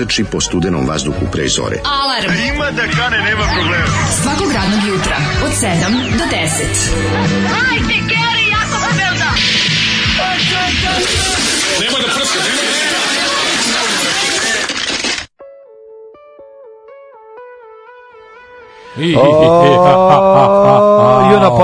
proteči po studenom vazduhu pre zore. Alarm! A ima da kane, nema problema. Svakog radnog jutra, od 7 do 10. Hajde, Geri, jako se da! Nemoj da prska, nemoj! I, da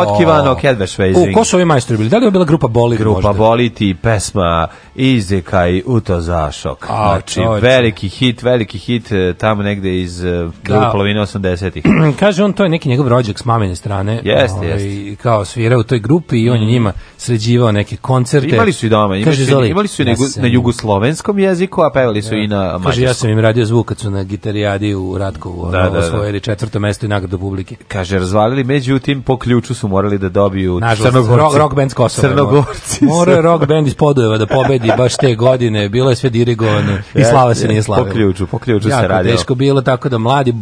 potkivano Kedvešvezing. U, ko su ovi majstori bili? Da li je bila grupa Bolit grupa možda? Grupa Bolit i pesma Izekaj u to zašok. A, znači, čoče. veliki hit, veliki hit e, tamo negde iz e, da. druge polovine 80-ih. Kaže on, to je neki njegov rođak s mamine strane. Jeste, ovaj, jeste. Kao svira u toj grupi i on je mm. njima sređivao neke koncerte. Imali su i doma, imali, su, imali su i na, na jugoslovenskom jeziku, a pevali su ja. i na mađarskom. Kaže, ja sam im radio zvuk kad su na gitarijadi u Ratkovu da, da, da. osvojili četvrto mesto i nagradu publike. Kaže, razvalili, međutim, po ključu su su morali da dobiju Nažalost, crnogorci. Rock, rock band s Kosova. Crnogorci. Mora rock band iz Podujeva da pobedi baš te godine. Bilo je sve dirigovano i slava se nije slavila. Po ključu, po ključu se radio. Jako teško bilo, tako da mladi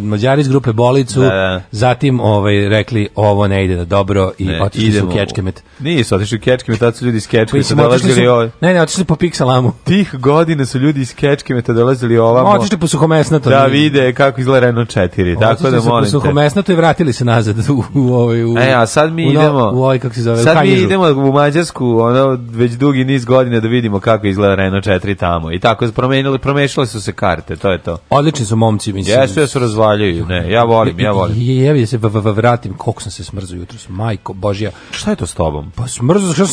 mađari iz grupe Bolicu, da, da. zatim ovaj, rekli ovo ne ide da dobro i otišli su u Kečkemet. Nisu otišli u Kečkemet, tada su ljudi iz Kečkemeta dolazili ovaj. Ne, ne, otišli po Piksalamu. Tih godine su ljudi iz Kečkemeta dolazili ovamo. Otišli po Suhomesnato. Da vide kako izgleda Reno 4. Otišli tako da molite. Po Suhomesnato i vratili se nazad u, u, ovaj, u, u, e, u Ne, a sad mi u no, idemo... U ovaj, kako se zove, sad mi idemo u Mađarsku, ono, već dugi niz godina da vidimo kako izgleda Renault 4 tamo. I tako, promenili, promešale su se karte, to je to. Odlični su momci, mislim. Jesu, ja razvaljuju, ne, ja volim, ja volim. Je, je, je, se vratim, koliko sam se smrzao jutro, majko, božja. Šta je to s tobom? Pa smrzao, što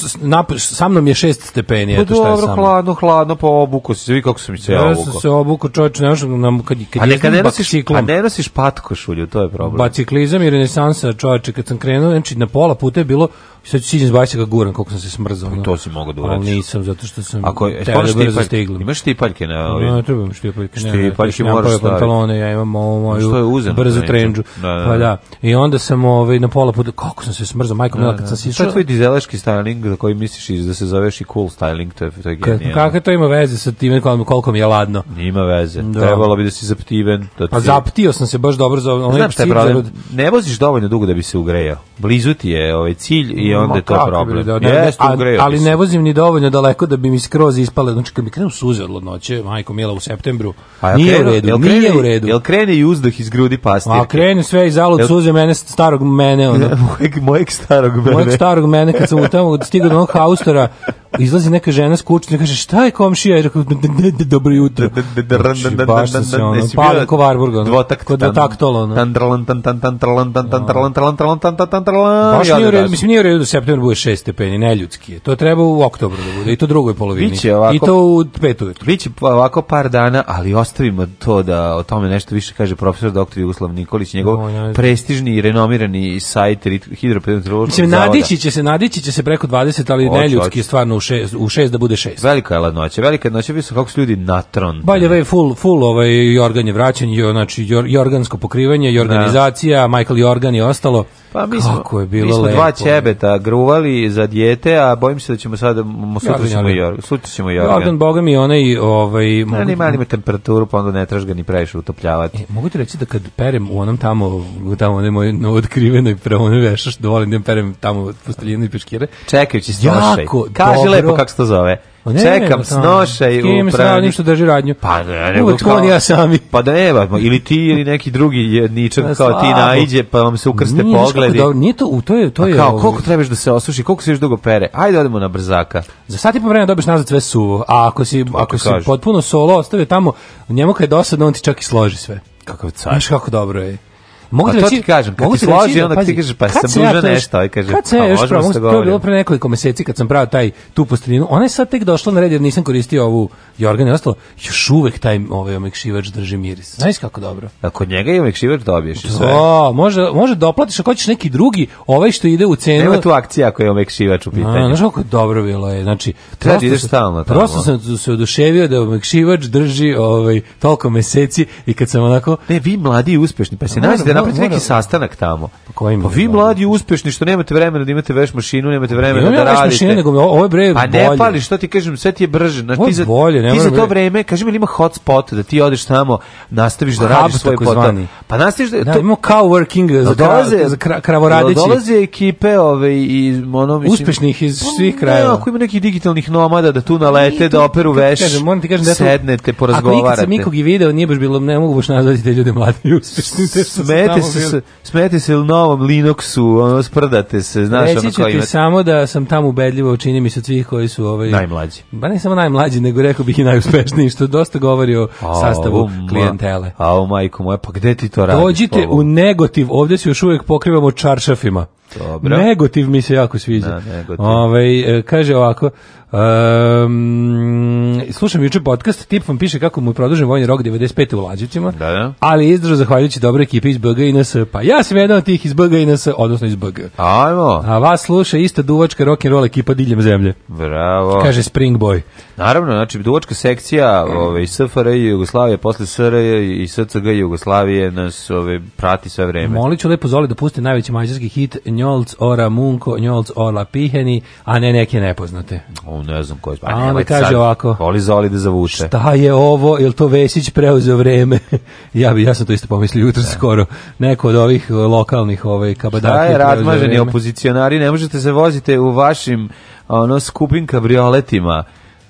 sa mnom je 6 stepeni, pa, eto šta je dobro, hladno, hladno, pa obuku si, vi kako sam se ja obuku. Ja se obuku, čovječ, ne znam, nam, kad, kad a ne, kad ne nosiš, a ne nosiš patkošulju, to je problem. Baciklizam i renesansa, čovječe, kad sam krenuo krenuo, znači na pola puta je bilo sad ću siđem zbaviti ga guran koliko sam se smrzao. Pa to si mogao da uradiš. Ali nisam, zato što sam Ako, je, teo da brzo stiglim. Imaš štipaljke na ovim? No, ne trebam štipaljke. Štipaljke ne, moraš staviti. pantalone, ja imam ovo moju što je uzem, brzo trenđu. Da, da, da. Pa da. I onda sam ovaj, na pola puta, kako sam se smrzao, majko, da, da, kad sam sišao. Šta je tvoj dizelaški styling za koji misliš da se zoveš i cool styling, to je, to je genijalno. Kako to ima veze sa time koliko mi je ladno? Ima veze. Da. Trebalo bi da si zaptiven. Da pa ti... Pa zaptio sam se baš dobro za onaj Znam šta je problem, ne voziš dovoljno dugo da bi se ugrejao blizu ti je ovaj cilj i onda je to problem. Da, da, je, da, ali, ali ne vozim ni dovoljno daleko da bi mi skroz ispale, znači kad bi krenu suze od hladnoće, majko Mila u septembru, a nije krenu, u redu, jel nije u redu. Jel krene i uzdah iz grudi pastirke? A krene sve iz alud suze mene, starog mene. Ono. mojeg, mojeg starog mene. Mojeg starog mene, kad sam u tamo stigao do onog haustora, izlazi neka žena s kućne, kaže, šta je komšija? I rekao, dobro jutro. Baš sam se ono, pali ko Varburg, ono, kod dvotaktolo, ono. Baš nije u da redu, mislim, nije u redu da september bude 6 stepeni, neljudski je. To treba u oktobru da bude, i to drugoj polovini. I to u petu jutru. Biće pa ovako par dana, ali ostavimo to da o tome nešto više kaže profesor doktor Jugoslav Nikolić, njegov prestižni i renomirani sajt hidropedometeorološkog zavoda. Mislim, nadići će se, nadići će se preko 20, ali neljudski je stvarno u še, u 6 da bude 6. Velika je ladnoća, velika je ladnoća, vidio sam kako su ljudi natron. By the way, full, full ovaj Jorgan je vraćen, znači jorgansko pokrivanje, da. jorganizacija, Michael Jorgan i ostalo. Pa mi smo, Kako je bilo mi smo dva ćebeta gruvali za dijete, a bojim se da ćemo sada sutra ćemo i sutra ćemo i Jordan Boga mi onaj ovaj mogu ne, mali ima temperaturu, pa onda ne traži ga ni previše utopljavati. E, mogu ti reći da kad perem u onom tamo tamo onaj moj no, otkrivenoj pravonoj vešaš, da da perem tamo posteljinu i peškire. Čekajući stošaj. Jako, Kaži dobro. lepo kako se to zove. Pa ne, Čekam s nošaj u Kim se ništa drži radnju. Pa ne, nego kao ja sami. Pa da evo, ili ti ili neki drugi jedničak pa kao ti naiđe pa vam se ukrste nije, pogledi. Da, nije to, u to je to pa je. A kao koliko trebaš da se osuši, koliko se još dugo pere. Ajde odemo na brzaka. Za sat i po vremena dobiš nazad sve suvo, a ako si to ako si potpuno solo ostavi tamo, njemu kad je dosadno on ti čak i složi sve. Kakav car. Znaš kako dobro je. Pa mogu ti reći, kažem, kad ti složi, da onda ti kažeš, pa sam duža nešto. Kaže, kad sam pa ja još pravo, da to je bilo pre nekoliko meseci kad sam pravio taj tu postrinu, ona je sad tek došla na red jer nisam koristio ovu jorgan i ostalo, još uvek taj ovaj omekšivač drži miris. Znaš kako dobro? A kod njega je omekšivač da dobiješ O, može, može doplatiš ako hoćeš neki drugi, ovaj što ide u cenu. Nema tu akcija ako je omekšivač u pitanju. A, znaš kako dobro bilo je, znači, treba ideš stalno tamo. Prosto sam se oduševio da omekšivač drži ovaj, toliko meseci i kad sam onako... Ne, vi mladi i uspešni, pa se nađete na napraviti neki da- sastanak tamo. Pa, pa vi da- mladi uspešni što nemate vremena da imate veš mašinu, nemate vremena da radite. Ja Mašine, nego ovo bre Pa ne pali, što ti kažem, sve ti je brže. Znači, ti za, bolje, ti za to vreme, kaži mi, ima hotspot da ti odeš tamo, nastaviš da radiš svoj posao. Pa nastaviš da... da to, imamo coworking za, dolaze, za kravoradići. Dolaze ekipe ove, i ono, mislim, uspešnih iz pa svih krajeva. Ne, ako ima nekih digitalnih nomada da tu nalete, da operu veš, sednete, porazgovarate. Ako nikad sam nikog i video, nije baš bilo, ne mogu baš nazvati te ljude mladi uspešni. Sve smete se, smete se u novom Linuxu, ono, sprdate se, znaš Reći ono koji imate. samo da sam tamo ubedljivo, učinio mi se od svih koji su ovaj... Najmlađi. Ba ne samo najmlađi, nego rekao bih i najuspešniji, što dosta govori o a, o, klijentele. A o majko moja, pa gde ti to radiš? Dođite u Negotiv, ovde se još uvek pokrivamo čaršafima. Dobro. Negotiv mi se jako sviđa. Da, Ove, ovaj, kaže ovako, Um, slušam juče podcast, tip vam piše kako mu je produžen vojni rok 95. u Lađevcima, da, da. ali je izdržao zahvaljujući dobre ekipe iz BG i NS. Pa ja sam jedan od tih iz BG i NS, odnosno iz BG. Ajmo. A vas sluša ista duvačka rock'n'roll ekipa diljem zemlje. Bravo. Kaže Spring Boy. Naravno, znači duvačka sekcija mm. ove, ovaj, SFRJ Jugoslavije, posle SRJ i SCG Jugoslavije nas ove, ovaj, prati sve vreme. Molit ću lepo Zoli da pusti najveći mađarski hit Njolc ora munko, Njolc ora piheni, a ne neke nepoznate. O, ne znam koji. Pa, A onda kaže sad, ovako. Voli zoli da zavuče. Šta je ovo? Jel to Vesić preuzeo vreme? ja bi ja sam to isto pomislio jutro da. skoro. Neko od ovih e, lokalnih ovaj kabadaki. Šta je razmaženi opozicionari? Ne možete se vozite u vašim ono skupim kabrioletima.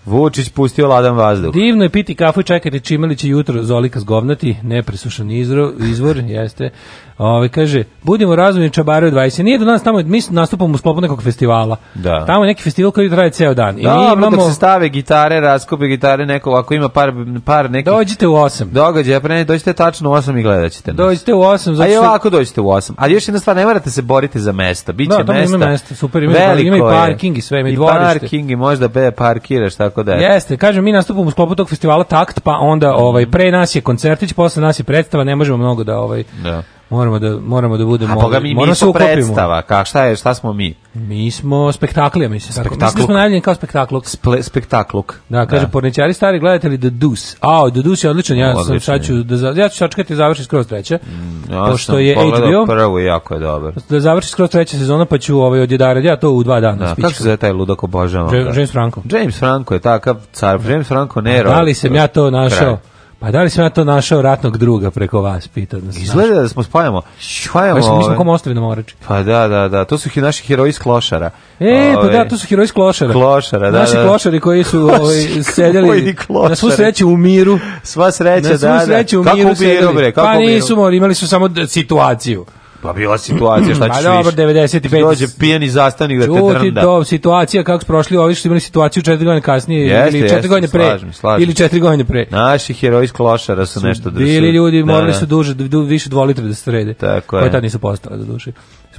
Vučić pustio ladan vazduh. Divno je piti kafu i čekati Čimelić i jutro Zolika zgovnati, nepresušan izvor, izvor jeste. Ovaj kaže budimo razumni čabare od 20. Nije do da nas tamo mi nastupamo u sklopu nekog festivala. Da. Tamo je neki festival koji traje ceo dan. Da, I mi imamo dok se stave gitare, raskope gitare, neko ako ima par par nekih Dođite u 8. Događaja, pre ne dođite tačno u 8 i gledaćete. Nas. Dođite u 8, zato što... A i ovako dođite u 8. Ali još jedna stvar, ne morate se boriti za da, mesta. Biće da, mesta. Ima mesta, super, ima, ima i parking i sve, ima i dvorište. I parking i možda be parkiraš tako da. Jeste, kažem mi nastupamo u sklopu tog festivala Takt, pa onda ovaj pre nas je koncertić, posle nas je predstava, ne možemo mnogo da ovaj. Da Moramo da moramo da budemo. A pa mi moramo da se predstava, kak šta je, šta smo mi? Mi smo spektakli, mislim. Da spektakluk. Tako. Mi smo najavljeni kao spektakl. Sple, spektakluk. Da, da. kaže da. porničari stari gledatelji The Deuce. A, The Deuce je odličan, ja odličan sam sad ću da ja ću sačekati završi skroz treće. Mm, ja pošto je HBO prvo jako je dobar. Da završi skroz treća sezona pa ću ovaj odjedara ja to u dva dana da, spička. Kako se zove taj ludak obožavam? James Franco. James Franco je takav car. James Franco Nero. Da li sam ja to našao? Kraj. A da li sam ja to našao ratnog druga preko vas, pitao da Izgleda da smo spajamo. Spajamo. Pa mi smo ovaj- komo ostrvi na morači. Pa da, da, da. To su hi, naši heroji iz klošara. E, ove, pa da, ovaj, to su heroji iz klošara. Klošara, da, Naši da, klošari koji su ovaj, sedjeli na svu sreću u miru. Sva sreća, da, da. Na svu sreću u miru Kako u miru, bre? Kako pa nisu, imali su samo situaciju. Pa bila situacija, šta ćeš više? dobro, 95. Dođe pijani zastanik da te drnda. Čuti, to, situacija kako su prošli ovi što su imali situaciju četiri godine kasnije jeste, ili četiri godine pre. Slažem, slažem. Ili četiri godine pre. Naši heroji iz klošara su nešto da Bili ljudi da, morali da. su duže, du, više dvolitra da se srede. Tako je. Koje tad nisu postale do duše.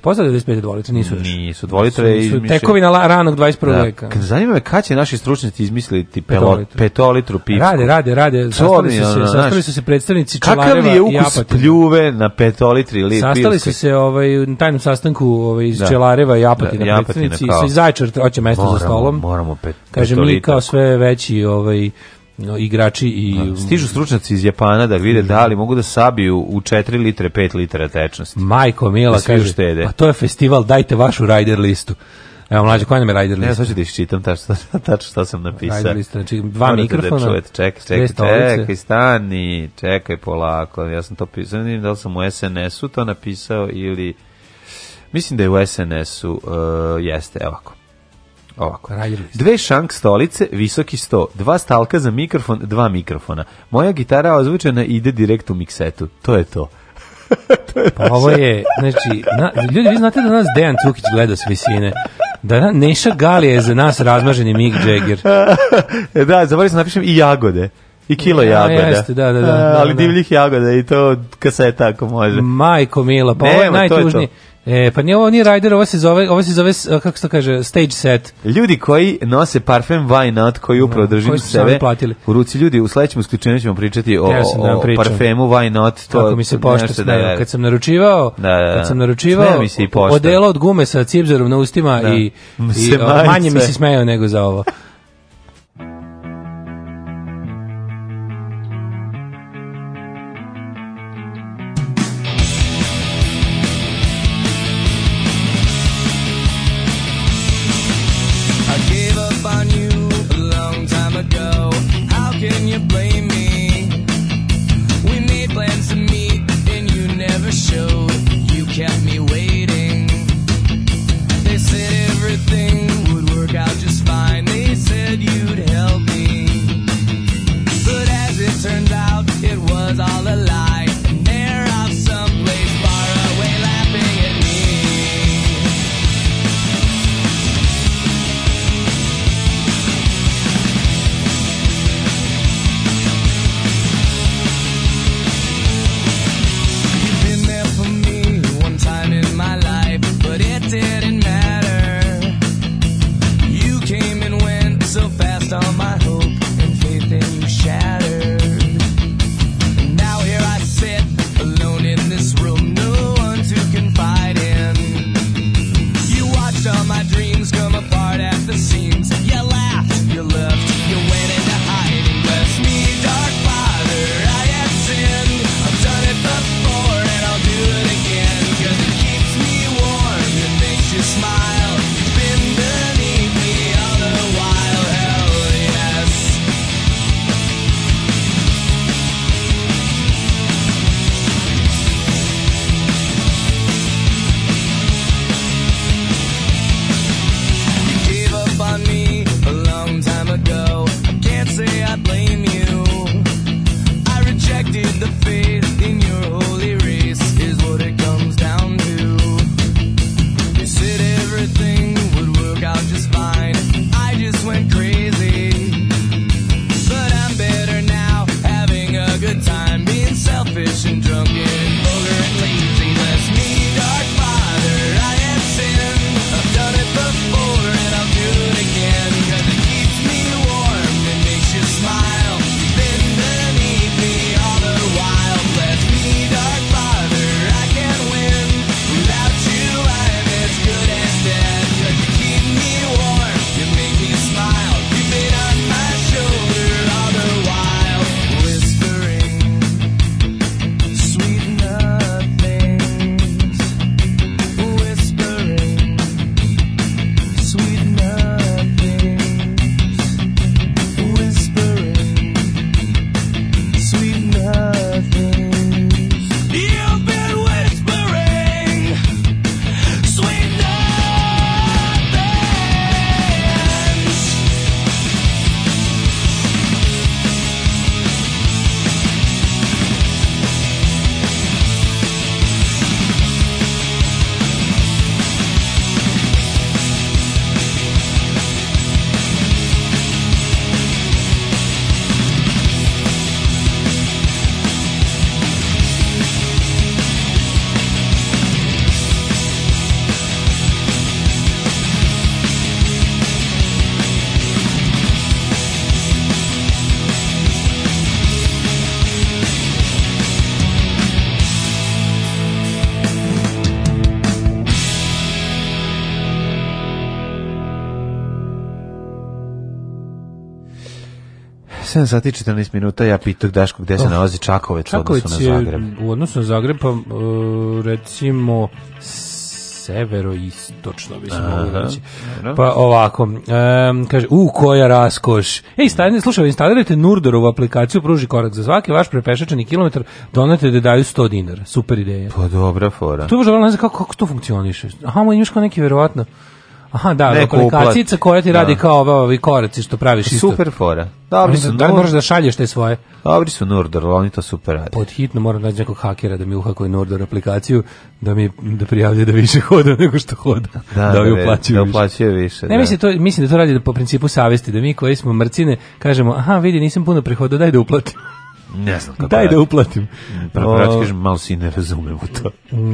Postale 95 dvolitra, nisu još. Nisu, dvolitra je izmišljeno. Tekovina la, ranog 21. Da. veka. Zanima me kada će naši stručnici izmisliti petolitru, petolitru pivsku. Rade, rade, rade. Sastali su se, sastali su se predstavnici Čelareva i Apatine. Kakav je ukus pljuve na petolitri ili Sastali su se ovaj na tajnom sastanku ovaj iz da. Čelareva i da, Apatina da, predstavnici sa Zaječar hoće mesto moramo, za stolom. Moramo pet. Kaže mi kao sve veći ovaj no, igrači i da. stižu stručnjaci iz Japana da vide da, da li mogu da sabiju u 4 litre 5 litara tečnosti. Majko Mila da kaže, štede. pa to je festival, dajte vašu rider listu. Evo mlađe, koja nam je rider lista? Ne, sad ću da iščitam tačno, tačno šta sam napisao. Rider lista, znači dva Morate da mikrofona. Da čujete, čekaj, čekaj, čekaj, čekaj, stani, čekaj polako. Ja sam to pisao, ne da li sam u SNS-u to napisao ili... Mislim da je u SNS-u, uh, e, jeste, evo ovako. Ovako. Dve šank stolice, visoki sto, dva stalka za mikrofon, dva mikrofona. Moja gitara ozvučena ide direkt u miksetu. To je to. to je pa ovo je, znači, na, ljudi, vi znate da nas Dejan Cukić gleda s visine. Da, da, Neša Galija je za nas razmaženi Mick Jagger. E, da, zaboravio sam da napišem i jagode. I kilo ja, jagoda. Jeste, da, da, da, e, A, da, ali divljih jagoda i to kaseta ako može. Majko mila, pa Nema, ovo je najtužnije. To je to. E, pa nije ovo nije Rider, ovo se zove, ovo se zove, kako se to kaže, stage set. Ljudi koji nose parfem Why Not, koji upravo da, držim koji sebe platili. u ruci ljudi, u sledećem isključenju ćemo pričati o, da o parfemu Why Not. To, Kako mi se pošta da smeo, kad sam naručivao, da, da, da. kad sam naručivao, odela od gume sa cipzerom na ustima da. i, i manje mi se smejao nego za ovo. 7 sati 14 minuta, ja pitam Daško gde se oh. nalazi Čakovec, Čakovec odnosno odnosu na Zagreb. Je, u odnosu na Zagreb, pa, e, recimo, severoistočno bi se moglo reći. Pa ovako, um, kaže, u koja raskoš. Ej, stavljene, slušaj, instalirajte Nurdorovu aplikaciju, pruži korak za svaki vaš prepešačani kilometar, donate da daju 100 dinara. Super ideja. Pa dobra fora. Tu je ne znam kako, kako to funkcioniše. Aha, moj njuško neki verovatno. Aha, da, aplikacija koja ti da. radi da. kao ove ovi koraci što praviš isto. Super fora. Dobri su, da možeš da šalješ te svoje. Dobri su Nordor, oni to super rade. Pod hitno moram naći nekog hakera da mi uhakuje Nordor aplikaciju, da mi da prijavlja da više hoda nego što hoda. Da, da, mi uplaćuje da, da, da uplaćuje više. više. Ne, da. mislim, to, mislim da to radi da po principu savesti, da mi koji smo mrcine kažemo, aha, vidi, nisam puno prihoda, daj da uplatim. Ne znam kako. Daj da uplatim. Prvo ja kažem, malo si ne razumem u to.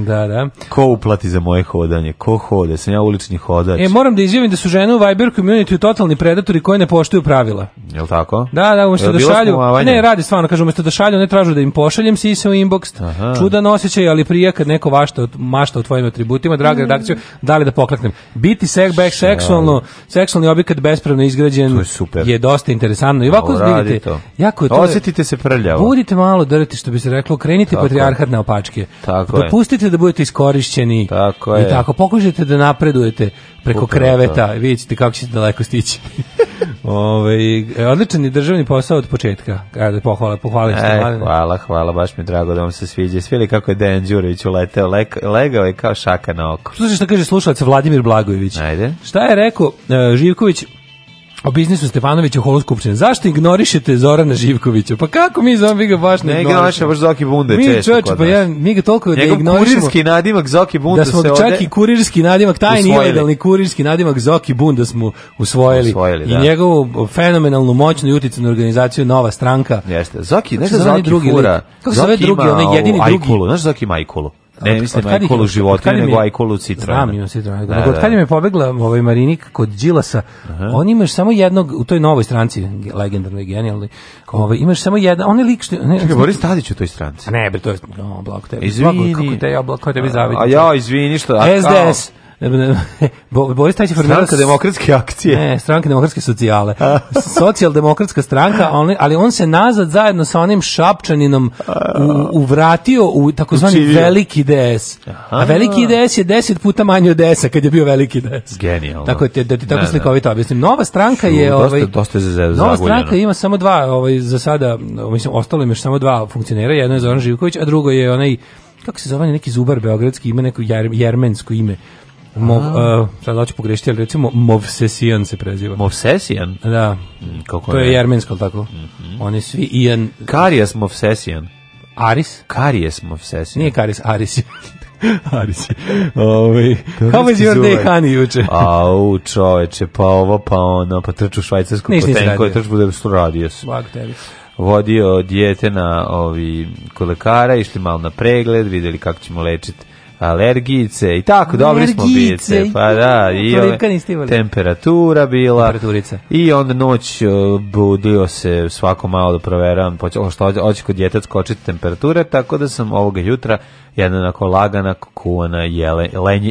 Da, da. Ko uplati za moje hodanje? Ko hode? Sam ja ulični hodač. E, moram da izjavim da su žene u Viber community totalni predatori koji ne poštuju pravila. Jel tako? Da, da, umesto e, da šalju. Ne, radi stvarno, kažu, umesto da šalju, ne tražu da im pošaljem se u inbox. Aha. Čudan osjećaj, ali prije kad neko vašta, mašta u tvojim atributima, draga mm. redakciju, da li da pokleknem. Biti sekback, seksualno, seksualni objekat bespravno izgrađen je, super. je dosta interesantno. I ovako, vidite, jako je to. Da- Osjetite se prlj prljavo. Budite malo drti, što bi se reklo, krenite patrijarhat na opačke. Tako Dopustite je. da budete iskorišćeni. Tako I tako, pokušajte da napredujete preko Upravo kreveta, vidite kako ćete daleko stići. Ove, odličan je državni posao od početka. Ajde, pohvala, pohvala. E, hvala, hvala, baš mi drago da vam se sviđa. Svili kako je Dejan Đurović uleteo, le, legao je kao šaka na oko. Slušaj što kaže slušalac Vladimir Blagojević. Ajde. Šta je rekao, e, Živković, o biznisu Stefanovića u holu Zašto ignorišete Zorana Živkovića? Pa kako mi zovem, vi ga baš ne, ne ignorišemo. baš Zoki Bunde mi, često čoč, kod pa Ja, mi ga toliko da Njegov da ignorišemo. Njegov kurirski nadimak Zoki Bunde da smo se čak i kurirski nadimak, tajni ilegalni kurirski nadimak Zoki Bunda smo usvojili. usvojili I da. njegovu fenomenalnu, moćnu i uticanu organizaciju Nova stranka. Jeste. Zoki, znaš da Zoki drugi, fura? Kako se zove drugi, one jedini drugi? Ajkulu, znaš da Zoki Majkulu? ne od, mislim ajkolu životinja, nego ajkolu citrona. Znam, imam citrona. Da, da. Od kada da. je pobegla ovaj Marinik kod Đilasa, on imaš samo jednog, u toj novoj stranci, legendarnoj, genijalnoj, ovaj, imaš samo jedan, on je lik što... Ne, Čekaj, Boris Tadić u toj stranci. Ne, bre, to je, no, blago tebi. Izvini. Blago, kako te ja, blago tebi zavidim. A ja, izvini, što... A, Boris Tadić je formirala stranka demokratske akcije. Ne, stranka demokratske socijale. Socijaldemokratska stranka, ali, ali on se nazad zajedno sa onim Šapčaninom u, uvratio u takozvani veliki DS. A veliki DS je 10 puta manji od DS-a kad je bio veliki DS. Genijalno. Tako je, da ti tako da, da. slikovito objasnim. Nova stranka je ovaj dosta, dosta Nova stranka ima samo dva, ovaj za sada, mislim ostalo im još samo dva funkcionera, jedno je Zoran Živković, a drugo je onaj kako se zove neki zubar beogradski, ima neko jer, jermensko ime Mov, uh, sad hoću pogrešiti, ali recimo Movsesijan se preziva. Movsesijan? Da. Mm, kako to je, je jermensko, tako? Mm -hmm. Oni svi Ian... Karijas Movsesijan. Aris? Karijes Movsesijan. Nije Karis, Aris. Aris. Ovaj How was your day, honey, juče? Au, čoveče, pa ovo, pa ono, pa trču švajcarsku potenku, trču bude što radio se. Bag tebi vodio dijete na ovi kolekara, išli malo na pregled, videli kako ćemo lečiti alergice i tako, dobri smo bice. Pa da, i ove, temperatura bila. I onda noć budio se svako malo da proveram, počelo što hoće kod djeteta skočiti temperature, tako da sam ovoga jutra jedna onako lagana kuvana jele,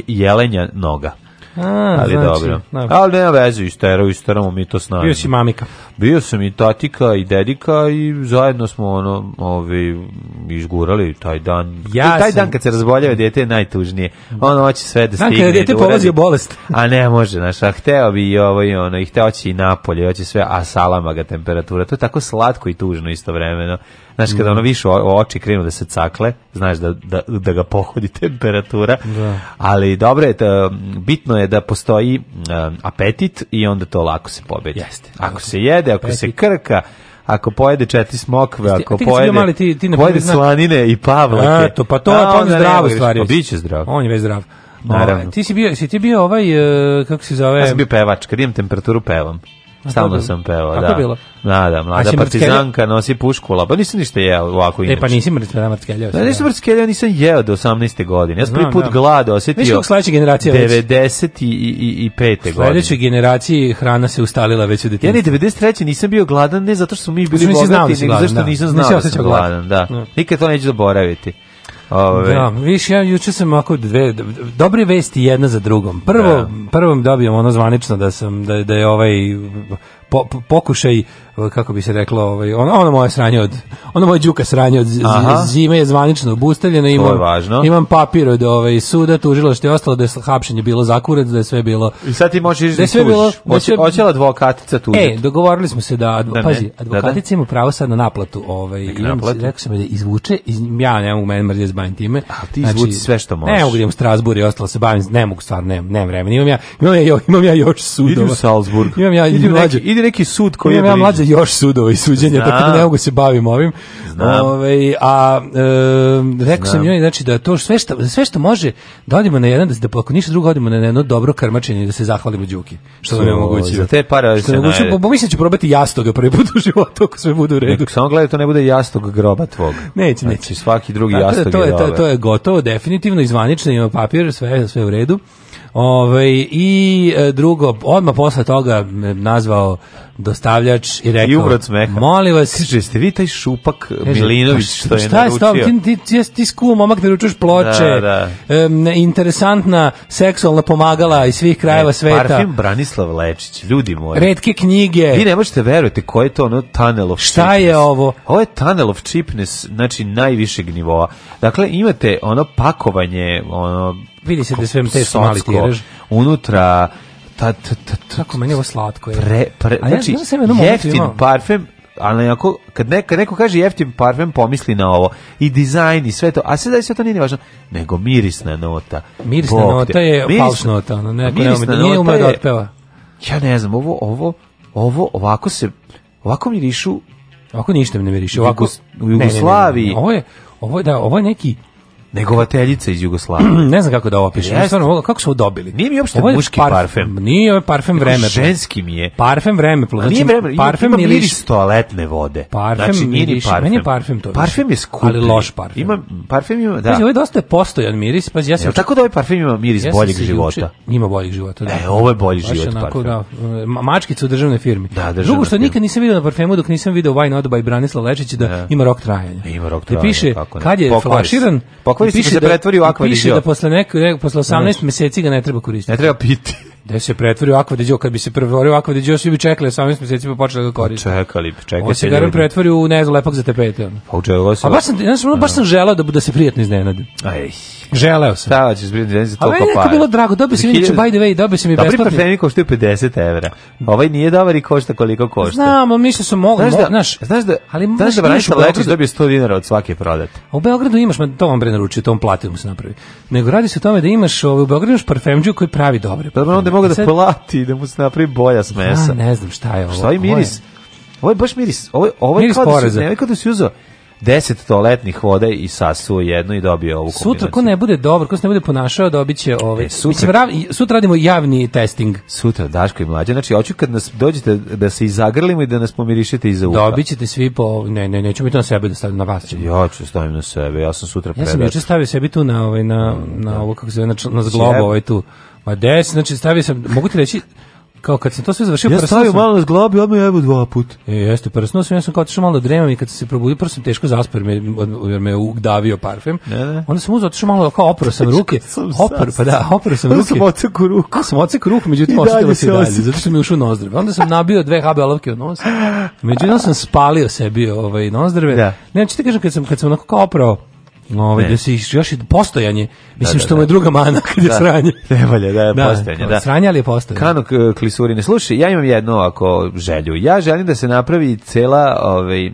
jelenja noga. A, ali znači, dobro. Da. Ali nema veze, isterao, isteramo mi to snažno. Bio si mamika. Bio sam i tatika i dedika i zajedno smo ono, ovi, izgurali taj dan. Ja I taj sam... dan kad se razboljava dete je najtužnije. Ono hoće sve da stigne. Dan kad dete da povozio bolest. a ne može, znaš, a hteo bi i ovo ovaj, i ono, i hteo će i napolje, hoće sve, a salama ga temperatura. To je tako slatko i tužno istovremeno. Znaš, kada mm. ono više oči krenu da se cakle, znaš da, da, da ga pohodi temperatura, da. ali dobro je, da, bitno je da postoji um, apetit i onda to lako se pobedi. Jeste. Ako se jede, ako apetit. se krka, ako pojede četiri smokve, Jeste, ako pojede, mali, ti, ti pojede zna... slanine i pavlake. A, to, pa to, a, pa on je zdravo stvari. Biće zdrav. On je već zdrav. Naravno. O, ovaj, ti si bio, si ti bio ovaj, e, kako se zove? Ja sam bio pevač, kad imam temperaturu pevam. Stalno sam peo, da. Kako bilo? Da, da, mlada partizanka nosi puškula, pa nisam ništa jeo ovako inače. E, pa nisi mrtva mrtkeljao. Da, da, nisam mrtkeljao, nisam jeo do 18. godine. Ja sam prvi put da. glad osetio. Viš kako sledeća generacija 90 i, i, i 5. godine. Sledećoj generaciji hrana se ustalila već u detinjstvu. Ja ni 93. nisam bio gladan, ne zato što smo mi bili bogati, nego zato nisam znao da, da. sam gladan. Da. Nikad to neću zaboraviti. Ove. Da, viš ja juče sam ako dve dobre vesti jedna za drugom. Prvo da. prvom dobijem ono zvanično da sam da da je ovaj po, po, pokušaj kako bi se reklo, ovaj, ono, ono moje sranje od, ono moje đuka sranje od Aha. zime je zvanično obustavljeno, imam, imam papir od ovaj, suda, tužilašte je ostalo, da je hapšenje bilo zakurat, da je sve bilo... I sad ti možeš da je sve tuž. bilo, da sve... advokatica tužiti? E, dogovorili smo se da, advo, da pazi, advokatica da, da. ima pravo sad na naplatu, ovaj, imam, naplatu. rekao sam da izvuče, iz, ja ne mogu mene mrzio se time. A ti znači, izvuci sve što možeš. Ne mogu da imam Strasbourg i ostalo se bavim, ne mogu stvarno, nemam, nemam vremena, imam ja, imam ja, imam ja još sudova. Idi u Salzburg. Imam ja, idi, neki, neki sud koji je ja mlađe dolaze još sudova i suđenja, Znam. tako da ne mogu se bavim ovim. Znam. Ove, ovaj, a e, rekao Znam. sam joj, znači, da to sve što, sve što može, da odimo na jedan, da da ako ništa drugo odimo na jedno dobro karmačenje da se zahvalimo Đuki. Što nam je moguće. Za te pare se moguće, bo, bo mislim ću probati jastoga prvi put u životu ako sve bude u redu. samo gledaj, to ne bude jastog groba tvog. Neće, znači, neće. Znači, svaki drugi tako da jastog da, to je, to, to je gotovo, definitivno, izvanično ima papir, sve, sve u redu. Ove, ovaj, I e, drugo, odmah posle toga nazvao dostavljač i rekao... I umro smeha. Molim vas... Kaže, jeste vi taj šupak Kaže, pa Milinović što, što je šta naručio? Šta je stav? Ti, ti, ti skul, momak, da naručuješ ploče, da, da. Um, interesantna seksualna pomagala iz svih krajeva ne, sveta. Parfim Branislav Lečić, ljudi moji. Redke knjige. Vi ne možete verujete koje je to ono Tanelov Šta čipnes. je ovo? Ovo je Tanelov čipnes, znači najvišeg nivoa. Dakle, imate ono pakovanje, ono... Vidi se da svem te mali tiraž. Unutra ta, ta, ta, ta, Kako meni ovo slatko je. Pre, pre, A znači, ja sam jeftin parfem, ali ako, kad, ne, neko kaže jeftin parfem, pomisli na ovo. I dizajn i sve to. A sada da sve to nije važno. Nego mirisna nota. Mirisna Bog nota te. je mirisna, falš nota. Ono, neko mirisna nema, nota nije umre da otpeva. Ja ne znam, ovo, ovo, ovo, ovako se, ovako mirišu Ovako ništa mi ne miriši. Ovako u Jugoslaviji. Ovo je ovo je da ovo je neki negovateljica iz Jugoslavije. ne znam kako da opišem. Yes. Stvarno, kako su ovo dobili? Nije mi uopšte ovo muški parfem. parfem. Nije ovo parfem vreme. ženski mi je. Parfem vreme. Znači, nije vreme, parfem ima, ima toaletne vode. Parfem znači, nije miriš, parfem. Meni je parfem to. Parfem je skupi. Ali loš parfem. Ima, parfem ima, da. Pazi, ovo je dosta postojan miris. Pazi, ja sam, e, tako da ovaj parfem ima miris ja boljeg života. Uči, ima boljeg života, da. E, ovo je bolji Baš život onako, parfem. Da, mačkice u državnoj firmi. Da, državna Drugo što nikad nisam video na parfemu dok nisam video Why Not by Branislav Lečić da, da ima rok trajanja. Da, ima rok trajanja. Da piše kad je flaširan, akvarij se da pretvori u akvarij. Piše da posle, nekog posle 18 znači. meseci ga ne treba koristiti. Ne treba piti. Da se pretvorio Aqua de Joe, kad bi se pretvorio Aqua de Joe, svi bi čekali 18 meseci pa počeli da ga koristiti. Čekali, čekali. On se garan pretvorio u ne lepak za tepete. Pa učelo se. A baš sam, ja sam, baš da. sam želeo da, da se prijatno iznenadim. Aj. Želeo sam. Da, ćeš biti da toliko para. Ali je bilo drago, dobio sam inače by the way, dobio sam i besplatno. Dobri parfemi koštaju 50 evra. Ovaj nije dobar i košta koliko košta. Znam, ali mislio sam mogu, znaš, da, znaš, znaš da, ali znaš da Branko Lečić dobio 100 dinara od svake prodate. A u Beogradu imaš, ma to vam bre naručio, to on platio mu se napravi. Nego radi se o tome da imaš, ovaj, u Beogradu imaš parfemdžiju koji pravi dobre. Pa onda da mogu da polati, da mu se napravi boja s mesa. Ja, ne znam šta je ovo. Šta je miris? Ovo je baš miris. Ovo je, ovo je miris kao da si, ne, kao da si uzeo deset toaletnih voda i sasuo jedno i dobio ovu kombinaciju. Sutra ko ne bude dobar, ko se ne bude ponašao, dobit će ovaj. E, sutra, Mislim, sutra radimo javni testing. Sutra, Daško i mlađe. Znači, hoću kad nas dođete da se izagrlimo i da nas pomirišete iza uha. Dobit ćete svi po... Ne, ne, neću mi to na sebe da stavim, na vas ću. Ja ću stavim na sebe, ja sam sutra predat. Ja sam juče stavio sebi tu na, ovaj, na, na, na da. ovo, kako se zove, na, na zglobo, ovaj tu Ma des, znači stavio sam, mogu ti reći, kao kad sam to sve završio, ja stavio malo na zglobi, odmah jebu dva puta. E, jeste, prsno sam, ja sam kao otišao malo da dremam i kad sam se probudio, prvo sam teško zaspao me, jer me ugdavio parfem. Ne, ne. Onda sam uzao, otišao malo, kao opro sam ruke. Opro, pa da, opro sam ruke. Onda sam oceku ruku. Onda sam oceku ruku, međutim, osetilo se i dalje, zato što mi je ušao nozdrav. Onda sam nabio dve habelovke od nosa, međutim, sam spalio sebi ovaj, nozdrave. Da. Ne, znači ti kažem, kad sam, kad sam onako kao oprao, Ovaj da se još i postojanje. Mislim da, da, što mu je da. druga mana kad je da. sranje. Ne valja, da, da postojanje, da. Sranje ali je postojanje. Kanok eh, klisurine. Slušaj, ja imam jedno ako želju. Ja želim da se napravi cela ovaj eh,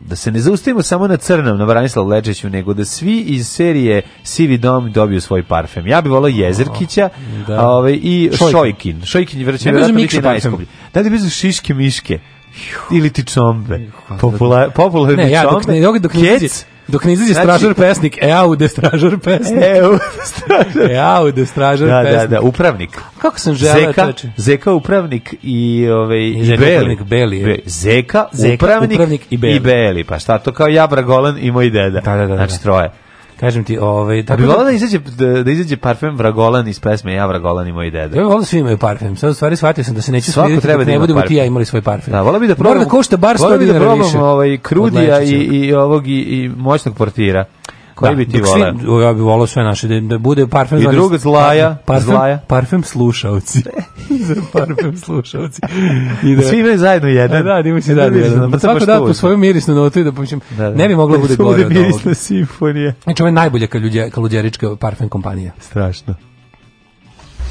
da se ne zaustavimo samo na crnom na Branislav Lečiću, nego da svi iz serije Sivi dom dobiju svoj parfem. Ja bih volao Jezerkića da. ovaj, i Šojkin. Šojkin je vjerojatno biti najskuplji. Da li bi Šiške Miške? Ili ti čombe. Pa da. Popularni ne, ja dok ne, dok, dok ne, Dok ne izađe znači, stražar pesnik, e, de stražar pesnik. Eaude stražar. E, de stražar da, da pesnik. Da, da, da, upravnik. Kako sam želeo Zeka, tači? Zeka upravnik i ovaj i, Zeka, Upravnik, Beli Be, Zeka, Zeka upravnik, upravnik i, Beli. i Beli. Pa šta to kao Jabra Golan i moj deda. Da, da, da. da znači da. troje. Kažem ti, ovaj da bi da- volao da izađe da, da, izađe parfem Vragolan iz pesme Ja Vragolan i moj deda. Ja volim da svi imaju parfem. Sad stvari shvatio sam da se neće svako treba da ne budemo ti ja imali svoj parfem. Da, volim bi da probam. Mora da košta bar 100 dinara da više. Ovaj Krudija i i ovog i, i moćnog portira. Koji da, bi ti voleo? Svi, ja bih voleo sve naše, da, da bude parfem... I druga zlaja, parfem, zlaja. Parfem slušalci. za parfem slušalci. I da, svi imaju zajedno jedan. Da, da, imaju svi da, zajedno da, da, jedan. Pa svako da po svoju mirisnu notu i da počnem, pa da, da. ne bi moglo da bude gore od ovoga. simfonija. Znači, ovo je najbolja kaludjerička parfem kompanija. Strašno.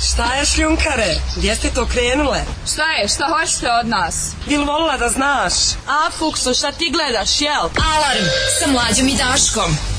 Šta je šljunkare? Gdje ste to krenule? Šta je? Šta hoćete od nas? Bil volila da znaš? A, Fuksu, šta ti gledaš, jel? Alarm sa mlađom i Daškom.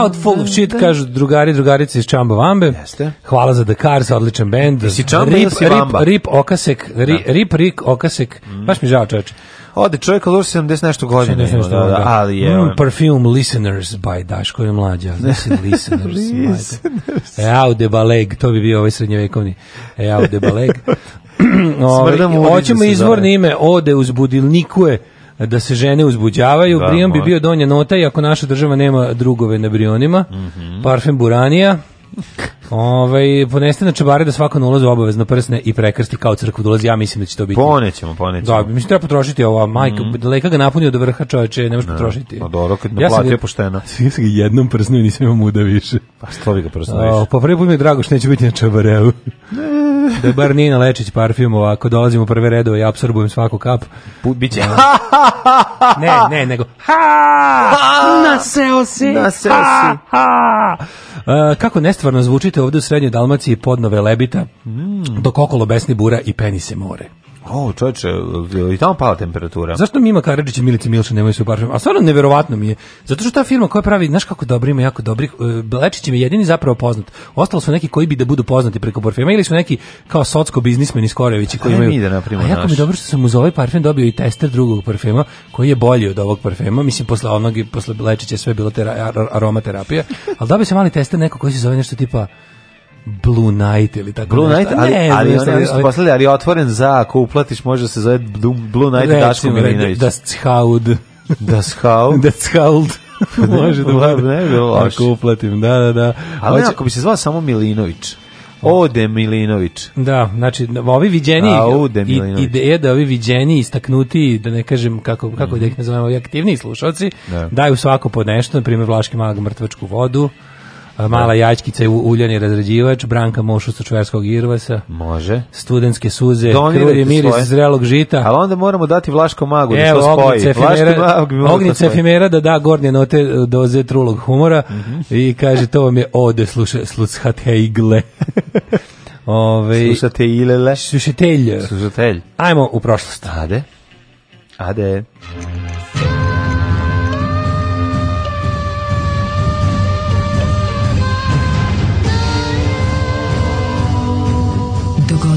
About full of shit, kažu drugari, drugarice iz Čamba Vambe. Jeste. Hvala za The Cars, odličan band. Jesi Čamba rip, si Vamba? Rip, Okasek, da. rip, rip, Okasek. Mm. Baš mi žao čoveče. Ode čovjek od 70 nešto godina, Ne da, da, da, ali je... Mm, perfume Listeners by Daško je mlađa. Znači, listeners. listeners. Eau de Baleg, to bi bio ovaj srednjevekovni. Eau de Baleg. Smrdam ovaj, da Hoćemo izvorno ime Ode uz budilnikuje da se žene uzbuđavaju. Da, Brion bi bio donja nota i ako naša država nema drugove na Brionima, mm -hmm. parfem Buranija, Ovaj poneste na čebare da svako na obavezno prsne i prekrsti kao crkvu dolazi. Ja mislim da će to biti. Ponećemo, ponećemo. Da, mislim treba potrošiti ova majka, mm. leka ga napunio do vrha, čoveče, ne možeš ne, da. potrošiti. Pa dobro, kad naplatio ja sam ga, pošteno. Ja sam ga jednom prsnuo i nisam imao muda više. Pa što bi ga prsnuo više? pa prvi put mi je drago što neće biti na čebareu. Ne da je bar Nina Lečić parfim ovako, dolazim u prve redove i absorbujem svaku kap. biće. ne, ne, nego ha! Naseo si! Naseo si! Ha! Uh, kako nestvarno zvučite ovde u srednjoj Dalmaciji podno velebita, mm. dok okolo besni bura i peni se more. O, čoveče, i tamo pala temperatura. Zašto Mima Karadžić i Milica Milša nemaju se parfem? A stvarno neverovatno mi je. Zato što ta firma koja pravi, znaš kako dobri ima, jako dobrih, e, Belečić im je jedini zapravo poznat. Ostalo su neki koji bi da budu poznati preko parfema ili su neki kao socko biznismeni Skorevići koji e, imaju. Mi da napravimo A jako naš. mi dobro što sam uz ovaj parfem dobio i tester drugog parfema koji je bolji od ovog parfema. Mislim, posle onog i posle Belečića sve bilo tera, aromaterapija. Ali dobio sam mali tester neko koji se zove nešto tipa Blue Night ili tako Blue Night, ali, ne, ali, ne, ali, ali, poslali, ali otvoren za, ako uplatiš, može se zove Blue Night Daško da- Milinović. Das Chaud. Das Chaud. Das Chaud. može da bude. Ne, ne, ako uplatim, da, da, da. Ali ako bi se zvao samo Milinović. Ode Milinović. Da, znači ovi viđeni i ideja da ovi viđeni istaknuti, da ne kažem kako kako mm. da ih nazovemo, ovi aktivni slušaoci, da. daju svako po nešto, na primjer Vlaški mag mrtvačku vodu. Mala da. jačkica i uljani razređivač, Branka Mošu sa čuverskog irvasa. Može. Studentske suze, krulje miris iz zrelog žita. Ali onda moramo dati Vlaško magu da Evo, ognice efimera, da ognice efimera da da gornje note e, doze trulog humora mm -hmm. i kaže to vam je ode sluša, slušate igle. Ove, slušate ilele. Slušatelj. Slušatelj. Ajmo u prošlost. Ade. Ade. Ade.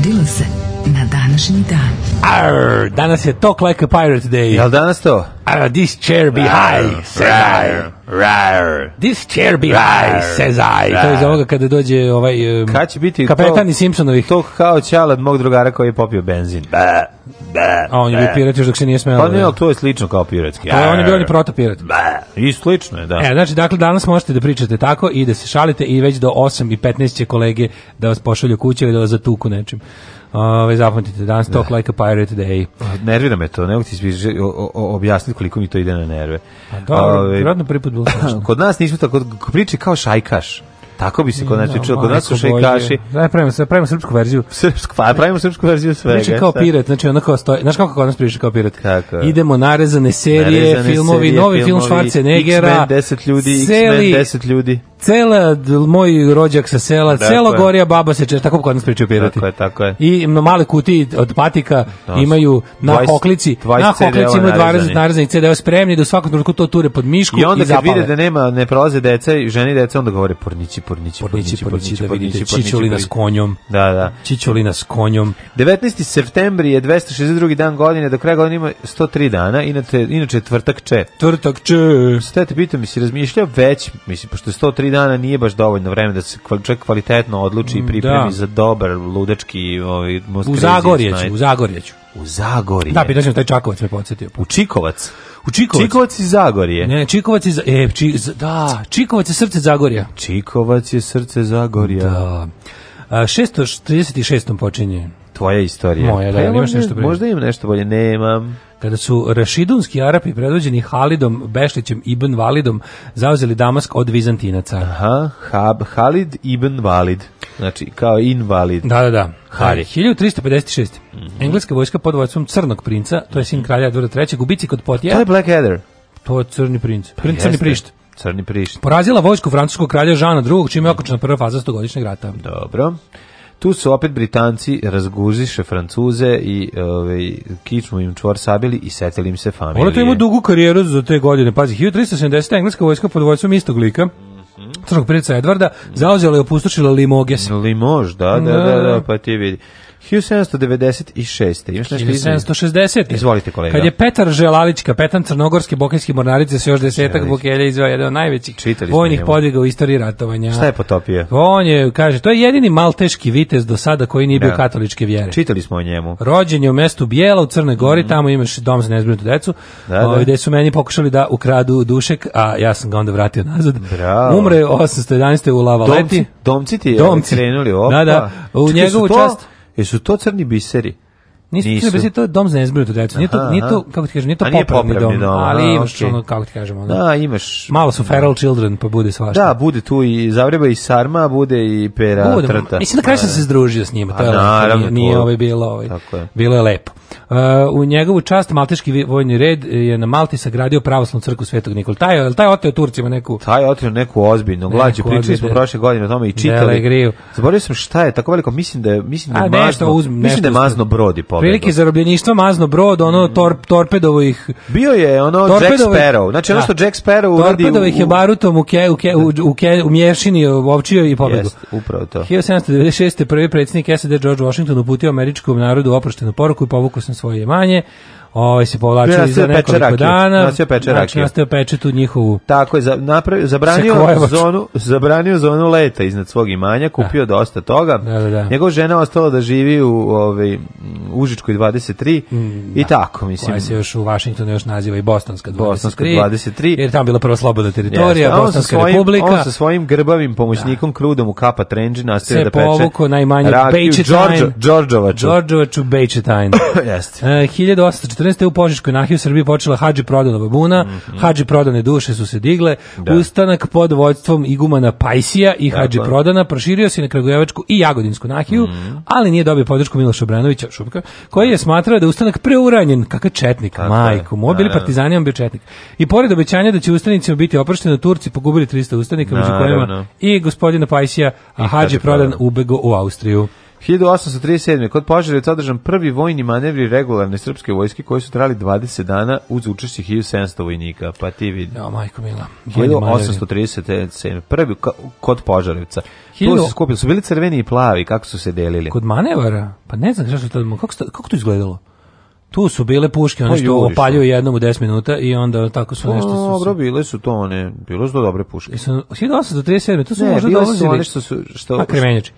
Dogodilo se današnji dan. Arr, danas je Talk Like a Pirate Day. Jel danas to? Arr, this chair be high, says rar, I. Rar. This chair be high, says I. To je za ovoga kada dođe ovaj... Um, Kad će biti kapetan i Simpsonovih. To kao ćalad mog drugara koji je popio benzin. Ba, ba, A on je bio pirat još dok se nije smelo. Pa ne, da. ali to je slično kao piratski. To je, on je bio on je protopirat. I slično je, da. E, znači, dakle, danas možete da pričate tako i da se šalite i već do 8 i 15 će kolege da vas pošalju kuće ili da vas zatuku nečim. Ovaj zapamtite danas Talk da. Like a Pirate Day. Nervira me to, ne mogu ti objasniti koliko mi to ide na nerve. Da, vjerojatno prvi put bilo Kod nas nismo tako priči kao šajkaš. Tako bi se kod nas pričalo, kod nas su šajkaši. Da, pravimo, pravimo srpsku verziju. Srpsku, pa pravimo srpsku verziju svega. Priča znači, kao pirat, znači onako stoje. Znaš kako kod nas priči kao pirat? Kako? Idemo narezane serije, narezane filmovi, serije, novi filmovi, film Schwarzeneggera. X-Men 10 ljudi, X-Men 10 ljudi cela moj rođak sa sela, dakle. celo gorija baba se češta, tako kod nas pričaju pirati. Tako je, tako je. I male kuti od patika no, imaju na 20, hoklici, 20 na hoklici imaju 20 narezanih CD-ova spremni da u svakom trenutku to ture pod mišku i onda i kad vide da nema, ne prolaze deca i ženi deca, onda govore pornići, pornići, pornići, pornići, da vidite čičolina s konjom. Da, da. Čičolina s konjom. 19. septembri je 262. dan godine, do kraja godine ima 103 dana, inače, inače tvrtak če. Tvrtak če. Stajte, pitam, mi si razmišljao već, mislim, pošto je 103 dana nije baš dovoljno vremena da se čovjek kvalitetno odluči i mm, pripremi da. za dobar ludečki ovaj, u Zagorjeću, u Zagorjeću. U Zagorje. Da, pitaćemo, taj Čakovac me podsjetio. U Čikovac. U Čikovac. Čikovac i Zagorje. Ne, Čikovac i e, či, da, Čikovac je srce Zagorja. Čikovac je srce Zagorja. Da. A, 636. počinje. Tvoja istorija. Moja, da, pa ja, imaš nešto bolje. Možda imam nešto bolje, nemam kada su rašidunski Arapi predvođeni Halidom, Bešlićem, Ibn Validom zauzeli Damask od Vizantinaca. Aha, Hab, Halid, Ibn Valid. Znači, kao invalid. Da, da, da. Hari. 1356. Mm -hmm. Engleska vojska pod vojstvom Crnog princa, to je sin kralja Edvarda III, gubici kod Potija. To je Blackadder. To je Crni princ. Pa princ Crni prišt. Crni prišt. Porazila vojsku francuskog kralja Žana II, čime je okočena prva faza stogodišnjeg rata. Dobro. Tu su opet Britanci razguziše Francuze i ovaj kičmu im čvor sabili i setili im se familije. Ono to ima dugu karijeru za te godine. Pazi, 1370 engleska vojska pod vojstvom istog lika. Crnog princa Edvarda zauzela i opustošila Limoges. Limož, da, da, da, da, pa ti vidi. 1796. Imaš nešto 1760. Izvolite kolega. Kad je Petar Želalić, kapetan Crnogorske bokeljske mornarice sa još desetak Želalić. bokelja izveo jedan od najvećih Čitali vojnih podviga u istoriji ratovanja. Šta je potopio? On je, kaže, to je jedini malteški vitez do sada koji nije da. bio katoličke vjere. Čitali smo o njemu. Rođen je u mestu Bijela u Crnoj Gori, mm. tamo imaš dom za nezbrinutu decu, da, ovaj, da. gde su meni pokušali da ukradu dušek, a ja sam ga onda vratio nazad. Bravo. Umre 811. u Lavaleti. Domci, domci ti je domci. krenuli, opa. Da, da. U Čekaj, njegovu čast Jesu to crni biseri? Nisu, nisu. Crni biseri, to je dom za nezbrinutu decu. Nije to, nije to, kako ti kažem, nije to popravni, popravni dom, dom, ali a, imaš okay. ono, kako ti kažem, ono. Da, imaš. Malo su da. feral children, pa bude svašta. Da, bude tu i Zavreba i Sarma, bude i Pera bude, Trta. Mislim, na kraju sam da, se da. združio s njima, to je, naravno, nije, nije ovaj bilo, ovaj, bilo je lepo. Uh, u njegovu čast maltiški vojni red je na Malti sagradio pravoslavnu crkvu Svetog Nikole. Taj taj oteo Turcima neku. Taj oteo neku ozbiljnu glađu, pričali smo prošle godine o tome i čitali. Zaboravio sam šta je, tako veliko mislim da je mislim da je mazno, nešto uzmi, mislim da je mazno brod i pobegao. Prilike zarobljeništva mazno brod, ono mm. tor, ih... Bio je ono Jack Sparrow. Znači ono da. što Jack Sparrow uradi torpedovih je barutom u ke, u ke, u, u, ke, u mješini ovčio i pobegao. Jeste, upravo to. 1796. prvi predsjednik SAD George Washington uputio američkom narodu oproštenu poruku i povukao sam svoje manje ovaj se povlačio za nekoliko pečerake, dana. Nosio pečerake. Znači, nastavio peče tu njihovu. Tako je, za, napravio, zabranio zonu, zabranio zonu leta iznad svog imanja, kupio da. dosta toga. Da, da, da. Njegova žena ostala da živi u ovaj Užičkoj 23 mm, i da. tako, mislim. Koja se još u Vašingtonu još naziva i Bostonska 23. Bostonska 23. Jer tamo bila prva slobodna teritorija, yes. Bostonska svojim, republika. On sa svojim grbavim pomoćnikom da. Krudom u kapa trenđi nastavio da peče. Se povuko najmanje Bejčetajn. Đorđovaču. Đorđovaču Bejčetajn. Jeste. E, uh, 1840 14. u Požeškoj nahiju Srbiji počela hađi prodana babuna, mm -hmm. hađi prodane duše su se digle, da. ustanak pod vođstvom igumana Pajsija i hađi prodana proširio se na Kragujevačku i Jagodinsku nahiju, mm -hmm. ali nije dobio podršku Miloša Obranovića Šupka, koji je smatrao da je ustanak preuranjen, kakav četnik, Tako majku, mu bili da, da, da. partizani, on bio četnik. I pored obećanja da će ustanicima biti oprošteno, Turci pogubili 300 ustanika, među kojima i gospodina Pajsija, a hađi prodan ubego u Austriju. 1837. kod požara je održan prvi vojni manevri regularne srpske vojske koji su trali 20 dana uz učešće 1700 vojnika. Pa ti vidi. Ja, da, majko mila. 1837. Prvi kod Požarevca. Hiljo... Tu se skupili. Su bili crveni i plavi. Kako su se delili? Kod manevara? Pa ne znam što to, kako, kako to izgledalo? Tu su bile puške, one pa što opaljuju jednom u 10 minuta i onda tako su pa, nešto su. Dobro, bile su to one, bilo su to dobre puške. 1837. Tu su ne, možda dolazili. Ne, bile su one što su... što, što, što,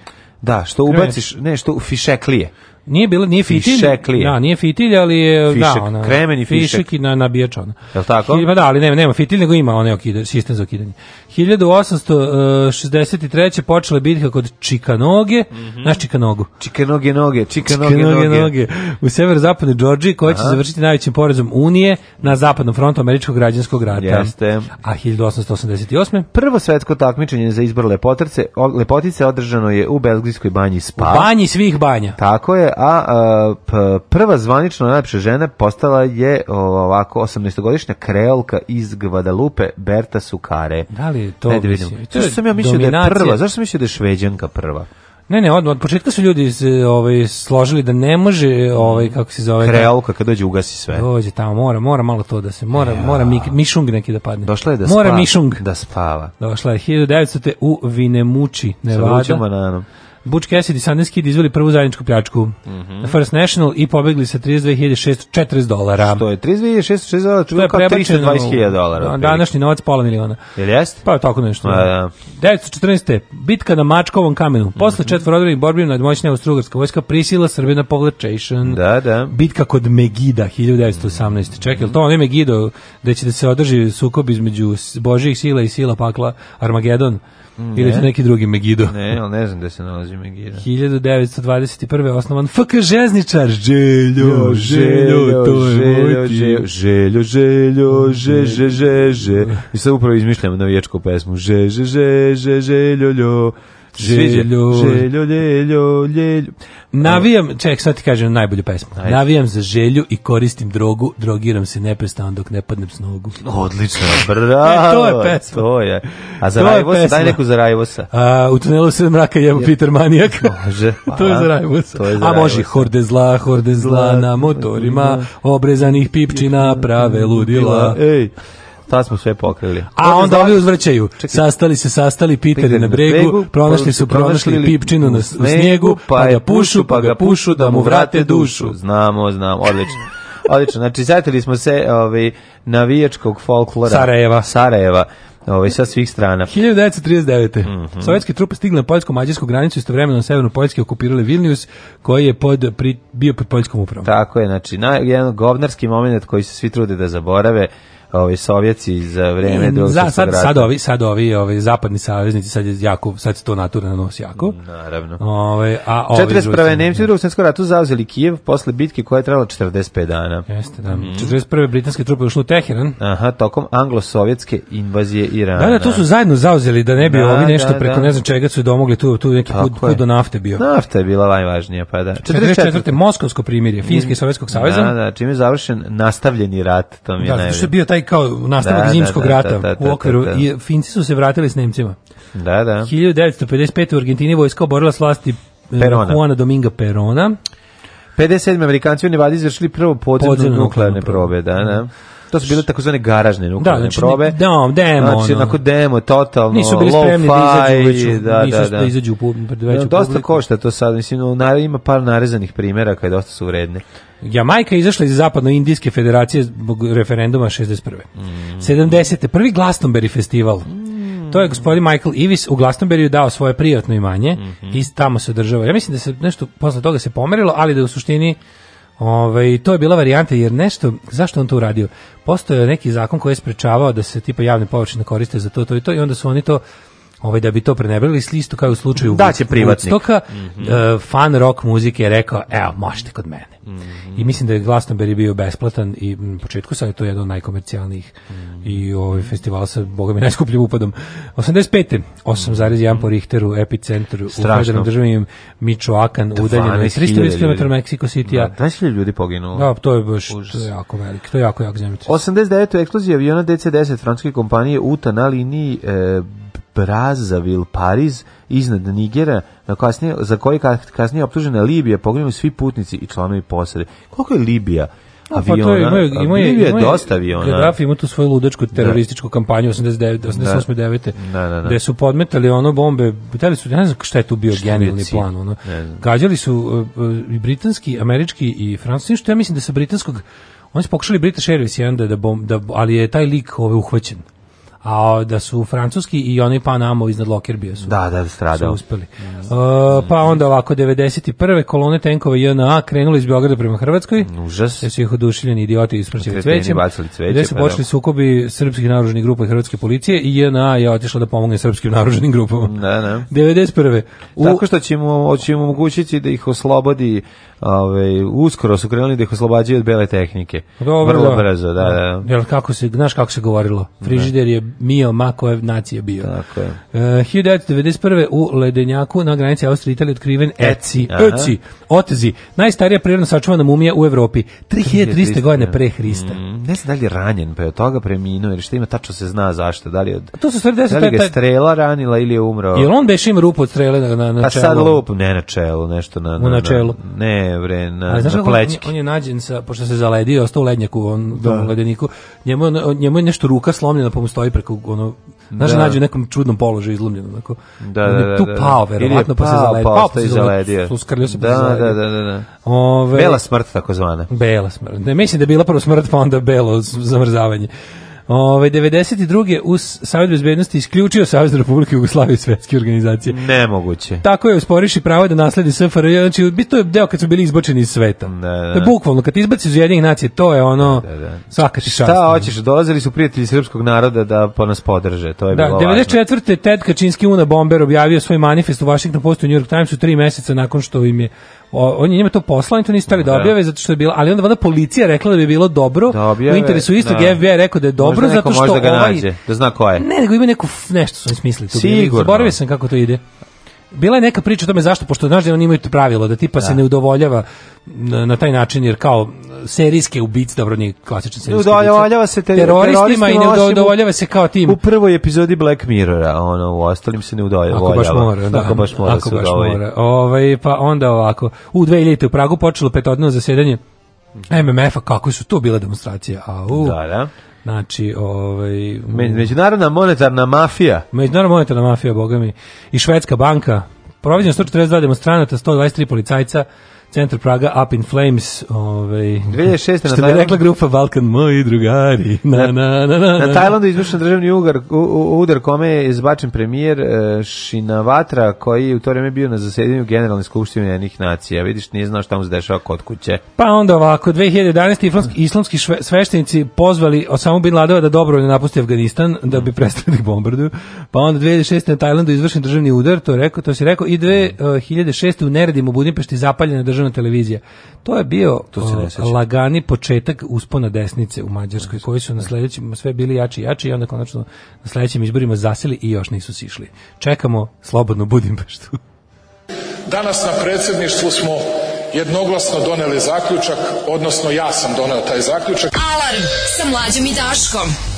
Da, što ubaciš, ne, što u fišeklije. Nije bilo ni fitilj. Fišeklije. Da, nije fitilj, ali je da, fišek, da, ona. Kremen fišek. i na nabijač ona. Je tako? Hilj, pa da, ali nema, nema fitilj, nego ima onaj okidar, sistem za okidanje. 1863. E, počela bitka kod Čikanoge, mm -hmm. naš Čikanogu. Čikanoge noge, Čikanoge, noge. noge. U severozapadnoj Džordžiji, koja će Aha. završiti najvećim porezom Unije na zapadnom frontu američkog građanskog rata. Jeste. A 1888. Prvo svetsko takmičenje za izbor lepotice, lepotice održano je u belgijskoj banji Spa. U banji svih banja. Tako je, a, a e, prva zvanično najlepša žena postala je ovako 18-godišnja kreolka iz Gvadalupe, Berta Sukare. Da li to? Ne, da Mislim, to je sam ja mislio da je prva? Zašto sam mislio da je šveđanka prva? Ne, ne, od, od početka su ljudi iz, ovaj, složili da ne može, ovaj, kako se zove... Da- kreolka kad dođe ugasi sve. Dođe tamo, mora, mora malo to da se, mora, ja. mora mi, mišung neki da padne. Došla je da mora spava. Mora mišung. Da spava. Došla je 1900. u Vinemuči, Nevada. Sa vrućom bananom. Butch Cassidy i Sundance Kid izveli prvu zajedničku pljačku mm -hmm. First National i pobegli sa 32.640 dolara. Što je 32.640 dolara, To je kao 320.000 dolara. Današnji novac pola miliona. Ili jest? Pa je tako nešto. A, pa, da. 914. Da. Bitka na Mačkovom kamenu. Mhm. Posle mm -hmm. četvorodorenih borbi austro Austrougarska vojska prisila Srbe na Da, da. Bitka kod Megida 1918. Mm -hmm. Čekaj, to onaj Megido da će da se održi sukob između Božijih sila i sila pakla Armagedon. Mm, ne. Ili je neki drugi Megido? Ne, ali ne znam gde se nalazi Megido. 1921. osnovan FK Žezničar. Željo, željo, to je željo, željo, željo, že, mm. že, že, že. I sad upravo izmišljam navijačku pesmu. Že, že, že, že, željo, ljo. Željo, željo, ljeljo, ljeljo. Navijam, ček, sad ti kažem najbolju pesmu. Ajde. Navijam za želju i koristim drogu, drogiram se neprestano dok ne padnem s nogu. Odlično, bravo. E, to je pesma. To je. A za Rajvosa, daj neku za Rajvosa. A, u tunelu se mraka jebo je. Peter Manijak. Može. to je za Rajvosa. To je za A može, horde zla, horde zla, na motorima, obrezanih pipčina, prave ludila. Ej. Ta smo sve pokrili. A onda ovi uzvrćaju. Sastali se, sastali pitari na bregu, pronašli su pronašli pipčinu na snegu pa, pa, pa, pa ga pušu, pa ga pušu da mu vrate dušu. Znamo, znamo, odlično. Odlično. Znači, satili smo se ovaj, navijačkog folklora Sarajeva. Sarajeva. Ovaj sa svih strana. 1939. Mm -hmm. Sovjetske trupe stigle na poljsko-mađarsku granicu istovremeno na severnu Poljske okupirali Vilnius koji je pod pri, bio pod poljskom upravom. Tako je, znači na, jedan govnarski momenat koji se svi trude da zaborave ovi sovjetci za vreme drugog za, sad, rata. Sad ovi, sad ovi, ovi zapadni saveznici, sad, je jako, sad se to naturno nosi jako. Naravno. Ove, ovaj, a ovi 41. Nemci drugog drugom rata ratu zauzeli Kijev posle bitke koja je trajala 45 dana. Jeste, da. Mm. 41. britanske trupe ušle u Teheran. Aha, tokom anglo-sovjetske invazije Irana. Da, da, to su zajedno zauzeli da ne bi da, ovi nešto da, preko da. ne znam čega su domogli, tu, tu neki put, put do nafte bio. Nafta je bila najvažnija, pa da. 44. 44. Moskovsko primirje, Finjske mhm. i Sovjetskog saveza. Da, da, čime je završen nastavljeni rat, to mi je da, Da, taj kao nastavak da, da, zimskog da, rata da, da u da, okviru i Finci su se vratili s Nemcima. Da, da. 1955. u Argentini vojska oborila s vlasti eh, Perona. Juana Dominga Perona. 57. Amerikanci u Nevada izvršili prvo podzemnu nuklearne probe, probe, da, da to su bile takozvane garažne da, nuklearne da, znači, probe. Da, demo. Znači, ono, onako demo, totalno, Nisu bili spremni da izađu, da, da, da. da izađu u veću Dosta košta to sad, mislim, no, ima par narezanih primjera kada dosta su vredne. Jamajka je izašla iz zapadno-indijske federacije zbog referenduma 61. Mm. 70. Prvi Glastonbury festival. Mm. To je gospodin Michael Ivis u Glastonberiju dao svoje prijatno imanje mm -hmm. i tamo se održava. Ja mislim da se nešto posle toga se pomerilo, ali da u suštini Ove, ovaj, to je bila varijanta jer nešto, zašto on to uradio? Postoje neki zakon koji je sprečavao da se tipa javne površine koriste za to, to i to i onda su oni to ovaj da bi to prenebrali isto kao u slučaju da će privatnik Woodstocka, mm -hmm. uh, fan rock muzike je rekao evo možete kod mene mm -hmm. i mislim da je Glastonbury bio besplatan i u početku sad je to jedan od najkomercijalnijih mm -hmm. i mhm. ovaj festival sa bogami najskupljim upadom 85. 8,1 po Richteru epicentru u federalnom državnim Michoacan udaljeno 300 km Mexico City-a da, 20.000 ljudi poginulo da to je baš to je jako veliko to je jako jako zemljotres 89. eksplozija aviona DC-10 francuske kompanije UTA na liniji e, Brazzaville, Pariz, iznad Nigera, na kasnije, za koji kasnije optužena Libija, poginu svi putnici i članovi posade. Koliko je Libija? A pa aviona, pa je, ima, ima, Libija ima, dosta aviona. Gaddafi ima tu svoju ludačku da. terorističku da. kampanju 89, 88. Da. 9. Da, da, da. Gde su podmetali ono bombe, pitali su, ja ne znam šta je tu bio genijalni plan. Ono. Gađali su uh, i britanski, američki i francuski, što ja mislim da sa britanskog Oni su pokušali British Airways jedan da, da, bom, da, ali je taj lik ove ovaj, uhvaćen a da su francuski i oni Panamo iznad Lokerbija su. Da, da, stradao. Su uspeli. Yes. Mm. Uh, pa onda ovako 91. kolone tenkova JNA krenuli iz Beograda prema Hrvatskoj. Užas. Jer su ih odušiljeni idioti ispraćali cvećem. Bacili cveće, gde su pa počeli da. sukobi srpskih naružnih grupa i hrvatske policije i JNA je otišla da pomogne srpskim naružnim grupama. Da, da. 91. U... Tako što će mu, će omogućiti da ih oslobodi Ove, uskoro su krenuli da ih oslobađaju od bele tehnike. Dobro, Vrlo da. brzo, da, da, da. Jel, kako se, znaš kako se govorilo? Da. Frižider je mio ma koje nacije bio. Tako je. E, uh, 1991. u Ledenjaku na granici Austrije i Italije otkriven e, Eci. Eci, Otezi, najstarija prirodno sačuvana mumija u Evropi. 3300 godina pre Hrista. Mm, ne znam da li je ranjen, pa je od toga preminuo, jer što ima tačno se zna zašto. Da li, od, to su stvari, da, da li ga taj... strela ranila ili je umro? Jel on beš ima rupu od strele na, na, na pa čelu? A sad lup, ne na čelu, nešto na... na, na u načelu. Ne, evre na, na plećki. On, on, je nađen, sa, pošto se zaledio, ostao u lednjaku, on, da. ledeniku, njemu, njemu je nešto ruka slomljena, pa mu stoji preko, ono, znaš, da. nađe u nekom čudnom položaju izlomljen, onako. Da, da, da. Tu da, da. pao, verovatno, pa se zaledio. Pa pao, pa se zaledio. Uskrljio se, pa se da, zaledio. Da, da, da, da. Ove, bela smrt, tako takozvana. Bela smrt. Ne, mislim da je bila prvo smrt, pa onda belo zamrzavanje. Ove, 92. uz Savjet bezbednosti isključio Savjet Republike Jugoslavije svetske organizacije. Nemoguće. Tako je usporiši pravo da nasledi SFRJ. Znači, to je deo kad su bili izbačeni iz sveta. Da, da. Bukvalno, kad izbaci iz jedinih nacije, to je ono da, da. svaka šišast. Šta hoćeš, dolazili su prijatelji srpskog naroda da po nas podrže. To je da, bilo 94. Važno. Ted Kačinski Una Bomber objavio svoj manifest u Washington Postu i New York Timesu tri meseca nakon što im je o, on je njima to poslao, to nisu stali da, da objave zato što je bilo, ali onda vada policija rekla da bi bilo dobro da objave, u interesu istog da. FBI rekao da je dobro dobro zato što ovaj, nađe, da zna ko je. Ne, nego ima neku nešto su smislili tu. Sigurno. Zaboravio sam kako to ide. Bila je neka priča o tome zašto, pošto znaš da oni imaju to pravilo, da tipa da. se ne udovoljava na, na taj način, jer kao serijske ubice, dobro nije klasične serijski ubice. Udovoljava se ter teroristima, i ne udovoljava se kao tim. U prvoj epizodi Black Mirrora, ono, u ostalim se ne udovoljava. Ako baš mora, da. Ako baš mora ako da se baš mora. Ove, ovaj, pa onda ovako, u 2000. u Pragu počelo petodnevno zasedanje MMF-a, kako su to bile demonstracije. Au. Da, da. Znači, ovaj međunarodna monetarna mafija, međunarodna monetarna mafija, bogami, i švedska banka. Proviđeno 142 demonstranata, 123 policajca, centar Praga Up in Flames, ovaj 2006 na Tajlandu. rekla grupa Balkan moji drugari. Na na na na. Na Tajlandu izvršen državni udar udar kome je izbačen premijer Šinavatra, eh, koji je u to vreme bio na zasedanju generalne skupštine Ujedinjenih nacija. Vidiš, nije znao šta mu se dešava kod kuće. Pa onda ovako 2011 islamski, islamski šve, sveštenici pozvali Osama bin Ladena da dobrovoljno napusti Afganistan da bi prestali da bombarduju. Pa onda 2006 na Tajlandu izvršen državni udar, to rekao, to se rekao i 2006 eh, u u Budimpešti zapaljene državna televizija. To je bio to se lagani početak uspona desnice u Mađarskoj, koji su na da. sledećim sve bili jači i jači i onda konačno na sledećim izborima zaseli i još nisu sišli. Čekamo slobodno Budimpeštu. Danas na predsjedništvu smo jednoglasno doneli zaključak, odnosno ja sam doneo taj zaključak. Alarm sa mlađim i Daškom.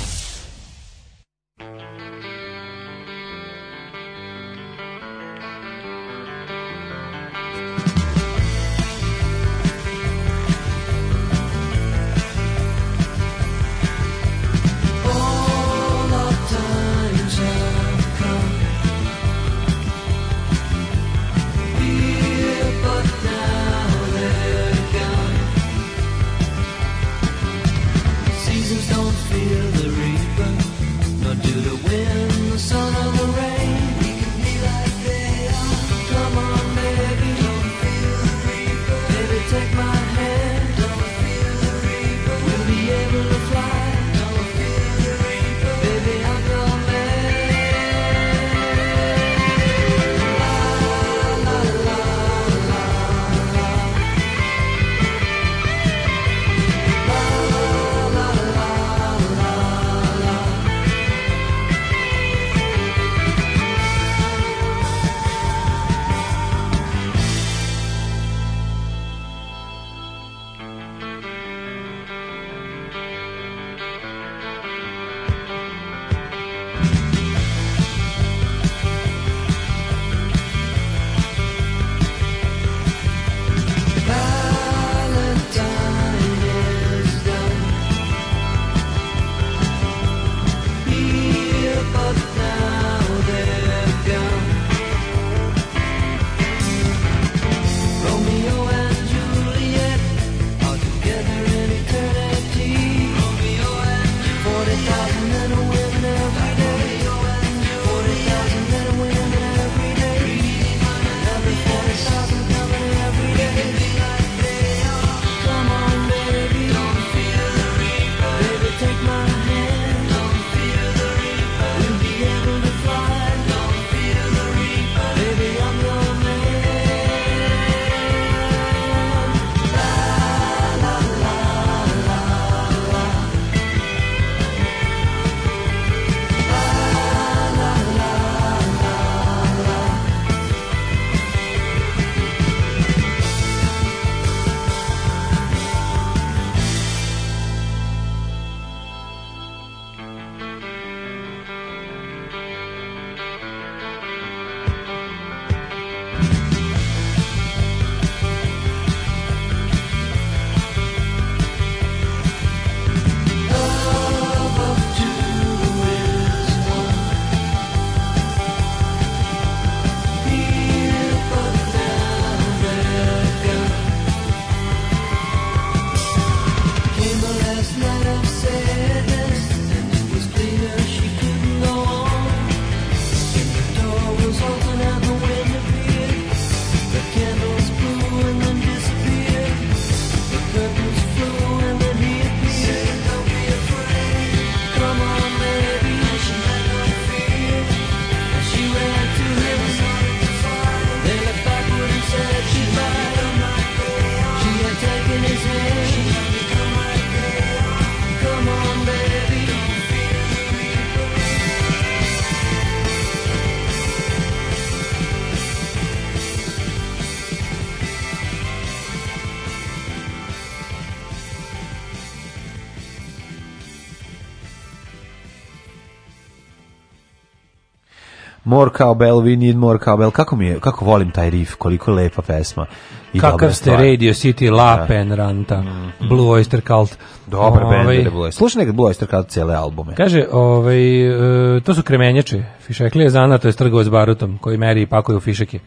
cowbell, we need more cowbell. Kako mi je, kako volim taj riff, koliko lepa pesma. I Kakav ste stvar. Radio City, La da. Pen, Ranta, mm -hmm. Blue Oyster Cult. Dobar ovaj, band Blue Slušaj nekad Blue Oyster Cult cele albume. Kaže, ovaj, e, to su kremenjače. Fišekli je zana, to je strgovac barutom koji meri i pakuje u fišeke.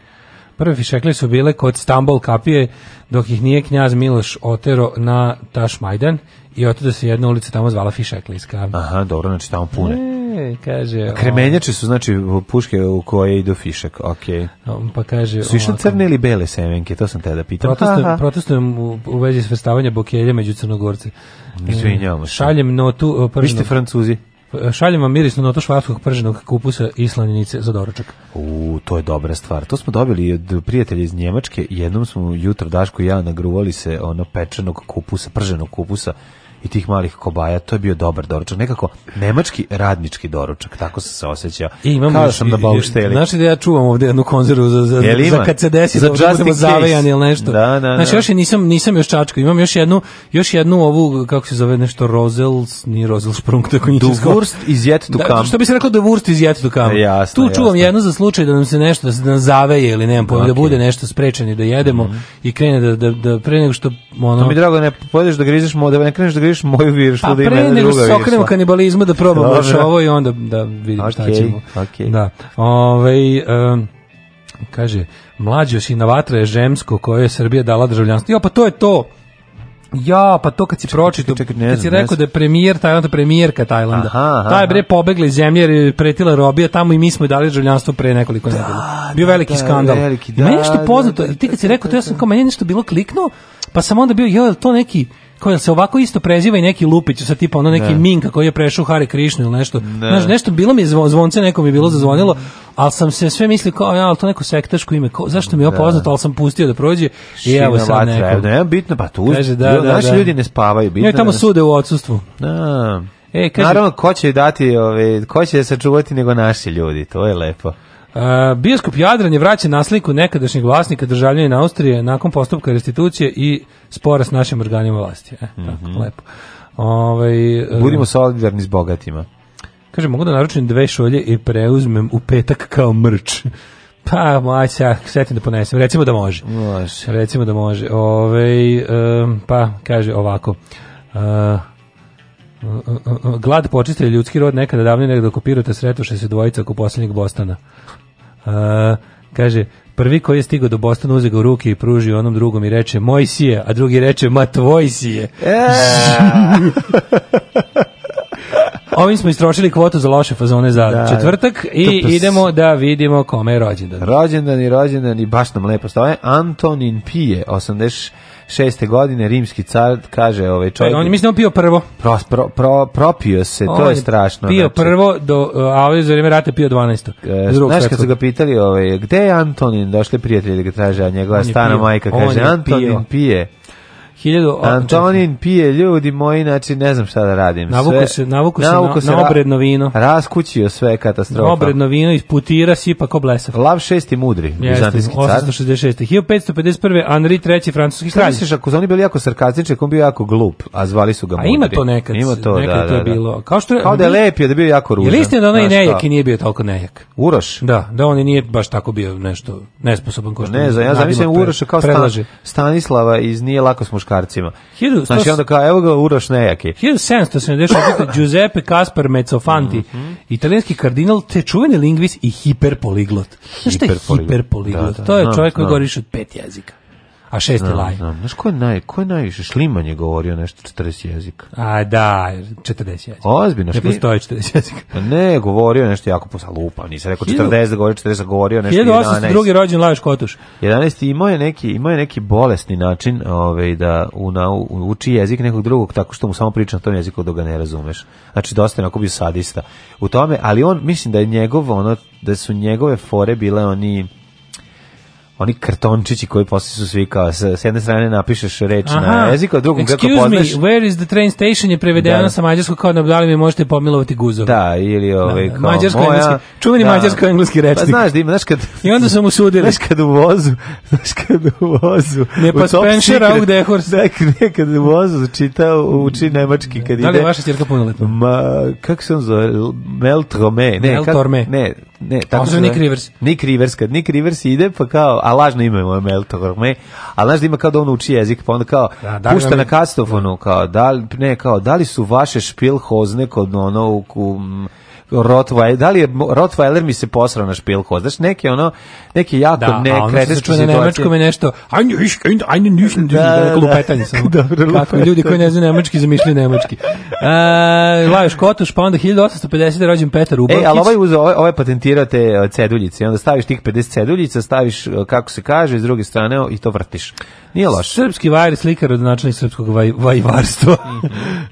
Prve fišekle su bile kod Stambol kapije, dok ih nije knjaz Miloš otero na Tašmajdan i otada se jedna ulica tamo zvala Fišekliska. Aha, dobro, znači tamo pune. E, E, kaže... Kremenjače su, znači, puške u koje idu fišak, okej. Okay. Pa kaže... Su išli crne ili bele semenke, to sam te da pitam. Protestujem, Aha. protestujem u, u vezi svrstavanja bokelja među crnogorce. Izvinjamo se. Šaljem notu... E, Vi ste francuzi? E, šaljem vam mirisnu notu švapskog prženog kupusa i slanjenice za doručak. U, to je dobra stvar. To smo dobili od prijatelja iz Njemačke. Jednom smo jutro Daško i ja nagruvali se ono pečenog kupusa, prženog kupusa i tih malih kobaja, to je bio dobar doručak, nekako nemački radnički doručak, tako sam se osjećao. I e, imam Kao da sam na baušteli. Znaš da ja čuvam ovde jednu konzervu za, za, Jel za kad se desi, za da budemo zavejan ili nešto. Da, da, da. Znači, još je, nisam, nisam još čačko, imam još jednu, još jednu ovu, kako se zove nešto, Rozels, nije Rozelsprung, tako niče skoro. Wurst iz Jet to da, Što bi se reklo da Wurst iz Jet to Kam. E, jasno, tu čuvam jasno. jednu za slučaj da nam se nešto, da se nam da zaveje ili nemam pojma, da okay. da bude nešto sprečeni da jedemo mm -hmm. i krene da, da, da pre nego što... Ono, to mi drago, ne pojedeš da grizeš, da ne kreneš da virš, moju virš, pa, da ima jedna druga virša. Pa pre nego kanibalizmu da probamo još ovo i onda da vidimo okay, šta ćemo. Okay. Da. Ove, um, kaže, mlađoš i navatra je žemsko koje je Srbija dala državljanstvo. Jo, pa to je to. Ja, pa to kad si pročitao, kad si rekao da je premijer Tajlanda, premijerka Tajlanda, aha, aha, ta je bre pobegla iz zemlje jer je pretila robija tamo i mi smo i dali državljanstvo pre nekoliko da, nedelja. Da, bio veliki da, skandal. Veliki, da, I meni da, nešto poznato, da, da, ti kad si rekao to, ja sam kao, meni nešto bilo kliknuo, pa sam onda bio, joj, to neki, kao se ovako isto preziva i neki Lupić sa tipa ono neki da. Minka koji je prešao Hare Krišnu ili nešto. Da. Znaš, nešto bilo mi zvon, zvonce nekom je bilo zazvonilo, ali sam se sve mislio kao ja, ali to neko sektaško ime. Kao, zašto mi je opoznato, da. ali sam pustio da prođe. I evo sad neko. Ne, bitno pa tu. Kaže, da, da, naši da. ljudi ne spavaju, bitno. Ne, da tamo sude u odsustvu. Da. E, kaže, Naravno, ko će dati, ove, ko će sačuvati nego naši ljudi, to je lepo. Uh, biskup Jadran je vraćen na sliku nekadašnjeg vlasnika državljanina Austrije nakon postupka restitucije i spora s našim organima vlasti. E, mm -hmm. tako, mhm. lepo. Ove, ovaj, Budimo solidarni s bogatima. Kaže, mogu da naručim dve šolje i preuzmem u petak kao mrč. pa, moj se, setim da ponesem. Recimo da može. Može. Recimo da može. Ove, ovaj, um, pa, kaže ovako. Uh, glad počistio ljudski rod nekada davno negde okupirate sretoše se dvojica oko posljednjeg Bostana. Uh, kaže, prvi koji je stigao do Bostana uze ga u ruke i pruži onom drugom i reče moj sije, a drugi reče ma tvoj sije. E! Ovim smo istrošili kvotu za loše fazone za da, četvrtak i tupas. idemo da vidimo kome je rođendan. Rođendan i rođendan i baš nam lepo stoje. Antonin Pije, 86 6. godine rimski car kaže ovaj pa, čovjek e, on mislimo pio prvo pro, pro, pro, propio se on to je strašno pio znači. prvo do a ovaj za vrijeme rata pio 12. E, znaš kad su ga pitali ovaj gdje je Antonin došli prijatelji da ga traže a njegova stana majka kaže on Antonin pio. pije 18... Antonin pije, ljudi moji, znači ne znam šta da radim. Navuko se, navuko se, navuko se na, na obredno vino. Raskućio sve katastrofa. Na obredno vino isputira si pa ko blesav. Lav šesti mudri, bizantijski car. 866. 1551. Henri treći francuski kralj. Šta misliš, ako su oni bili jako sarkastični, kom bio jako glup, a zvali su ga mudri. A ima to nekad. Ima to, nekad da, to je da, da. bilo. Kao, što, Kao da je lepije da bio jako ružan. Je da onaj nejak i nije bio toliko nejak? Uroš? Da, da on nije baš tako bio nešto nesposoban. Ko što ne znam, ja zamislim Uroša kao Stanislava iz Nije lako smuška muškarcima. 1100... Znači onda kao, evo ga Uroš nejaki. 1770. Giuseppe Caspar Mezzofanti, mm -hmm. italijanski kardinal, te čuveni lingvis i hiperpoliglot. Znaš hiperpoliglot? Da, da, to je čovjek koji govoriš od pet jezika a šest znam, laj. Znam. Znaš ko je, naj, ko je najviše? Šliman je govorio nešto 40 jezika. A da, 40 jezika. Ozbiljno. Ne postoji 40 jezika. Pa ne, govorio nešto jako posalupa. lupa, nisam rekao 40, govorio 40, govorio nešto 1802. drugi rođen Lajoš Kotuš. 11. imao je neki, imao je neki bolesni način ovaj, da u, uči jezik nekog drugog tako što mu samo priča na tom jeziku dok ga ne razumeš. Znači, dosta je onako bio sadista u tome, ali on, mislim da je njegov, ono, da su njegove fore bile oni oni kartončići koji posle su svi kao s, s jedne strane napišeš reč Aha. na jeziku, a drugom kako poznaš. Excuse me, where is the train station je prevedeno da. sa mađarskog kao na da, obdali mi možete pomilovati guzov. Da, ili da, ovaj da, kao mađarsko moja, engleski, čuveni da. mađarsko engleski pa rečnik. Pa znaš da ima, znaš kad I onda su mu sudili. Znaš kad u vozu, znaš kad u vozu. Ne pa spenšera u dehors. Da, nekad u vozu čita uči nemački da. kad da ide. Da li je vaša ćerka punoletna? Ma kako se on zove? Meltrome, ne, Meltorme. ne, ne, tako se Nick Rivers. Nick Rivers, kad Nick Rivers ide, pa kao, a lažno ime moje Mel Torme, a znaš da ima kao da on uči jezik, pa onda kao, da, da pušta na kastofonu, kao, da, ne, kao, da li su vaše špilhozne kod ono, u, u Rottweiler, da li je Rottweiler mi se posrao na špilku, znaš, neke ono, neke jako da, ne kreteške situacije. Da, a ono se čuje na nešto, ajde, ajde, ajde, nisam, da, da, da. lupetanje samo. Dobro, lupetanje. Kako ljudi koji ne znaju nemački, zamišljaju nemački. E, Lajoš Kotuš, pa onda 1850. rođen Petar Ubavkić. E, ali ovaj, uz, ovaj, ovaj patentirao te e, ceduljice, onda staviš tih 50 ceduljica, staviš, e, kako se kaže, s druge strane i to vrtiš. Nije loš. Srpski vajer slikar od načelnih srpskog vaj, vajvarstva. Mm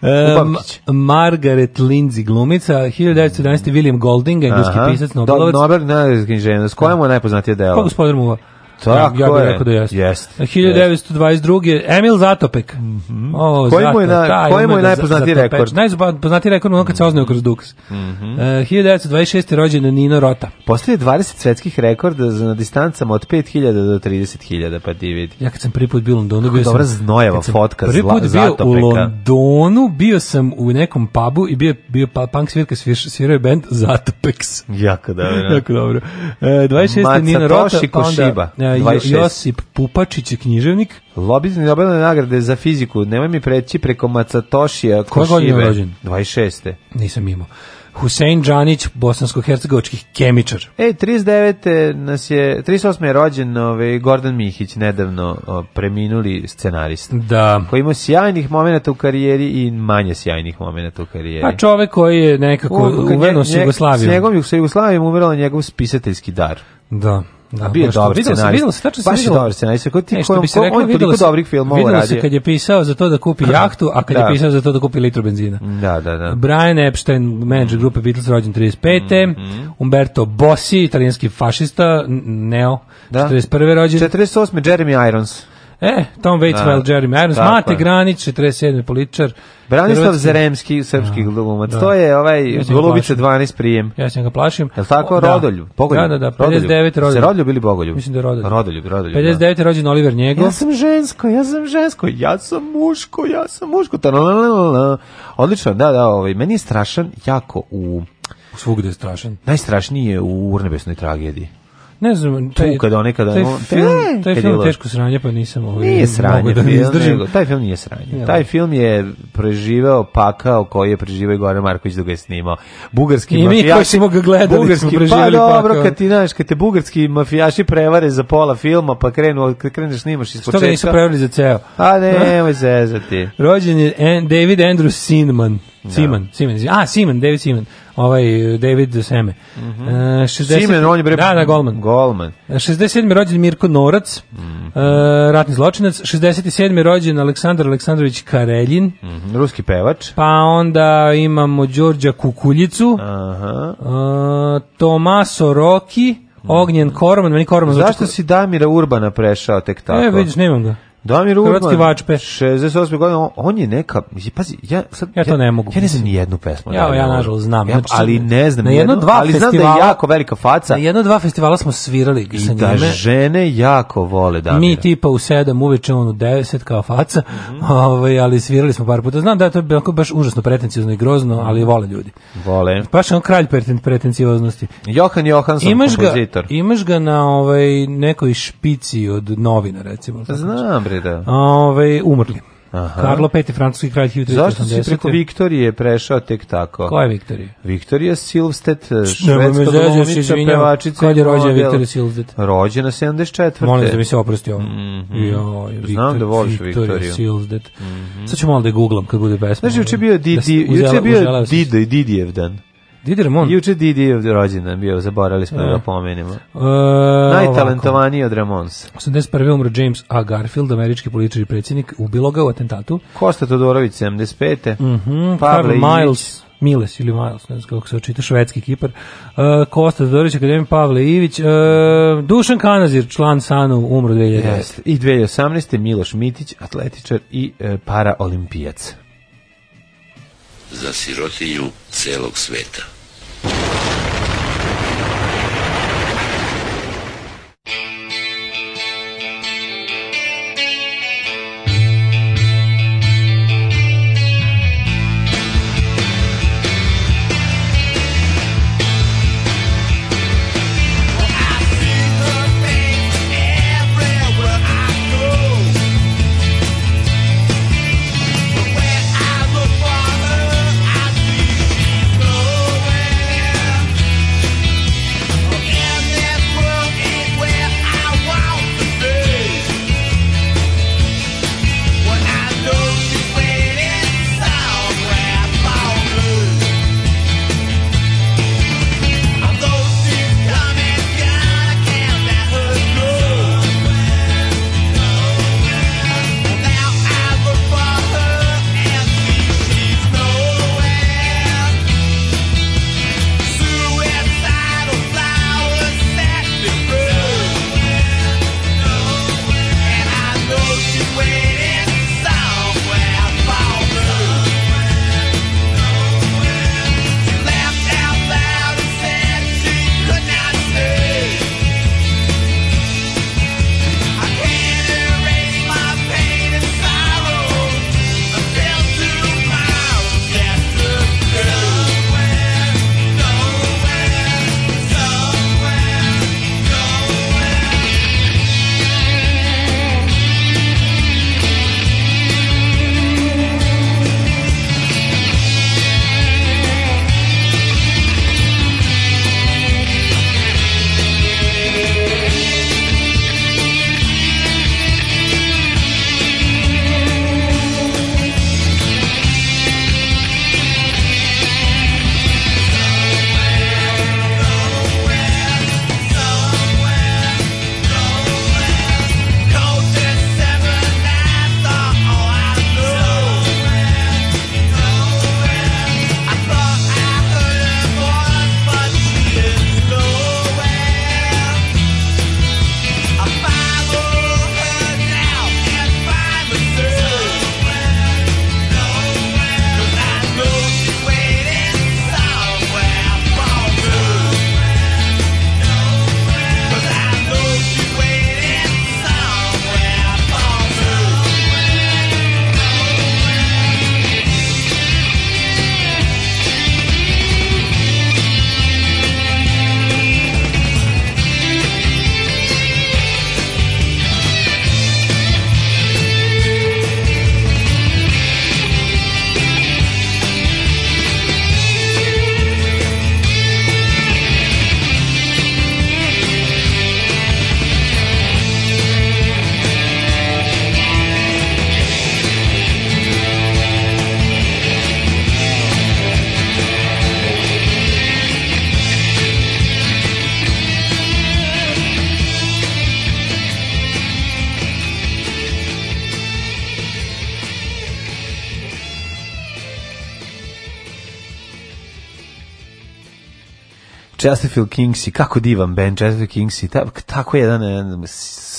-hmm. e, Margaret Lindsay glumica, 1917 1911. William Golding, engleski pisac, Nobelovac. Nobel, ne, s kojemu da. je najpoznatije delo? Pa gospodin Muva. Tako ja, ja bih rekao da jeste. Jest, 1922. Emil Zatopek. Mm -hmm. o, koji mu je, na, da, koji mu je da najpoznatiji Zatopek. rekord? Najpoznatiji rekord ono kad se oznao kroz duks. Mm -hmm. uh, 1926. rođena Nino Rota. Poslije 20 svetskih rekorda na distancama od 5000 do 30000, pa ti vidi. Ja kad sam prvi put bio u Londonu, Kako bio dobra sam... znojeva fotka Prvi put bio Zatopeka. u Londonu, bio sam u nekom pubu i bio, bio pa- punk svirka, svirao je band Zatopeks. Jako dobro. jako dobro. Uh, e, 26. Nino Rota, pa onda... Koshiba. 26. Josip Pupačić, književnik. Lobizam Nobelove nagrade za fiziku. Nemoj mi preći preko Macatošija Košive. rođen? 26. Nisam imao. Husein Džanić, bosansko-hercegovački kemičar. E, 39. nas je, 38. je rođen ovaj, Gordon Mihić, nedavno o, preminuli scenarist. Da. Koji ima sjajnih momenta u karijeri i manje sjajnih momenta u karijeri. Pa čovek koji je nekako u, uveno s Jugoslavijom. S njegovom Jugoslavijom umrala njegov spisateljski dar. Da. Da, a bio je dobar scenarij. Videlo se, tačno se videlo. Baš dobar scenarij. Sa kod ti e, kojom, bi se reklo, videlo se, dobrih filmova radio. Videlo se kad je pisao za to da kupi da. jahtu, a kad da. je pisao za to da kupi litru benzina. Mm, da, da, da. Brian Epstein, menadžer mm. grupe Beatles, rođen 35. Mm -hmm. Umberto Bossi, italijanski fašista, neo, da. 41. rođen. 48. Jeremy Irons. E, Tom Waits, da. Jeremy Irons, Tako Mate Granić, 47. političar. Branislav Zeremski, srpski da, glumac. Da. To je ovaj ja Golubica 12 prijem. Ja se ga plašim. Je tako o, da. Bogoljub. Da, da, da, da, 59 Rodoljub. Se Rodoljub ili Bogoljub? Mislim da je Rodoljub. Rodoljub, Rodoljub. 59 da. rođen Oliver Njegov. Ja sam žensko, ja sam žensko, ja sam muško, ja sam muško. Talalala. Odlično, da, da, ovaj meni je strašan jako u svugde je strašan. Najstrašniji je u urnebesnoj tragediji. Ne znam, taj, tu kad one kada taj film, taj film je teško sranje, pa nisam ovaj Nije da sranje, da film, nego, taj film nije sranje. Jel. Taj film je preživeo pakao koji je preživeo Goran Marković dok ga je snimao. Bugarski I mafijaši. I mi koji smo ga gledali, bugarski, smo pakao. pa, dobro, pakao. kad ti znaš, kad te bugarski mafijaši prevare za pola filma, pa krenu, kad kreneš snimaš iz početka. Što ga nisu prevarili za ceo? A ne, nemoj zezati. Rođen je David Andrew Sinman. Da. Siman, Siman, a Siman, David Siman, ovaj David Seme. Mm uh, 60... Simen, on je bre... Da, da, golman. Golman. 67. E, rođen Mirko Norac, mm -hmm. uh, ratni zločinac. 67. rođen Aleksandar Aleksandrović Kareljin. Mm -hmm. Ruski pevač. Pa onda imamo Đorđa Kukuljicu, Aha. Uh, Tomaso Roki, mhm. Ognjen Korman, meni Korman Zašto zločin... si Damira Urbana prešao tek tako? E, vidiš, nemam ga. Damir Urban. Hrvatski vačpe. 68. godina, on je neka, mislim, pazi, ja sad... Ja to ne mogu. Ja ne znam ni jednu pesmu. Ja, ja nažalost znam. Ja, znači, ali ne znam na jedno, jedno dva ali festivala, znam da je jako velika faca. Na jedno dva festivala smo svirali I sa da njime. I da žene jako vole Damira. Mi tipa u sedam uveče, on u deset kao faca, mm -hmm. ovaj, ali svirali smo par puta. Znam da je to bilo baš užasno pretencijozno i grozno, mhm. ali vole ljudi. Vole. Baš on kralj pretencijoznosti. Johan Johansson, imaš kompozitor. Ga, imaš ga na ovaj, nekoj špici od novina, recimo. Znam, Umrli, da. Ove, umrli. Aha. Karlo V, francuski kralj 1380. Zašto si preko Viktorije prešao tek tako? Ko je Viktorije? Viktorija Silvstedt, švedska glumica, pevačica. Kad je rođena Viktorija Silvstedt? Rođena 74. Molim da mi se oprosti ovo. Mm -hmm. jo, Viktor, Znam da voliš Viktoriju. Silvstedt. Mm -hmm. Sad ću malo da je googlam kad bude pesma. Znaš, juče bio, Didi, da, uzela, je bio da Didi, Didijev dan. Didi Ramon. Juče Didi je rođendan bio, zaboravili smo da e. pomenemo. E, Najtalentovaniji od Ramonsa. 81. umro James A. Garfield, američki politički predsjednik, ubilo ga u atentatu. Kosta Todorović, 75. Mm -hmm, Pavle Miles. Miles ili Miles, ne znam kako se očita, švedski kipar. Uh, e, Kosta Todorović, Akademij Pavle Ivić, uh, Dušan Kanazir, član Sanu, umro 2011. Yes. I 2018. Miloš Mitić, atletičar i uh, paraolimpijac za sirotinju celog sveta. Chesterfield Kingsi, kako divan band Chesterfield Kingsi, tako jedan, jedan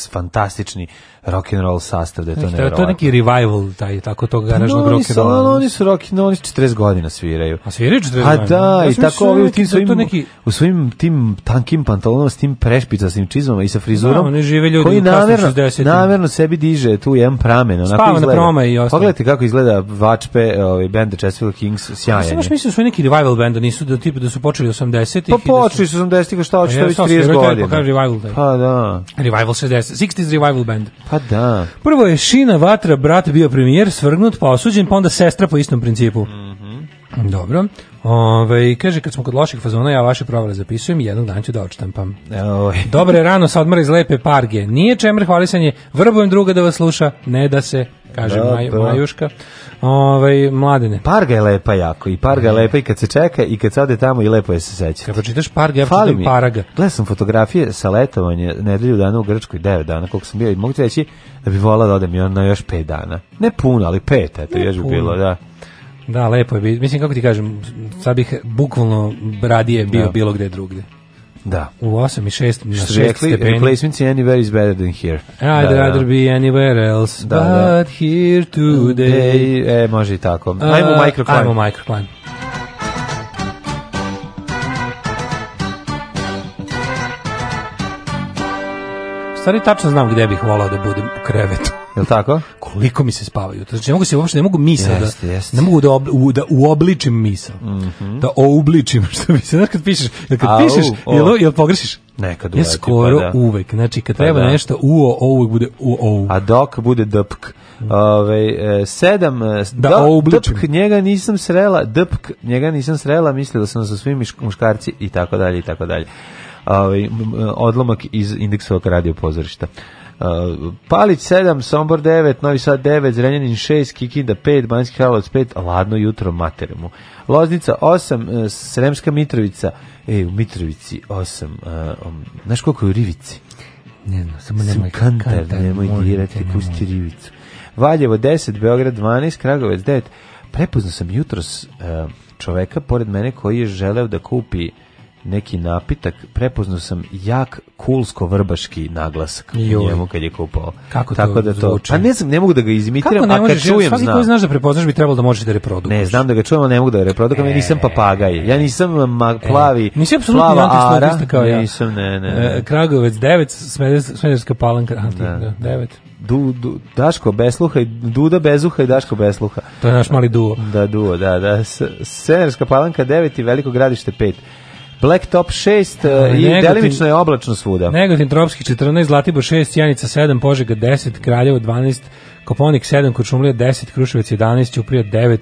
fantastični rock and roll sastav da je to ne. Znači, to je to neki revival taj tako tog pa garažnog no, rock and roll. oni su rock, no, oni 40 godina sviraju. A sviraju 40 godina. A da, i tako ovi u tim da svojim to neki u svojim tim tankim pantalonama s tim prešpicastim čizmama i sa frizurom. Da, oni žive ljudi koji namerno, namerno sebi diže tu jedan pramen, onako Spava izgleda. Na i ostalo. Pogledajte kako izgleda Vačpe, ovaj bend Chesterfield Kings, sjajan. Samo baš mislim da su neki revival bend, nisu da tipa da su počeli 80-ih. Da pa počeli su 80-ih, šta hoće to 30 godina. Pa kaže revival taj. Pa da. Revival 60 60s Revival Band. Pa da. Prvo je Šina Vatra, brat bio premijer, svrgnut, pa osuđen, pa onda sestra po istom principu. Mm -hmm. Dobro. Ove, ovaj, kaže, kad smo kod loših fazona, ja vaše provale zapisujem i jednog dana ću da odštampam. Dobre, rano sa odmora iz lepe parge. Nije čemer hvalisanje, vrbujem druga da vas sluša, ne da se kaže da, Maj, da. Majuška. Ovaj mladene. Parga je lepa jako i parga je mhm. lepa i kad se čeka i kad sade tamo i lepo je se seća. Kad pročitaš parga, ja pročitam paraga. Gledao sam fotografije sa letovanja nedelju dana u Grčkoj, 9 dana koliko sam bio i mogu ti reći da bi volao da odem i na još 5 dana. Ne puno, ali 5, eto, još bi bilo, da. Da, lepo je. Mislim, kako ti kažem, sad bih bukvalno radije bio da. bilo gde drugde. Da. U 8 i 6 na 6 stepeni. Replacement anywhere is better than here. Da, da, da. I'd da, rather da. be anywhere else, da, but da. here today. E, može i tako. Ajmo uh, microclimb. Ajmo microclimb. stvari tačno znam gde bih volao da budem u krevetu. Jel tako? Koliko mi se spavaju. Znači ne mogu se uopšte ne mogu misao da ne mogu da, ob, u, da uobličim misao. Mm -hmm. Da oubličim što mi se znaš kad pišeš, jel kad Au, pišeš, o. jel, jel pogrešiš? Nekad uvek. Ja pa skoro pa da. uvek. Znači kad pa treba pa da. nešto uo, o uvek bude uo. A dok bude dpk. Ove, e, sedam e, da do, obličim. dpk njega nisam srela, dpk njega nisam srela, mislila sam da sa svim muškarci i tako dalje i tako dalje ovaj, odlomak iz indeksovog radio pozorišta. Uh, Palić 7, Sombor 9, Novi Sad 9, Zrenjanin 6, Kikinda 5, Banjski Karlovac 5, ladno jutro materemu. Loznica 8, uh, Sremska Mitrovica, ej, u Mitrovici 8, uh, um, znaš koliko je u Rivici? Ne znam, samo nemoj kantar, kantar nemoj dirati, pusti Rivicu. Valjevo 10, Beograd 12, Kragovec 9, prepoznao sam jutros uh, čoveka pored mene koji je želeo da kupi uh, neki napitak, prepoznao sam jak kulsko-vrbaški naglasak u njemu kad je kupao. Kako Tako to da to, zvuči? Pa ne znam, ne mogu da ga izimitiram, a kad čujem svaki znam. Svaki znaš da prepoznaš bi trebalo da možeš da reprodukuš. Ne, znam da ga čujem, ali ne mogu da ga reprodukujem, e, ja nisam papagaj. Ja nisam ma, e, plavi, e, nisi plava ara. Kao ja. Nisam, ne, ne. ne. E, Kragovec 9, Smederska palanka, anti, da. 9. Da, du, du, Daško Besluha i Duda Bezuha i Daško Besluha. To je naš mali duo. Da, duo, da, da. Senerska palanka 9 i Veliko gradište 5. Blacktop 6 e, i negotin, delimično je oblačno svuda. Negotin Tropski 14, Zlatibor 6, Janica 7, Požega 10, Kraljevo 12, Koponik 7, Kočumlija 10, Kruševac 11, Ćuprija 9,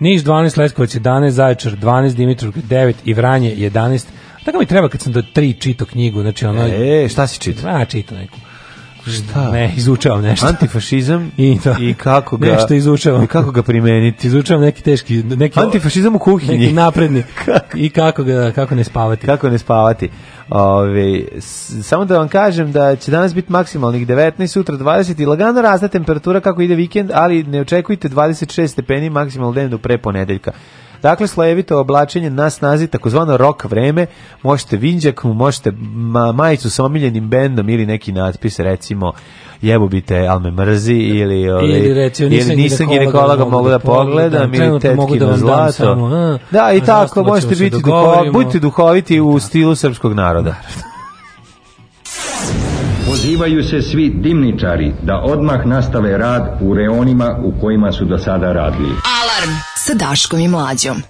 Niš 12, Leskovac 11, Zaječar 12, Dimitrov 9 i Vranje 11. Tako mi treba kad sam do 3 čito knjigu, znači ono... E, šta si čitao? A, čitao neku Šta? Ne, izučavam nešto. Antifašizam i, to, i kako ga nešto izučavam. I kako ga primeniti? Izučavam neki teški neki antifašizam u kuhinji. Neki napredni. kako? I kako ga kako ne spavati. Kako ne spavati. Ove, samo da vam kažem da će danas biti maksimalnih 19, sutra 20 i lagano razna temperatura kako ide vikend, ali ne očekujte 26 stepeni maksimalno dnevno pre ponedeljka. Dakle, slojevito oblačenje na snazi, takozvano rok vreme, možete vinđak, možete majicu sa omiljenim bendom ili neki natpis, recimo jebo bite, te, me mrzi ili ili, ovaj, recimo, nisam, ili nisam ginekologa mogu da, da pogledam da, ili tetki da zlato. Samo, a, da, i tako, možete biti da duho, budite duhoviti u da. stilu srpskog naroda. Pozivaju se svi dimničari da odmah nastave rad u reonima u kojima su do sada radili sa Daškom i Mlađom.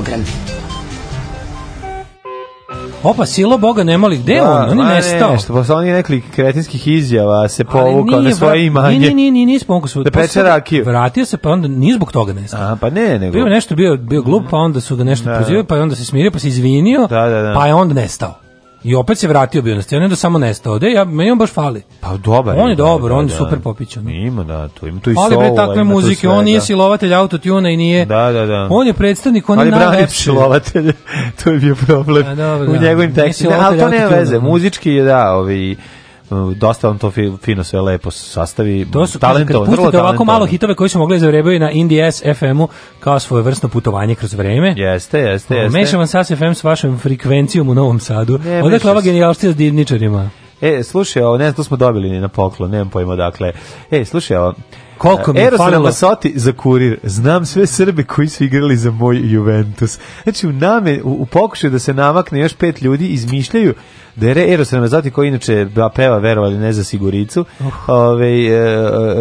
program. Opa, sila Boga nemali, gde je da, on? On je nestao. Nešto, posle onih nekih kretinskih izjava se povukao na svoje imanje. Nije, nije, nije, nije pomukao svoje. Da peče Vratio se, pa onda nije zbog toga nestao. A, pa ne, nego. Bio nešto, bio, bio glup, pa onda su ga nešto da. prozivali, pa onda se smirio, pa se izvinio, da, da, da. pa je onda nestao. I opet se vratio bio na scenu, onda samo nestao. Da, ja, meni on baš fali. Pa dobar. On je da, dobar, da, on je da. super popić. Ima da, to ima to i Ali bre takve muzike, on nije silovatelj autotuna i nije. Da, da, da. On je predstavnik onih najlepših. Ali brani silovatelj. To je bio problem. U njegovim tekstima, ali to nema veze. Muzički je da, ovi dosta on to fino sve lepo sastavi to vrlo talentovan, kad ovako malo hitove koji su mogli zavrebaju na Indie FM-u kao svoje vrstno putovanje kroz vreme jeste, jeste, jeste mešavam SAS FM s vašom frekvencijom u Novom Sadu ne, odakle ova genijalština s divničarima E, slušaj, ovo, ne znam, to smo dobili ni na poklon, nemam pojma dakle. E, slušaj, ovo, koliko mi je Eros Ramazzotti za kurir. Znam sve Srbe koji su igrali za moj Juventus. Znači, u, name, u, u pokušaju da se namakne još pet ljudi, izmišljaju da je Eros Ramazzotti, koji inače peva, verovali, ne za Siguricu, oh. Uh. ove, ovaj,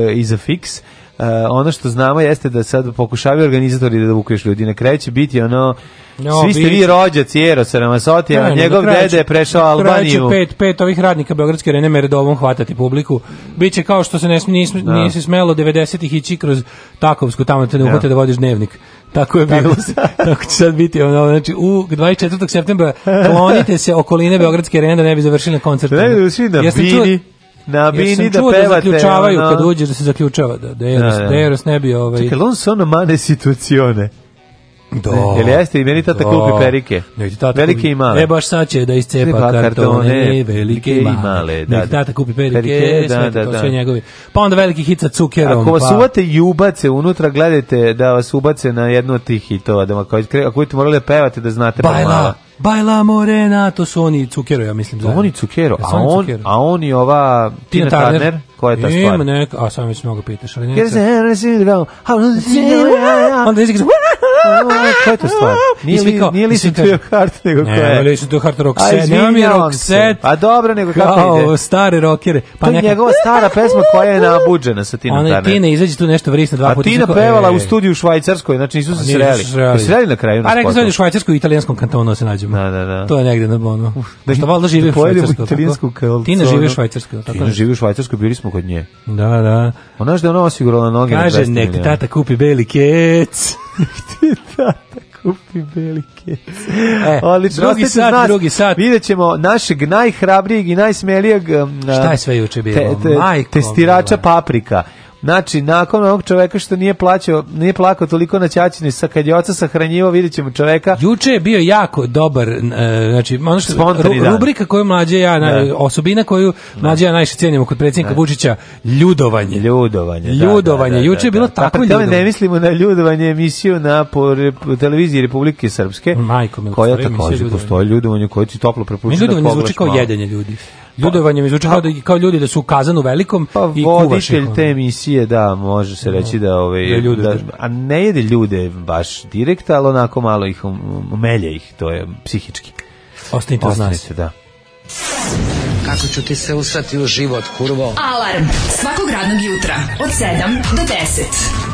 e, e, i za Fiks, Uh, ono što znamo jeste da sad pokušavaju organizatori da vukuješ ljudi. Na kraju će biti ono, no, svi ste vi rođaci, Ero Saramasoti, a njegov dede je prešao Albaniju. Na pet, pet ovih radnika Beogradske reneme redovom hvatati publiku. Biće kao što se ne, nis, no. Da. nije se smelo 90-ih ići kroz Takovsku, tamo te ne uhvate no. Da. da vodiš dnevnik. Tako je bilo. Tako će sad biti ono, znači u 24. septembra klonite se okoline Beogradske arene da ne bi završili na koncertu. Ne bi završili na Bini na bini da, da pevate. da zaključavaju ono... kad uđeš da se zaključava da da Eros, da, da. da Eros ne bi ovaj Čekaj, on sono mane situacione. Da. Jel jeste i meni tata da. kupi perike? Ne, tata velike kupi. i male. E baš sad će da iscepa kartone, kartone, velike i male. Da, Nek tata da. kupi perike, perike da, da, da. sve da. njegovi. Pa onda veliki hit sa cukerom. Ako vas pa... uvate i ubace unutra, gledajte da vas ubace na jednu od tih hitova. Da, ako budete morali da pevate, da znate pa malo. Bajla Morena, to su oni Cukero, ja mislim. Da. Oni Cukero, a on, a on i ova Tina Turner. Koja je ta stvar? Ima neka, a sam već mnogo pitaš, ali neka. Da onda izgleda koja je to stvar? Nije, li, nije li to tu heart, nego koja je? Ne, Listen to your heart, Roxette. Nema mi Roxette. A pa dobro, nego kako ide? stare rockere. Pa to je njegova stara pesma koja je nabuđena sa Tinom Turner. Ona je Tina, izađe tu nešto vrisna dva pa puta. A Tina pevala e. u studiju u Švajcarskoj, znači nisu se pa sreli. Nisu sreli na kraju. A rekli su da u Švajcarskoj i italijanskom kantonu se nađemo. Da, da, da. To je negde na bonu. Da, što valjda da živi u Švajcarskoj. Tina živi u Švajcarskoj. Tina živi u Švajcarskoj, bili smo smo kod nje. Da, da. Ona da je da ona osigurala noge. Kaže, nek ti tata kupi beli kec. nek ti tata kupi beli kec. E, Odlično, drugi sat, nas, drugi sat. Vidjet ćemo našeg najhrabrijeg i najsmelijeg... Um, Šta je sve juče bilo? Te, te, Majko, testirača bila. paprika. Znači, nakon ovog čoveka što nije plaćao, nije plakao toliko na ćaćini, sa kad je oca sahranjivao, vidjet ćemo čoveka. Juče je bio jako dobar, e, znači, ono što, ru, rubrika koju mlađe ja, da. osobina koju da. mlađe ja najviše cijenimo kod predsjednika da. Vučića, ljudovanje. Ljudovanje, da, da, Ljudovanje, da, juče je bilo tako pa, ljudovanje. ne mislimo na ljudovanje emisiju na po, po televiziji Republike Srpske, Majko, koja takođe postoji ljudovanje koje ti toplo prepušta da poglaš. Ljudovanje zvuči kao jedanje ljudi. Ljudovanje mi pa, zvuči kao, pa- da, kao ljudi da su u kazanu velikom pa, i voditelj te emisije, da, može se da. reći da... Ove, ovaj, da ljude da, a ne jede ljude baš direktno al onako malo ih um, melje ih, to je psihički. Ostanite, Ostanite da. Kako ću ti se usrati u život, kurvo? Alarm svakog radnog jutra od 7 do 10.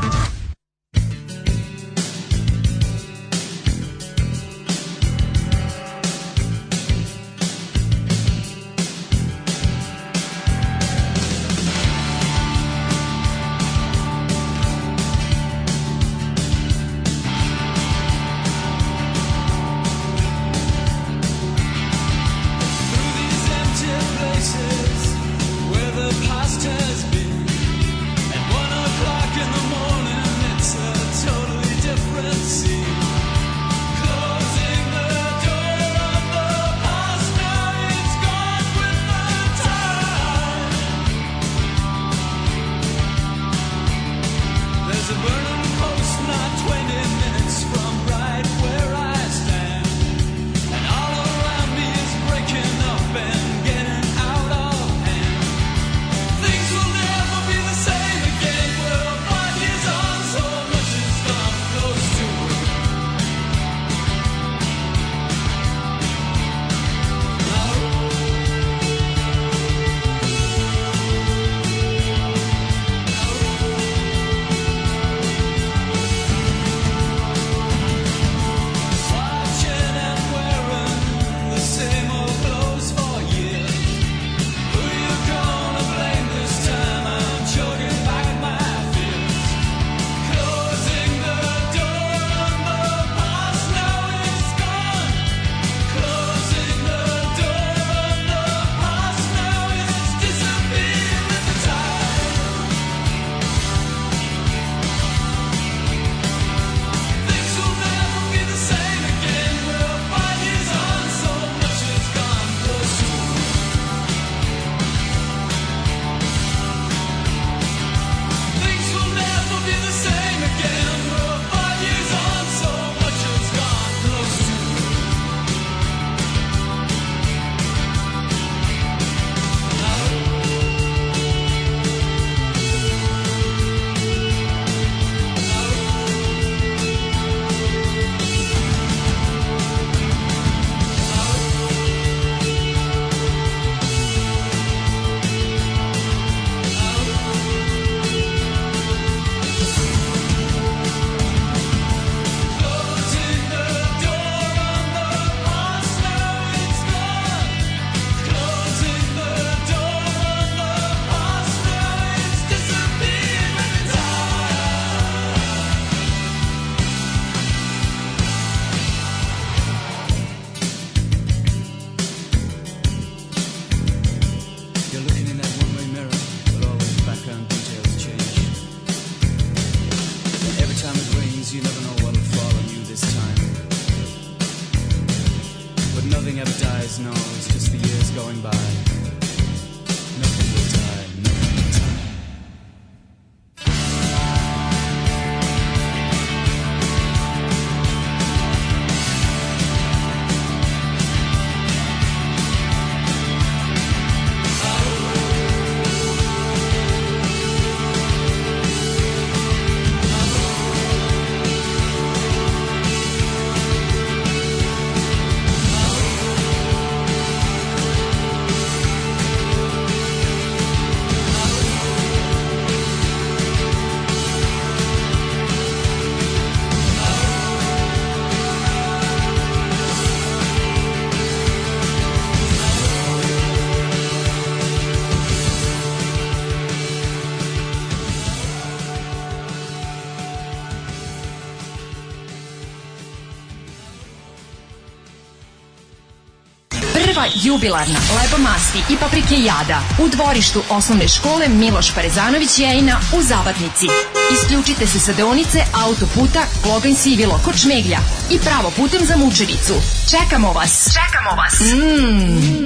jubilarna, masti i paprike jada u dvorištu osnovne škole Miloš Parezanović Jejina u Zabatnici. Isključite se sa deonice autoputa Kloganj Sivilo kod Čmeglja i pravo putem za Mučevicu. Čekamo vas! Čekamo vas! Mmm!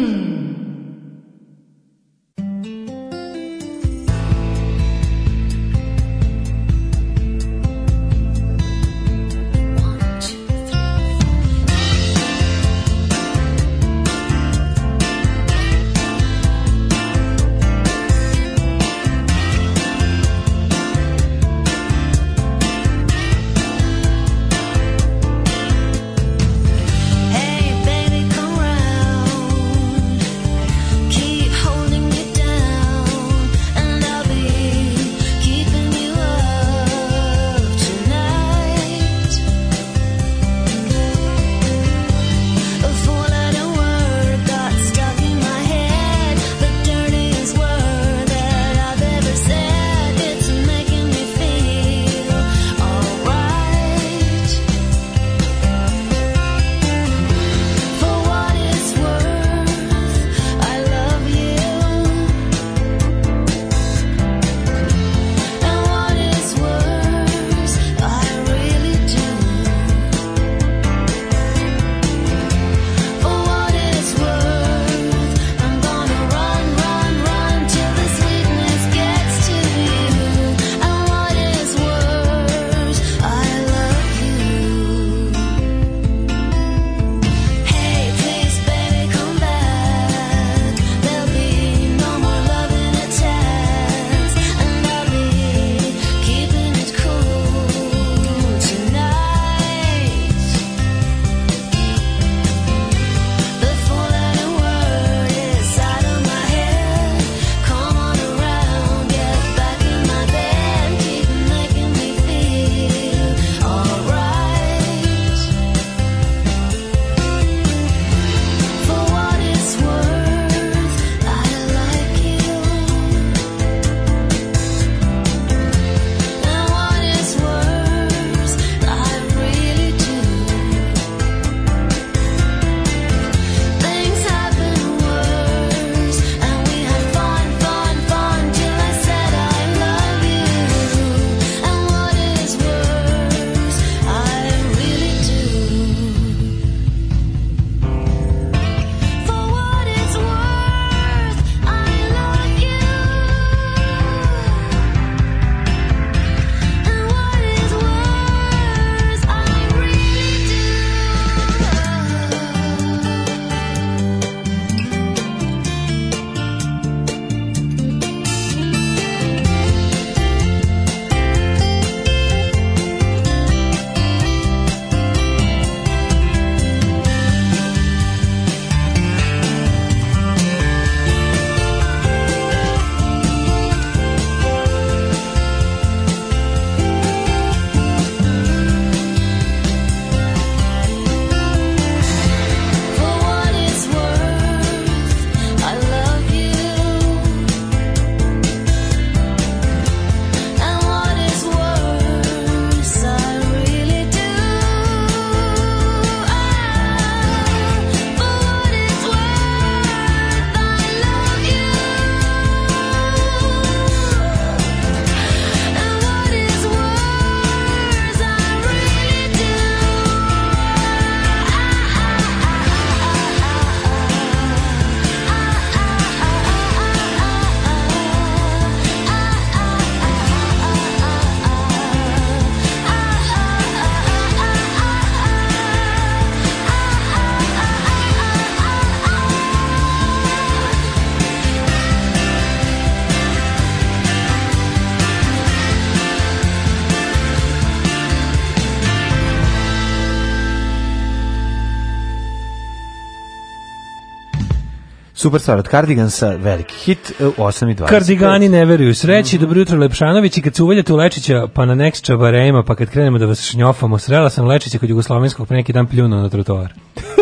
super stvar od Cardigansa, veliki hit e, u 8 i 20. Kardigani ne veruju sreći, mm -hmm. dobro jutro Lepšanović i kad se uvaljate u Lečića pa na next barejma, pa kad krenemo da vas šnjofamo, srela sam Lečića kod Jugoslovenskog pre neki dan pljunuo na trotoar.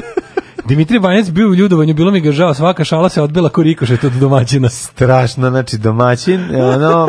Dimitri Banjac bio u ljudovanju, bilo mi ga žao, svaka šala se odbila ko rikošet od domaćina. Strašno, znači domaćin, ono,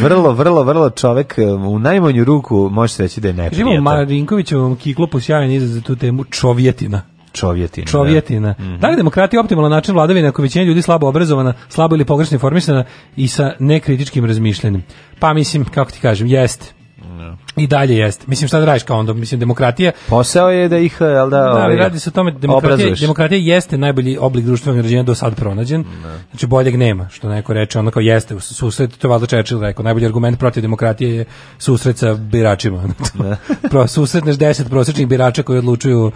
vrlo, vrlo, vrlo čovek, e, u najmanju ruku možete reći da je neprijatan. Živimo Marinkovićevom kiklopu sjajan izraz za tu temu čovjetina čovjetina. Čovjetina. Da, mm -hmm. da li demokratija optimalan način vladavine ako većina ljudi slabo obrazovana, slabo ili pogrešno informisana i sa nekritičkim razmišljanjem? Pa mislim, kako ti kažem, jeste. No. Da. I dalje jeste. Mislim šta da radiš kao onda, mislim demokratija. Posao je da ih jel da, da ali ovaj, radi se o tome demokratija, obrazuješ. demokratija jeste najbolji oblik društvenog uređenja do sad pronađen. No. Da. Znači boljeg nema, što neko reče, ono kao jeste u susret, to valjda Churchill rekao, najbolji argument protiv demokratije je susret sa biračima. Da. Pro susretneš 10 prosečnih birača koji odlučuju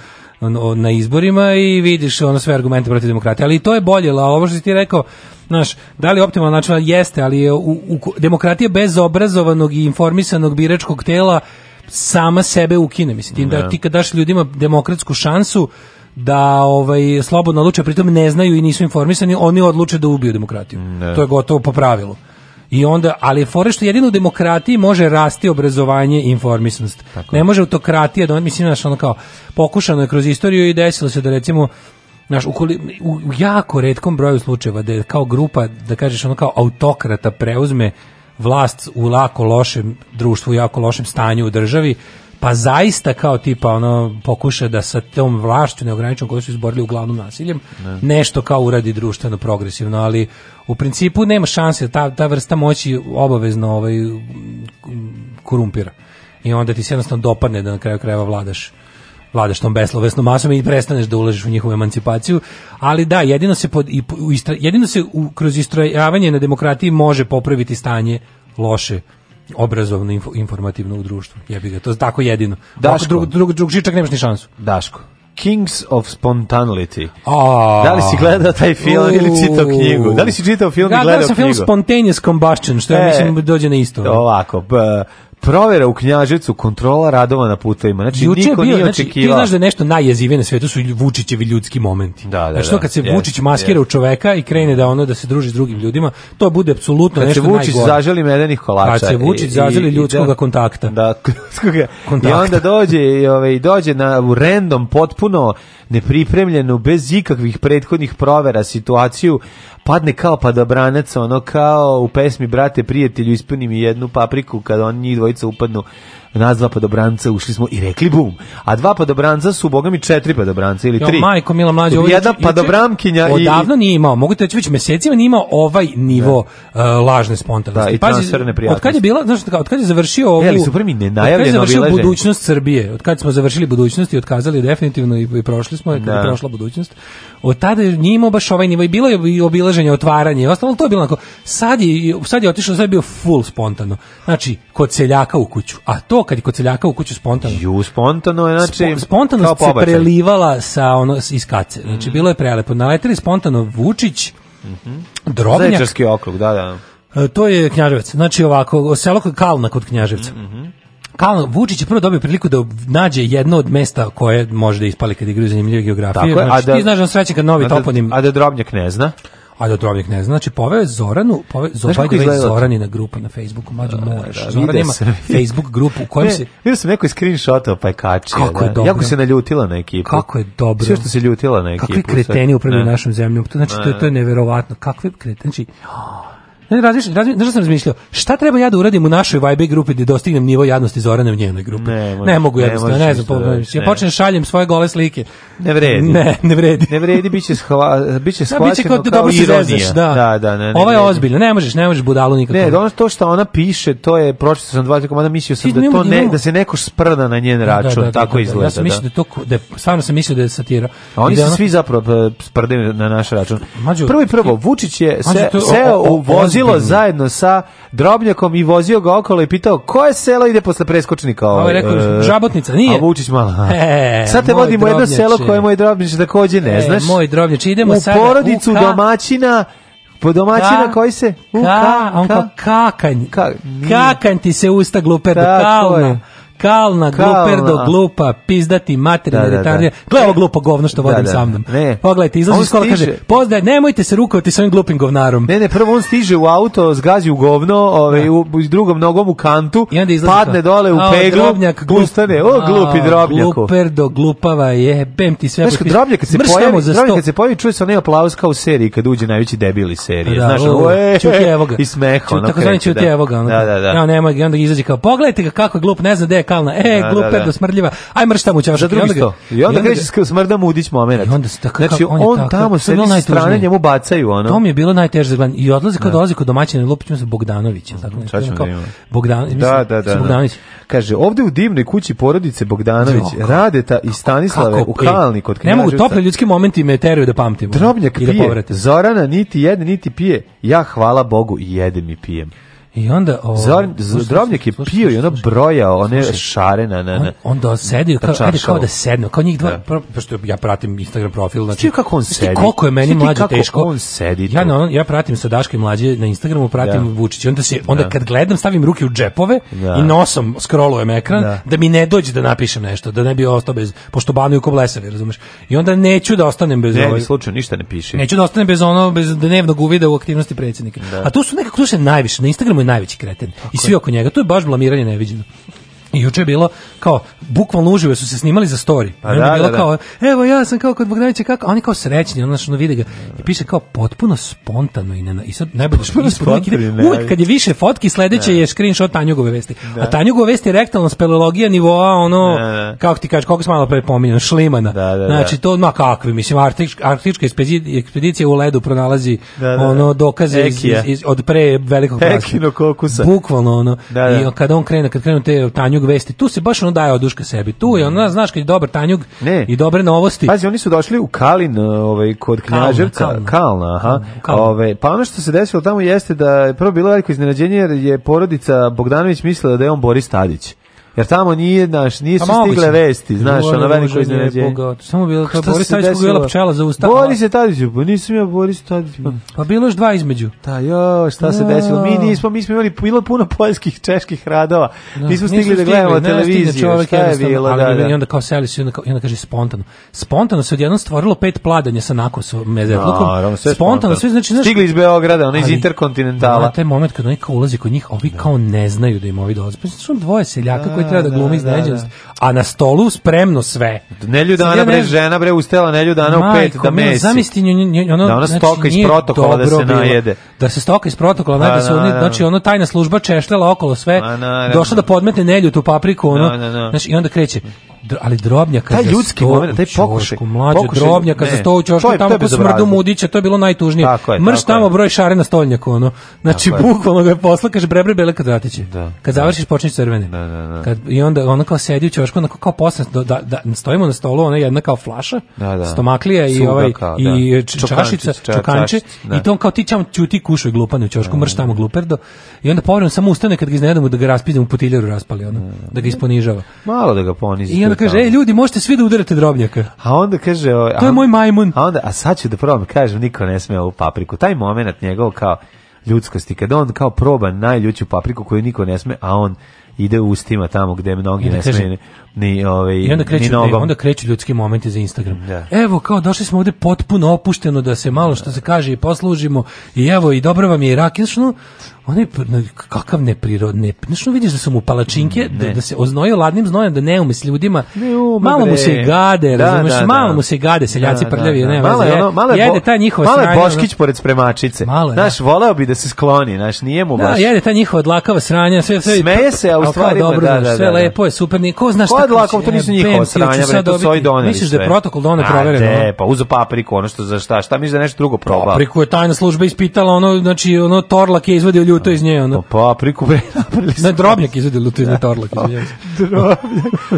na izborima i vidiš ono sve argumente protiv demokratije. Ali to je bolje, la, ovo što si ti rekao, znaš, da li optimalan način jeste, ali u, u, demokratija bez obrazovanog i informisanog biračkog tela sama sebe ukine, mislim, tim da, da ti kad daš ljudima demokratsku šansu da ovaj slobodno odluče, pritom ne znaju i nisu informisani, oni odluče da ubiju demokratiju. Ne. Da. To je gotovo po pravilu. I onda, ali fore što jedino u demokratiji može rasti obrazovanje i informisanost. Tako. Ne može autokratija da on mislim naš ono kao pokušano je kroz istoriju i desilo se da recimo Znaš, u, u jako redkom broju slučajeva da je kao grupa, da kažeš ono kao autokrata preuzme vlast u lako lošem društvu, u jako lošem stanju u državi, pa zaista kao tipa ono pokuša da sa tom vlašću neograničenom koju su izborili uglavnom nasiljem ne. nešto kao uradi društveno progresivno, ali u principu nema šanse da ta ta vrsta moći obavezno ovaj korumpira. I onda ti se jednostavno dopadne da na kraju krajeva vladaš vladaš tom beslovesnom masom i prestaneš da ulažeš u njihovu emancipaciju, ali da, jedino se, pod, i, jedino se u, kroz istrojavanje na demokratiji može popraviti stanje loše obrazovno info, informativno u društvu. Jebi ga, to je tako jedino. Daško. Drug, drug, drug žičak nemaš ni šansu. Daško. Kings of Spontaneity. Oh. Da li si gledao taj film uh. ili čitao knjigu? Da li si čitao film da, i gledao knjigu? Da, sam film Spontaneous Combustion, što e, ja mislim dođe na isto. Ovako, b, provera u Knjaževcu, kontrola radova na putevima. Znači Juče niko bio, nije znači, očekivao. Ti znaš da nešto najjezivije na svetu su Vučićevi ljudski momenti. Da, da, znači da. to kad se da, Vučić maskira u čoveka i krene da ono da se druži s drugim ljudima, to bude apsolutno nešto najgore. Kad se Vučić zaželi medenih kolača. Kad se Vučić zaželi ljudskog da. kontakta. Da, kontakta. I onda dođe i ovaj dođe na u random potpuno nepripremljenu bez ikakvih prethodnih provera situaciju padne kao padobranac ono kao u pesmi brate prijatelju ispuni mi jednu papriku kad on njih dvojica 走不挪。nas dva padobranca ušli smo i rekli bum. A dva padobranca su, boga mi, četiri padobranca ili tri. Jo, majko, mila mlađe, ovo Jedna padobramkinja i... Odavno nije imao, mogu te reći već mesecima nije imao ovaj nivo uh, lažne spontanosti. Da, i transferne prijatnosti. Od kad je bila, znaš, od kad je završio ovu... E, ali su prvi nenajavljeno bila budućnost Srbije, od kad smo završili budućnost i otkazali definitivno i, i prošli smo, kad da. je prošla budućnost, od tada nije imao baš ovaj nivo i bilo je i obilaženje, otvaranje, ostalo to je bilo onako, sad je, sad je otišao, sad je bio full spontano. Znači, kod seljaka u kuću, a to to kad je kod seljaka u kuću spontano. Ju, spontano je, znači... Spo, spontano se prelivala sa ono, iz kace. Znači, mm. bilo je prelepo. Naletili spontano Vučić, mm -hmm. Drobnjak... Zaječarski okrug, da, da. E, to je Knjaževac. Znači ovako, selo Kalna kod Knjaževca. Mm -hmm. Kalno, Vučić je prvo dobio priliku da nađe jedno od mesta koje može da ispali kad igraju zanimljive geografije. Tako je, znači, a da, ti znaš da sreće kad novi a da, toponim... A da Drobnjak ne zna a Dotrovnik da ne zna. Znači, poveo je Zoranu, poveo, Znaš kako izgleda? Zoranina grupa na Facebooku, mlađo da, moraš. Da, da Zoran ima Facebook grupu u kojem se... Vidio sam neko screenshotao pa je kačio. Kako da. je dobro. Jako se naljutila na ekipu. Kako je dobro. Sve što se ljutila na ekipu. Kakvi kreteni upravljaju našom zemljom. To, znači, to, je, to je neverovatno. Kakvi kreteni. Znači, Ne, razmišljam, razmišljam, sam razmišljao, šta treba ja da uradim u našoj Vibe grupi da dostignem nivo jadnosti Zorane u njenoj grupi? Ne, ne mogu jednostavno, ne, znam, pa, da, pa, ne. ja počnem šaljem svoje gole slike. Ne vredi. Ne, ne vredi. Ne vredi, biće, shva, biće da, shvaćeno kao, kao dobro ironija. Da. da, da, ne, ne Ovo je ozbiljno, ne možeš, ne možeš budalu nikako. Ne, ono to što ona piše, to je, pročitao sam dva komada, mislio sam da, to ne, da se neko sprda na njen da, račun, da, tako izgleda. Ja sam da to, da, stvarno sam mislio da je satira. A oni se svi zapravo e, sprdaju na naš račun. Prvo i prvo, Vučić je seo u vozi vozilo mm. zajedno sa drobnjakom i vozio ga okolo i pitao koje selo ide posle preskočnika. Ovo ovaj, je rekao, e, žabotnica, nije. A Vučić mala. E, sad te vodimo jedno selo koje moj drobnjač takođe ne e, znaš. Moj drobnjač, idemo u sada. U porodicu ka... domaćina po domaćina koji se... U, ka, ka, on ka, kakanj. Ka, kakanj ti se usta glupedo, kalma. Je kalna, kalna. gluperdo, glupa, pizdati, materina, da, da, retardija. Da. Gle ovo e, glupo govno što da, vodim da, sa mnom. Ne. Pogledajte, izlazi iz kaže, pozdaj, nemojte se rukovati s ovim glupim govnarom. Ne, ne, prvo on stiže u auto, zgazi u govno, ovaj, da. u, drugom nogom u kantu, I onda padne dole u a, peglu, drobnjak, glup, ustane, o, glupi drobnjaku. Gluperdo, glupava, jebem ti sve. Znaš, kad drobnjak se pojavi, drobnjak kad se pojavi, čuje se onaj aplauz kao u seriji, kad uđe najveći debili serije. Da, Znaš, o, e, čuti evo ga. I smeh, ono. Tako zvani čuti evo ga. Da, da, da. Ja, nema, i onda izađe kao, pogledajte ga kako je glup, ne zna gde je patrijarhalna, e, da, gluper da, da. smrdljiva, aj mrš tamo u čašu. Za drugi sto. I onda kreće s smrdama udić moment. I onda se tako, znači, on, on tako, tamo sedi s strane, njemu bacaju. Ono. To mi je bilo najteže gledanje. I odlazi kod da. dolazi kod domaćina Lupić, mislim, Bogdanović. Tako, ne, kao, da Bogdan, mislim, da, da, da, da, Bogdanović. Kaže, ovde u divnoj kući porodice Bogdanović, Radeta i Stanislave u Kalni kod Ne mogu, topli ljudski momenti me teraju da pamtim. Drobnjak pije, Zorana niti jede, niti pije. Ja, hvala Bogu, jedem i pijem. I onda o, Zar, Drobnjak je pio i onda brojao one slušaj, šare na na on, onda sedi kao, ajde, kao da sedne, kao njih dva, pa da. što ja pratim Instagram profil, znači Svi kako on sedi. Koliko je meni mlađe teško. On sedi ja na, ja pratim sa Daške mlađe na Instagramu, pratim da. Vučića, onda se onda da. kad gledam stavim ruke u džepove da. i nosom scrollujem ekran da mi ne dođe da napišem nešto, da ne bi ostao bez pošto banuju ko blesavi, razumeš? I onda neću da ostanem bez ne, ovaj. slučajno ništa ne piše. Neću da ostanem bez ono bez dnevnog uvida u aktivnosti predsjednika. A tu su nekako tu se najviše na Instagramu njemu je najveći kreten. I svi oko njega. To je baš blamiranje neviđeno. I juče je bilo kao bukvalno uživo su se snimali za story. Pa da, bilo da, da. kao evo ja sam kao kod Bogdanića kako, oni kao srećni, ono što vide ga i piše kao potpuno spontano i ne i sad najbolje što uvek kad je više fotki sledeće da. je screenshot Tanjugove vesti. Da. A Tanjugove vesti je rektalna speleologija nivoa ono da, kako ti kažeš kako se malo pre pominjali Šlimana. Da, da, znači to ma kakvi mislim arktička arktička ekspedicija u ledu pronalazi ono dokaze iz, iz, iz, od pre velikog Ekinokokusa. Bukvalno ono i kad on krene kad krenu te Tanjug Tanjug vesti. Tu se baš ono daje oduška sebi. Tu je ona, znaš, kad je dobar Tanjug ne. i dobre novosti. Pazi, oni su došli u Kalin, ovaj, kod Knjaževca. Kalna, Kalna. aha. Kalna. Ove, pa ono što se desilo tamo jeste da je prvo bilo veliko iznenađenje jer je porodica Bogdanović mislila da je on Boris Tadić. Jer tamo nije, naš, nisu pa stigle vesti, znaš, ono veliko iznenađenje. Samo bilo to, Boris Tadić bila pčela za usta. Boris je Tadić, pa nisam ja Boris Tadić. Pa, pa bilo još dva između. Da, jo, šta se desilo? Mi nismo, mi smo imali bilo puno poljskih, čeških radova. Da, nismo stigli da gledamo televiziju, šta je bilo, da, da. I onda kao seli su, i onda kaže spontano. Spontano se odjednom stvorilo pet pladanja sa nakosom, mezeplukom. Spontano, sve znači, znaš... Stigli iz Beograda, ono iz Interkontinentala. Da, na taj moment kad oni kao ulazi kod njih, ovi da. kao ne znaju da im ovi dolaze. Pa su dvoje seljaka koji treba da, da glumi da, da. iznenađenost. A na stolu spremno sve. Nelju dana znači, bre žena bre ustela nelju dana Majko, u pet da mesi. Zamisli nju, nju, ono, da ona znači, stoka iz protokola da se najede. Da se stoka iz protokola najede, da se oni, znači ono tajna služba češljala okolo sve. Došla da podmete nelju tu papriku ono. Znači i onda kreće. Dr, ali drobnjaka taj ljudski moment, taj pokušaj, mlađe pokušaj, drobnjaka za sto u čošku tamo po smrdu mudića, to je bilo najtužnije. Mrš tamo broj šare na stolnjaku, ono. Znači bukvalno ga je posla, kaže bre bre bele kvadratići. Da, kad da. završiš počneš crvene. Da, kad i onda ona kao sedi u ćošku, onako kao posle da, da, stojimo na stolu, ona jedna kao flaša, da, stomaklija i ovaj i čašica, čokanče i to kao ti ćam ćuti kušoj glupane u ćošku, mrš tamo gluperdo. I onda povremeno samo ustane kad ga iznenadimo da ga raspidemo u potiljeru raspali ono, da ga isponižava. Malo da ga ponizi treba kaže, ej ljudi, možete svi da udarate drobnjaka. A onda kaže, o, to je moj majmun. A onda, a sad ću da probam, kažem, niko ne sme ovu papriku. Taj momenat njegov kao ljudskosti, kada on kao proba najljuću papriku koju niko ne sme, a on ide ustima tamo gde mnogi ne da smeju ni ovaj I onda kreću, ni nogom. onda kreću ljudski momenti za Instagram. Da. Evo kao došli smo ovde potpuno opušteno da se malo što se kaže i poslužimo i evo i dobro vam je i Oni kakav neprirodne. Znaš, vidiš da su mu palačinke, mm, da, da se oznoje ladnim znojem, da ne ume s ljudima. Ne malo mu se gade, da, razumeš, da, da, malo mu se gade, da, seljaci da, prljavi, da, da. ne, malo je, ono, malo je, jede ta njihova malo Malo je Boškić pored spremačice. Malo znaš, da. voleo bi da se skloni, znaš, nije mu da, baš. Da, jede ta njihova dlakava sranja, sve, sve. Smeje se, a u stvari, dobro, da, da, da, da, sve lepo je, super, niko znaš od lakov, to nisu njihova sranja, bre, to svoj doneli Misliš da je protokol da one provere? Ne, pa uzu papriku, ono što za šta, šta misliš da nešto drugo proba? Papriku je tajna služba ispitala, ono, znači, ono, Torlak je izvadio ljuto iz nje, ono. Pa papriku, bre, napravili Ne, Drobnjak izvadio ljuto iz nje, Torlak, izvinjavam Drobnjak.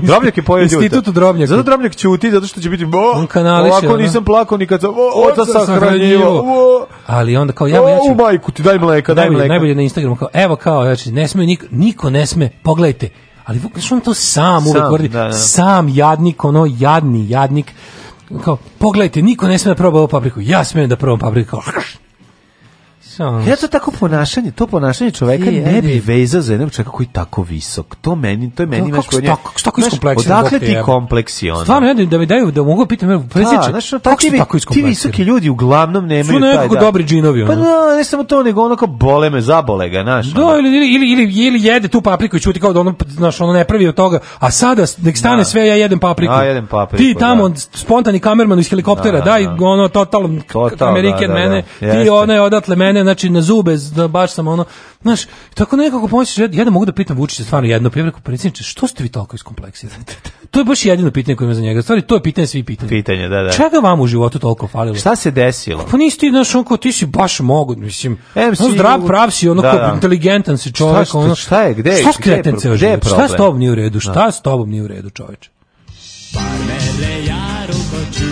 Drobnjak je pojeo ljuto. Institutu Drobnjak. Zato Drobnjak ćuti, zato što će biti, bo, on ovako nisam plakao nikad, sam, o, oca sam Ali onda kao, ja, ja ću... majku ti, daj mleka, daj mleka. Najbolje na Instagramu, kao, evo kao, znači, ne sme, niko, niko ne sme, pogledajte, ali znaš, on to sam, sam uvek vrdi, da, da. sam jadnik, ono jadni jadnik, kao, pogledajte, niko ne sme da proba ovu papriku, ja smem da probam papriku, kao, Sam... Ja to tako ponašanje, to ponašanje čoveka I, ne bi vezao za jednog čoveka koji je tako visok. To meni, to je meni no, baš kod tako, Kako što kompleks? Odakle ti kompleksi ona? Stvarno, ja da mi daju da mogu da pitam, ja pa, predsjedniče. Znaš, tako ti tako Ti visoki ljudi uglavnom nemaju taj. Su nekako da- dobri džinovi Pa da, ne samo to, nego onako bole me, zabole ga, znaš. Da, ili ili ili ili jede tu papriku i čuti kao da ono, znaš, ono ne pravi od toga. A sada nek stane da. sve ja jedem papriku. Ja jedem papriku. Ti tamo spontani kamerman iz helikoptera, daj ono total American mene. Ti ona je odatle mene, znači na zube, da baš sam ono, znaš, tako nekako pomisliš, ja, ja da mogu da pitam Vučića stvarno jedno, pa ja rekao, predsjedniče, što ste vi toliko iskompleksirani? to je baš jedino pitanje koje ima za njega. Stvari, to je pitanje svih pitanja. Pitanje, da, da. Čega vam u životu toliko falilo? Šta se desilo? Pa nisi ti, znaš, on kao, ti si baš mogu, mislim, MC, ono zdrav, prav si, ono da, kao, da. inteligentan si čovjek, šta, ono, šta je, gde, šta gde, gde, gde Šta s tobom nije u redu, da. šta s tobom nije u redu, čoveče? Parmele jaru koči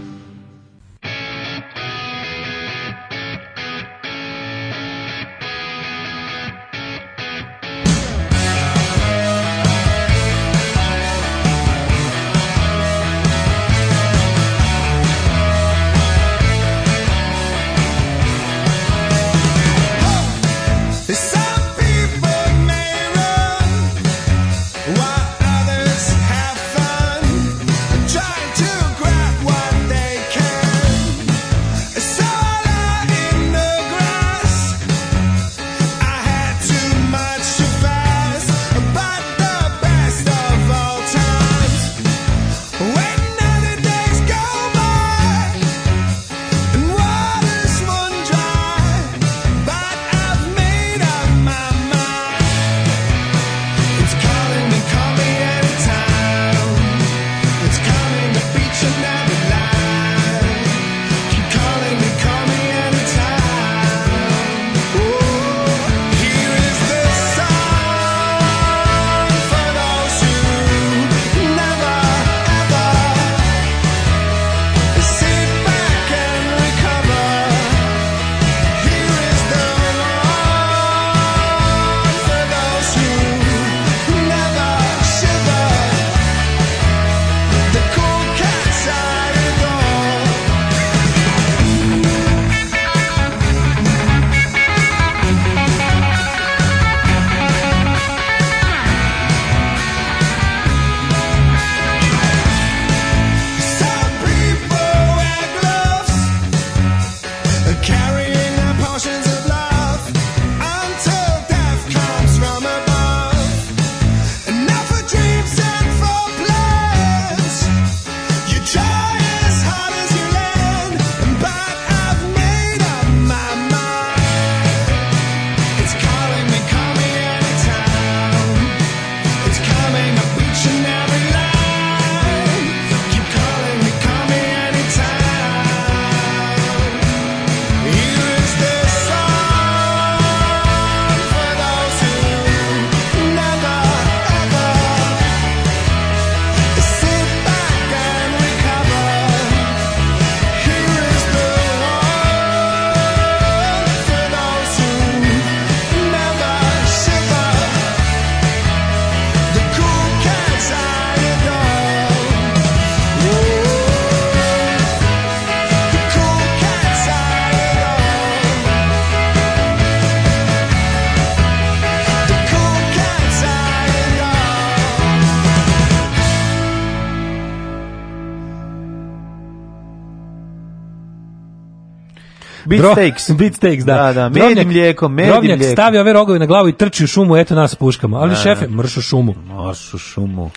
Bro, steaks. Bit steaks, da. Da, da, med Drobnjak, i mlijeko, med i mlijeko. stavi ove rogove na glavu i trči u šumu, eto nas puškama. Ali da, da. šefe, mršu šumu. Mršu šumu.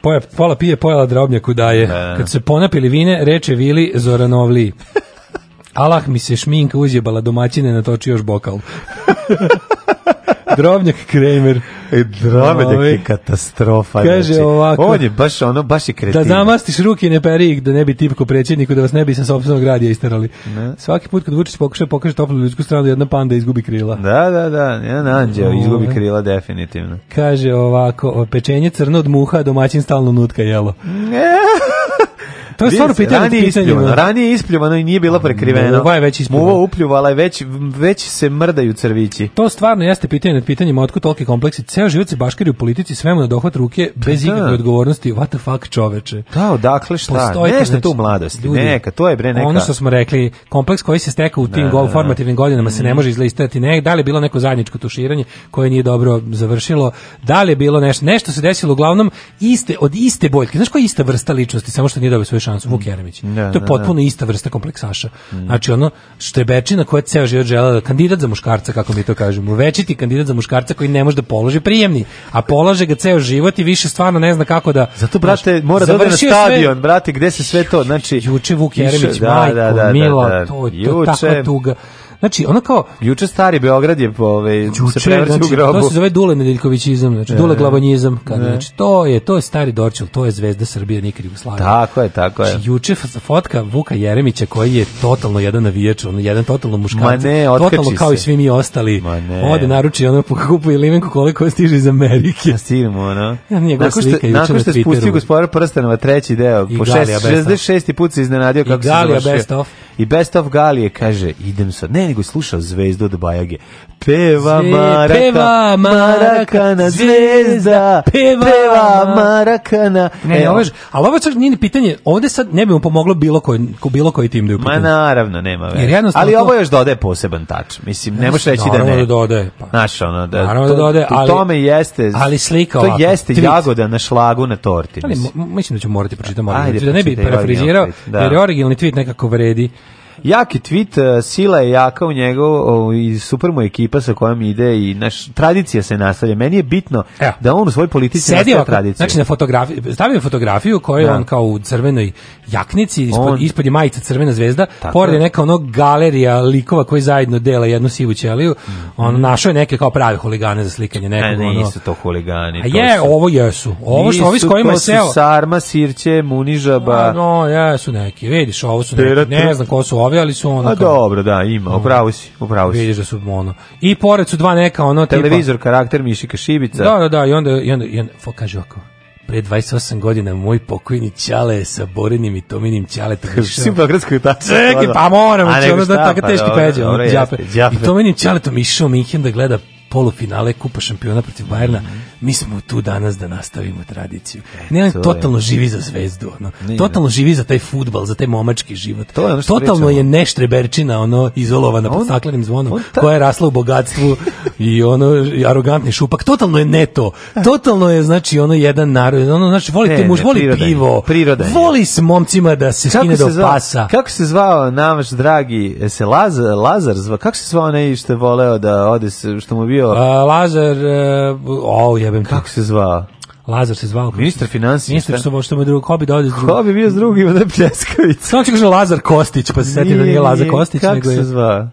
Poja, pola pije, pojela drobnjaku daje. Da. Kad se ponapili vine, reče Vili Zoranovli. Alah mi se šminka uzjebala domaćine, natoči još bokal. Drobnjak Kramer. E, Dromedek da je ovaj, katastrofa. Kaže znači. ovako. On je baš ono, baš je kretin. Da zamastiš ruke ne peri ih, da ne bi tipko predsjedniku, da vas ne bi sa sopstvenog radija isterali. Ne. Svaki put kad Vučić pokuša pokaže toplu ljudsku stranu, jedna panda izgubi krila. Da, da, da, jedan anđeo ovaj. izgubi krila definitivno. Kaže ovako, pečenje crno od muha, domaćin stalno nutka jelo. Ne. To je stvarno pitanje. Ranije ispljuvano, da. ranije ispljuvano i nije bilo prekriveno. Muva je već ispljuvana. Muva upljuvala je već, već se mrdaju crvići. To stvarno jeste pitanje nad pitanjima otkud toliki kompleksi. Ceo život se baškari u politici svemu na dohvat ruke bez da, da. ikakve odgovornosti. What the fuck čoveče. Da, odakle šta? Postojite, Nešto tu mladosti. Ljudi, neka, to je bre neka. Ono što smo rekli, kompleks koji se steka u tim da, gol formativnim godinama se ne mhm. može izlistati. Ne, da li je bilo neko zajedničko tuširanje koje nije dobro završilo, da li je bilo nešto, nešto se desilo uglavnom iste od iste boljke. Znaš koja je ista vrsta ličnosti, samo što nije dobro svoju šansu Vuk mm. Jeremić. Da, to je da, potpuno da, ista vrsta kompleksaša. Mm. Znači ono štrebečina koja ceo život želela da- kandidat za muškarca kako mi to kažemo, večiti kandidat za muškarca koji ne može da položi prijemni, a polaže ga ceo život i više stvarno ne zna kako da Zato brate znaš, mora da ode na stadion, sve... brate, gde se sve to, znači juče Vuk Jeremić, da, majko, da, da, da milo, to, to, to, juče... takva tuga. Znači, ono kao... Juče stari Beograd je ovaj, se prevrći znači, u grobu. To se zove Dule Nedeljkovićizam, znači, da. Dule Glavanjizam. Kad, da. Znači, to je, to je stari Dorčel, to je zvezda Srbije, nikad Jugoslavije. Tako je, tako je. Znači, juče fotka Vuka Jeremića koji je totalno jedan navijač, on jedan totalno muškarac. Ma ne, Totalno kao se. i svi mi ostali. Ma ne. Ode naruči ono pokupuje limenku koliko stiže iz Amerike. Ja stigamo, ono. Ja nije nakon što, nakon što je spustio gospodar prstanova treći deo, po 66. put se iznenadio kako se završio. Best of i Best of Galije kaže, idem sad, ne, nego slušao zvezdu od Bajage. Peva Zve, Maraka, peva Marakana, zvezda, peva, peva Marakana. Ne, ne, ovo je, ali ovo čak nije pitanje, ovde sad ne bi mu pomoglo bilo koji, bilo koji tim da je Ma naravno, nema veze. Jer ali ovo još dodaje poseban tač. Mislim, ne možeš reći da ne. da dodaje. Pa. Znaš, ono, da, naravno da to, da dodaje, ali... U tome jeste... Ali slika ovako. To jeste tweet. jagoda na šlagu na torti. Mislim. Ali mislim da ću morati pročitati. Ajde, da ne bi parafrizirao, da. jer je originalni tweet nekako vredi Jaki tweet, e, sila je jaka u njegov i super mu ekipa sa kojom ide i naš tradicija se nastavlja. Meni je bitno Evo. da on u svojoj politici nastavlja tradiciju. Znači na fotografiji, stavio fotografiju koju da. on kao u crvenoj jaknici, ispod, on, ispod je majica crvena zvezda, pored je neka ono galerija likova koji zajedno dela jednu sivu ćeliju. Mm. On našao je neke kao prave huligane za slikanje nekog ne, ono. nisu to huligani. A je, su, ovo jesu. Ovo što ovi s kojima je seo. Sarma, Sirće, Munižaba. No, jesu neki. Vidiš, ovo su neki. Ne znam ko su ovi ove, ali su ono... A dobro, da, ima, upravo si, upravo si. Vidiš da su ono. I pored su dva neka ono... Televizor, tipa, karakter, Mišika Šibica. Da, da, da, i onda, i onda, i onda kaže ovako, pre 28 godina moj pokojni Ćale sa Borinim i Tominim Ćaletom išao. Svi beogradskoj tači. Čekaj, pa moram, znači, ono da tako pa teški peđe, ono, džape. I Tominim Ćaletom išao Minhen da gleda polufinale Kupa šampiona protiv Bajerna, mm -hmm. mi smo tu danas da nastavimo tradiciju. E, ne, on totalno je. živi za zvezdu, ono. Nije, totalno ne. živi za taj futbal, za taj momački život. To je ono totalno je neštreberčina, ono, izolovana on, pod staklenim zvonom, on ta... koja je rasla u bogatstvu i ono, arogantni šupak. Totalno je ne to. Totalno je, znači, ono, jedan narod, ono, znači, voli ne, te muž, voli priroda pivo, priroda voli s momcima da se skine do pasa. Kako se zvao namaš dragi, e, se Lazar, Lazar zvao, kako se zvao onaj što je voleo da ode, što mu bio bio? A, Lazar, e, uh, o, jebem. Kako se zvao? Lazar se zvao. Ministar financija. Ministar što što mu drugo hobi da ode s drugim. Hobi bio s drugim od da Pljeskavić. Samo kaže Lazar Kostić, pa se setio da nije Lazar Kostić kako nego je. Kako se zvao?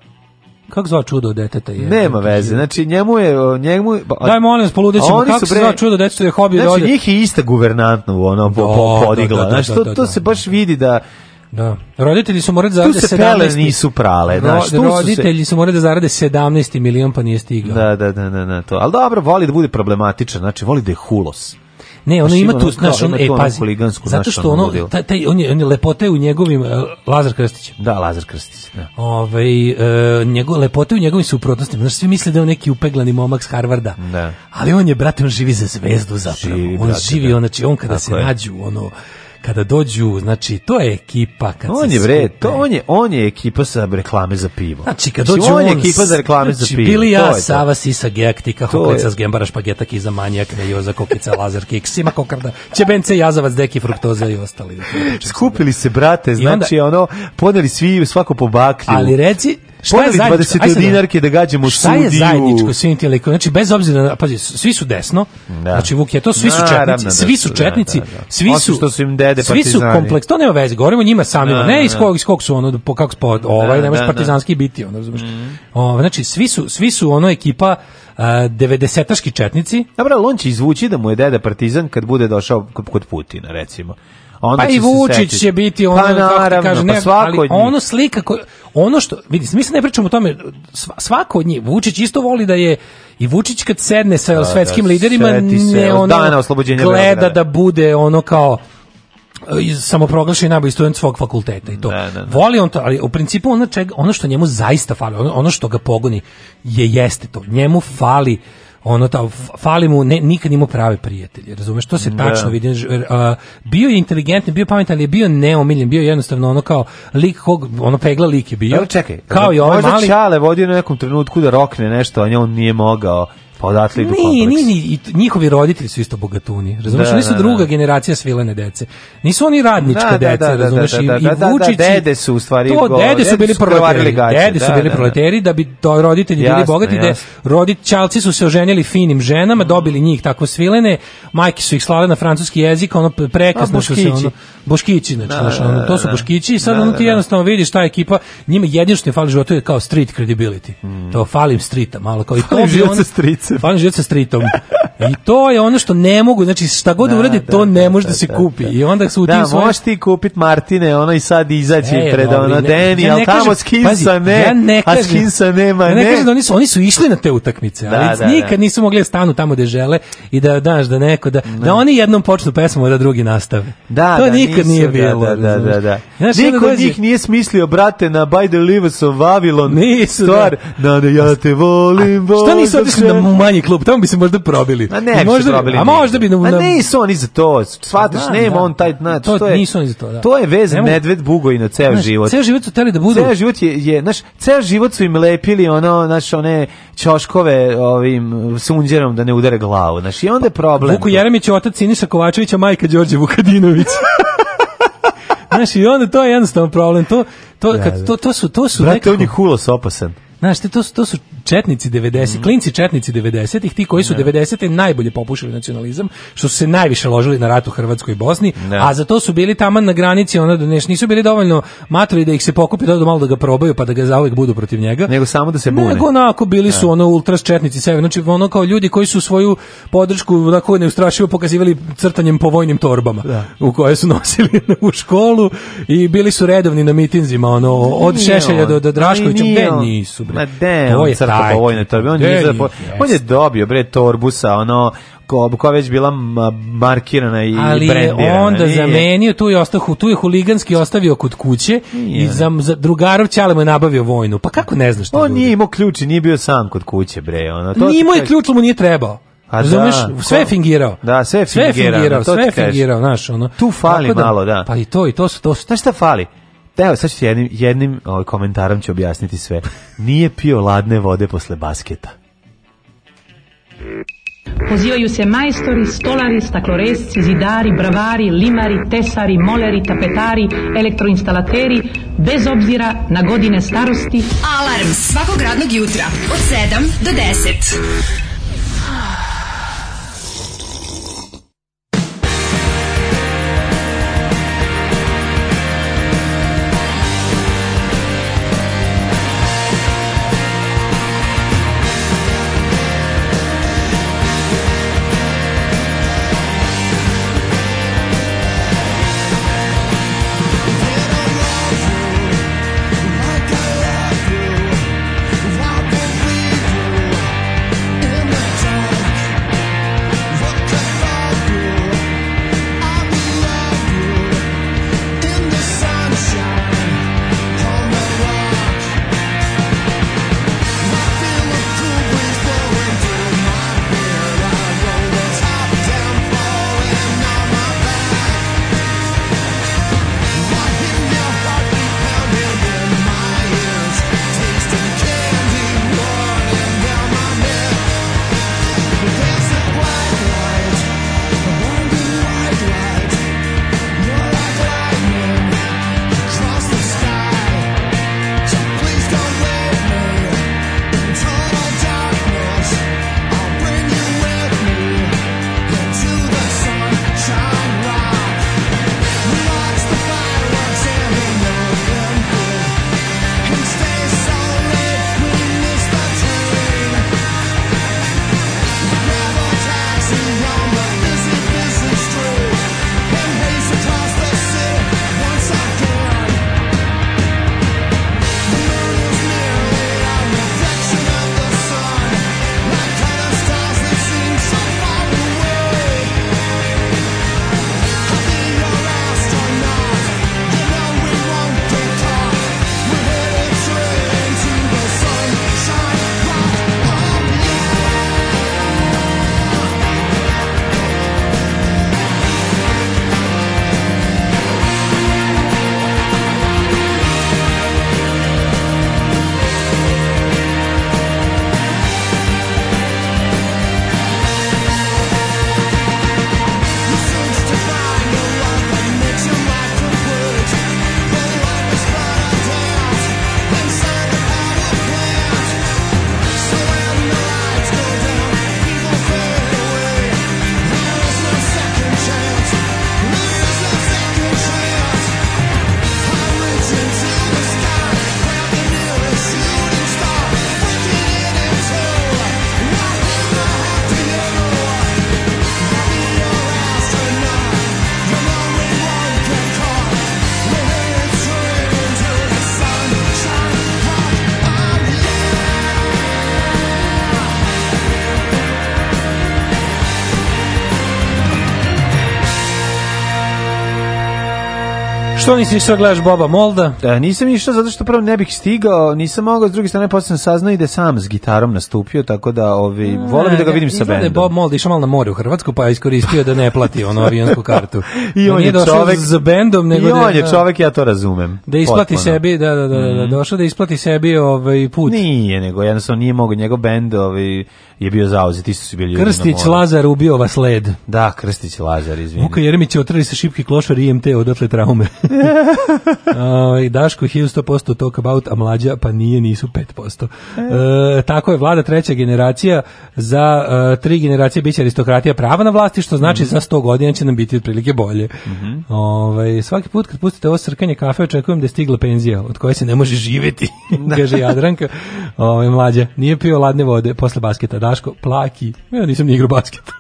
Kako zvao čudo od deteta je? Nema veze. Znači njemu je njemu pa, Daj molim vas poludećemo kako se zva čudo deteta je hobi znači, da Znači njih je ista guvernantno ono po, po, da, da, podigla. Znači to, to se baš vidi da Da. Roditelji su morali da zarade 17. Tu se 17... nisu prale, da. Ro, roditelji su, se... su morali da zarade 17 milion pa nije stigao. Da, da, da, da, da, to. Al dobro, voli da bude problematičan, znači voli da je hulos. Ne, ono pa ima tu, znaš, on, e, pazi, zato što ono, taj, taj, on, je, on je lepote u njegovim, uh, Lazar Krstić. Da, Lazar Krstić, da. Ove, uh, e, njegov, lepote u njegovim suprotnostima, znaš, svi misle da je on neki upeglani momak s Harvarda, da. ali on je, brate, on živi za zvezdu zapravo, živi, on brate, živi, da. on, znači, on kada Tako se je. nađu, ono, kada dođu, znači to je ekipa kad on se je bre, skupe. to on je on je ekipa sa reklame za pivo. Znači kad znači, dođu znači, on, je ekipa za reklame znači, za pivo. Bili ja, to je Sava Sisa Gektika, Hokeca s Gembara Špageta Kiza Manijak, Nejoza Kokica Lazar Kiks, Sima Kokarda, Čebence Jazavac Deki Fruktoza i ostali. Skupili se brate, znači onda, ono poneli svi svako po baklju. Ali reci šta je zajedničko? 20 da dinarke da gađemo šta je zajedničko svim ti likovima? Znači, bez obzira, na, pazi, svi su desno, da. znači Vuk je to, svi su četnici, da, svi su da, četnici, da, da. svi su, što su im dede svi su kompleks, to nema veze, govorimo njima samima, ne iz kog, iz kog su ono, po, kako spod, ovaj, nemaš možeš partizanski biti, onda razumeš Mm. O, znači, svi su, svi su ono ekipa, 90 aški četnici. Dobro, on će izvući da mu je deda partizan kad bude došao kod Putina, recimo onda pa i Vučić će biti ono pa, naravno, kako kaže, ne, pa ali ono slika koja, ono što vidi mi se ne pričamo o tome svako od njih Vučić isto voli da je i Vučić kad sedne sa da, da svetskim da, liderima ne ono dana gleda da bude ono kao e, samoproglašen najbolji student svog fakulteta i to. Ne, ne, ne. Voli on to, ali u principu ono, čeg, ono što njemu zaista fali, ono, ono što ga pogoni je jeste to. Njemu fali ono ta fali mu ne, nikad nimo prave prijatelje razumeš to se da. tačno vidi bio je inteligentan bio pametan ali je bio neomiljen bio jednostavno ono kao lik kog ono pegla like bio ali čekaj kao i ovaj mali Čale vodio na nekom trenutku da rokne nešto a on nije mogao pa odatle idu ni, ni, ni, njihovi roditelji su isto bogatuni, razumiješ, da, nisu da, da, druga da. generacija svilene dece, nisu oni radnička da, da, deca, razumiješ, i, i Vučići, dede su u stvari, to, dede su bili proleteri, dede su bili proleteri da bi to roditelji jasne, bili bogati, da roditelji su se oženjeli finim ženama, dobili njih tako svilene, majke su ih slale na francuski jezik, ono prekasno su se ono, boškići, znači, ono, to su boškići i sad ono ti jednostavno vidiš ta ekipa, njima jedino što je fali životu je kao street credibility, hmm. to falim strita, malo kao i to bi Fan život sa streetom. I to je ono što ne mogu, znači šta god da, uradi, da, to ne da, može da, da se da, kupi. Da. I onda su u tim Da, svoj... možeš ti kupit Martine, ono i sad izaći e, pred ono, Deni, ja ali tamo skinsa ne, ja ne kažem, a skinsa nema, ja ne. ne. Kažem da oni su, oni su išli na te utakmice, ali da, nikad nisu mogli da stanu tamo gde žele i da daš da neko, da, ne. da oni jednom počnu pesmu, da drugi nastave. Da, to nikad nisu, nije bilo. Da, da, da, da. Znači, Niko od njih nije smislio, brate, na By the Livers of Babylon nisu, stvar, da, ja te volim, volim. Šta nisu otišli na manji klub, tamo bi se možda probili. A ne, I možda, probili. A možda bi da nam, A ne i oni za to. Svataš, da, nema da. on taj na to, to je nisu oni za to, da. To je vez Nemo, medved na ceo znaš, život. Ceo život su teli da budu. Ceo život je je, znaš, ceo život su im lepili ono, znaš, one ćoškove ovim sunđerom da ne udare glavu. Znaš, i onda je problem. Vuku Jeremić otac Siniša Kovačevića, majka Đorđe Vukadinović. Znaš, i onda to je jednostavan problem. To, to, kad, da, to, to su, to su Brate, nekako... on je hulos opasan. Znaš, to, to, su, to su četnici 90, mm. klinci četnici 90-ih, ti koji su 90-te da. najbolje popušili nacionalizam, što su se najviše ložili na rat u Hrvatskoj i Bosni, ne. Da. a za to su bili taman na granici, ono da neš, nisu bili dovoljno matori da ih se pokupi da malo da ga probaju, pa da ga zauvek budu protiv njega. Nego samo da se bune. Nego onako bili da. su ono ultras četnici, sve, znači ono kao ljudi koji su svoju podršku onako neustrašivo pokazivali crtanjem po vojnim torbama, da. u koje su nosili u školu i bili su redovni na mitinzima, ono od Šešelja do, do Draškovića, gde nisu. Bre. Ma de, po vojnoj torbi. On, je, za, on je dobio, bre, torbu sa ono koja već bila markirana i Ali brandirana. Ali onda nije. zamenio, tu i ostao, tu je huliganski ostavio kod kuće nije. i za, za drugarov Ćale mu je nabavio vojnu. Pa kako ne znaš što On nije imao ključe, nije bio sam kod kuće, bre. Ono, to nije imao je ključ, mu nije trebao. A da, Razumeš, da, sve je fingirao. Da, sve je fingirao, sve je fingirao, sve je fingirao, znaš, ono. Tu fali da, malo, da. Pa i to, i to su, to su. Znaš šta fali? Evo, sad ću jednim, jednim ovaj, komentarom ću objasniti sve. Nije pio ladne vode posle basketa. Pozivaju se majstori, stolari, stakloresci, zidari, bravari, limari, tesari, moleri, tapetari, elektroinstalateri, bez obzira na godine starosti. Alarm svakog radnog jutra od 7 do 10. Što nisi išao da gledaš Boba Molda? Da, nisam išao zato što prvo ne bih stigao, nisam mogao, s druge strane posle sam saznao i da sam s gitarom nastupio, tako da ovi, mm, volim da ga vidim sa bendom. Da je Bob Mold išao malo na more u Hrvatsku, pa je iskoristio da ne plati ono avionsku kartu. I da on, on je čovek s bendom, nego i da on je čovek, ja to razumem. Da isplati potpuno. sebi, da, da, da, da, da mhm. došao da isplati sebi ovaj put. Nije, nego jednostavno nije mogao njegov bend, ovaj je bio zauzet, isto su bili ljudi Krstić Lazar ubio vas led. Da, Krstić Lazar, izvinite. Vuka Jeremić je otrali sa šipki klošar IMT, odatle traume. I ovaj, Daško 1100% talk about, a mlađa pa nije, nisu 5%. E, tako je vlada treća generacija, za uh, tri generacije biće aristokratija prava na vlasti, što znači mm -hmm. za 100 godina će nam biti otprilike bolje. Mm -hmm. Ove, ovaj, svaki put kad pustite ovo srkanje kafe, očekujem da je stigla penzija, od koje se ne može živjeti, kaže Jadranka. Ove, ovaj, mlađa, nije pio ladne vode posle basketa. Daško, plaki. Ja nisam ni igrao basket.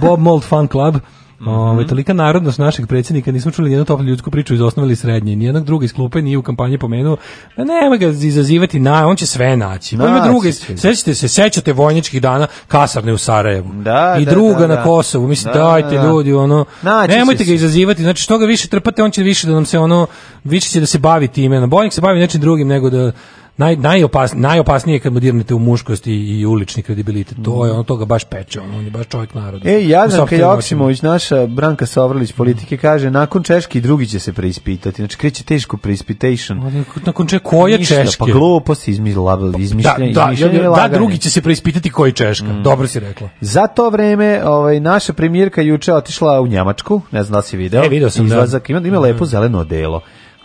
Bob Mold Fun Club. Mm -hmm. Ove, ovaj, tolika narodnost našeg predsjednika, nismo čuli nijednu toplu ljudsku priču iz osnovili srednje, nijednog druga iz klupe nije u kampanji pomenuo, da nema ga izazivati, na, on će sve naći. Pa naći ima druge, sećate se, sećate vojničkih dana kasarne u Sarajevu. Da, I da, druga da, na da. Kosovu, mislim, da, dajte ljudi, ono, naći nemojte ga izazivati, znači što ga više trpate, on će više da nam se ono, više će da se bavi time, na bojnik se bavi nečim drugim nego da naj, najopas, najopasnije kad mu u muškosti i, ulični kredibilitet. To je ono toga baš peče, on, on je baš čovjek naroda. E, Jadranka Joksimović, naša Branka Sovrlić politike, kaže, nakon Češki drugi će se preispitati. Znači, kreće teško preispitation. Nakon če, koje Mišlja, pa Češke? Pa glupost izmišlja, izmišlja, da, da, da, da, da, drugi će se preispitati koji Češka. Mm. Dobro si rekla. Za to vreme, ovaj, naša premijerka juče otišla u Njemačku, ne znam da si video. E, video sam, da. Izlazak, da. Ima, ima lepo mm. zeleno delo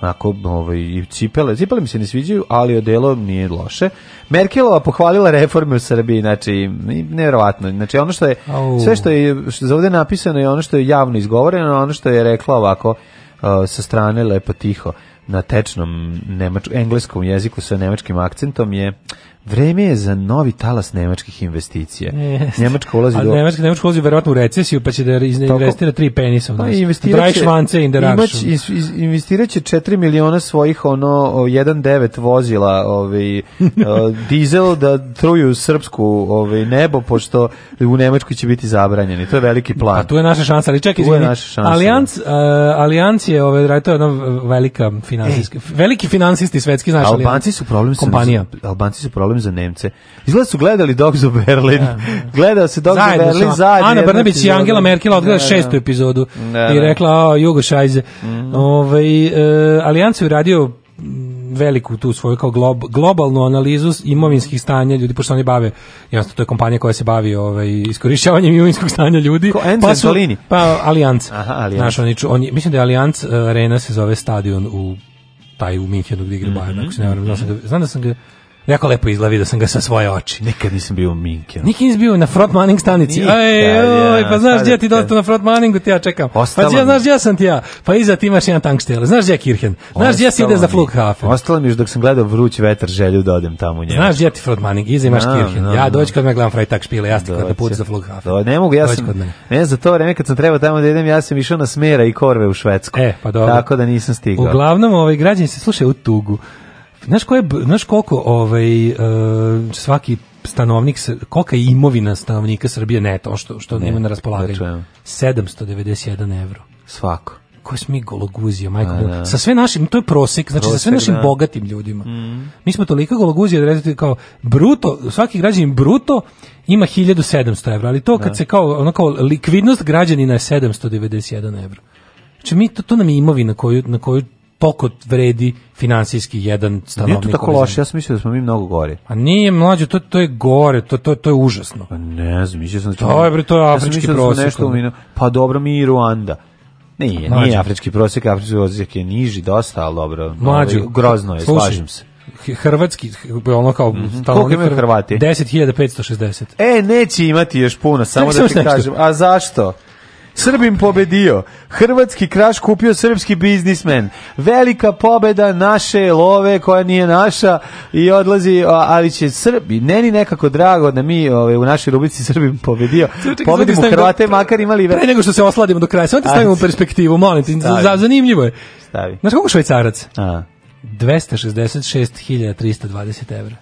onako ovaj cipele cipele mi se ne sviđaju ali odelo nije loše Merkelova pohvalila reforme u Srbiji znači neverovatno znači ono što je Au. sve što je što ovde napisano i ono što je javno izgovoreno ono što je rekla ovako uh, sa strane lepo tiho na tečnom nemačkom engleskom jeziku sa nemačkim akcentom je Vreme je za novi talas nemačkih investicija. Yes. Nemačka ulazi do... Nemačka, Nemačka ulazi verovatno u recesiju, pa će da investira tri penisa u pa nas. Pa investirat švance in Investirat Investiraće 4 miliona svojih ono 1.9 vozila ovaj, dizel da truju srpsku ovaj, nebo, pošto u Nemačkoj će biti zabranjeni. To je veliki pa plan. Pa tu je naša šansa, ali čekaj, izvini. Alijans, uh, Alijans je, ovaj, da, to je jedna velika finansijska, veliki finansisti svetski, znaš, Albanci su problem sa... Kompanija. Albanci su problem problem za Nemce. Izgleda su gledali Dogs of Berlin. Ja, da, da, da. Gledao se Dogs of Berlin zajedno. Ana Brnabić i Angela Merkel odgleda šestu epizodu i rekla, a, Jugo Šajze. Mm. Ovaj, e, Alijanca je uradio veliku tu svoju kao glob, globalnu analizu imovinskih stanja ljudi pošto oni bave jasno to je kompanija koja se bavi ovaj iskorišćavanjem imovinskog stanja ljudi Ko, pa su Antolini. pa Allianz Znaš, oni, oni, mislim da je Allianz e, Arena se zove stadion u taj u Minhenu gdje igra mm -hmm. Bayern ako se ne varam znam da sam ga Jako lepo izgleda, vidio sam ga sa svoje oči. Nikad nisam bio u Minkenu. Nikad nisam bio na Front Manning stanici. Nikad, Aj, pa znaš gdje da ti dosta na Front Manningu, ti ja čekam. pa ja, znaš gdje sam ti ja. Pa iza ti imaš jedan tankstel. Znaš gdje je Kirchen? Znaš gdje si ide za Flughafen? Ostalo mi još dok sam gledao vrući vetar želju da odem tamo u Njemačku. Znaš gdje ti Front Manning, iza imaš no, da, Kirchen. No, da, ja dođi kad me gledam Freitag špile, ja stikam na put za Flughafen. Do, ne mogu, ja dođi sam, ne za to vreme kad sam trebao tamo da idem, ja sam išao na smera i korve u Švedsku. E, pa dobro. Tako da nisam stigao. Uglavnom, ovaj građani se slušaju u tugu. Znaš, ko je, znaš koliko ovaj, uh, svaki stanovnik, koliko je imovina stanovnika Srbije neto, što, što ne, ima na raspolaganju? 791 evro. Svako koje smo mi gologuzije, majko da. Sa sve našim, to je prosek, znači prosek, sa sve našim da. bogatim ljudima. Mm. Mi smo toliko gologuzio da recite kao bruto, svaki građanin bruto ima 1700 evra, ali to kad da. se kao, ono kao likvidnost građanina je 791 evra. Znači mi, to, to nam je imovina koju, na koju toliko vredi finansijski jedan stanovnik. Nije to tako loše, ja sam mislio da smo mi mnogo gore. A pa nije mlađe, to, to je gore, to, to, to je užasno. Pa ne znam, mislio sam... Da to je, bre, to je afrički ja da prosjek. nešto umino, pa dobro, mi i Ruanda. Nije, mlađe. nije afrički prosjek, afrički prosjek je niži dosta, ali dobro. Mlađe, grozno je, slažem se. Hrvatski, ono kao... Mm -hmm. Koliko imaju Hrvati? 10.560. E, neće imati još puno, samo, samo da ti kažem. A zašto? Srbim pobedio. Hrvatski kraš kupio srpski biznismen. Velika pobeda naše love koja nije naša i odlazi, ali će Srbi, neni nekako drago da mi ove, ovaj, u našoj rubici Srbim pobedio. Pobedimo Hrvate, makar imali... Pre nego što se osladimo do kraja, samo ti stavimo perspektivu, molim ti, zanimljivo je. Stavi. Znaš koliko švajcarac? A. 266.320 evra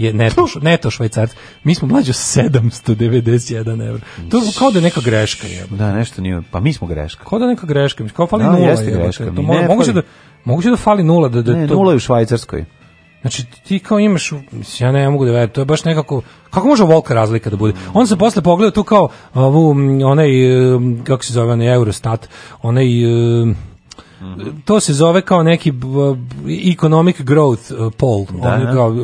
je neto, neto švajcarac. Mi smo mlađo 791 €. To je kao da je neka greška. Je. Da, nešto nije. Pa mi smo greška. Kao da neka greška. Kao fali da, nula. Jeste greška. to mo, moguće, da, moguće da fali nula. Da, da ne, to... nula je u Švajcarskoj. Znači ti kao imaš, mislim, ja ne mogu da verujem, to je baš nekako, kako može volka razlika da bude? On se posle pogleda tu kao ovu, onaj, kako se zove, onaj Eurostat, onaj, -hmm. To se zove kao neki economic growth uh, poll, da, ono da. kao,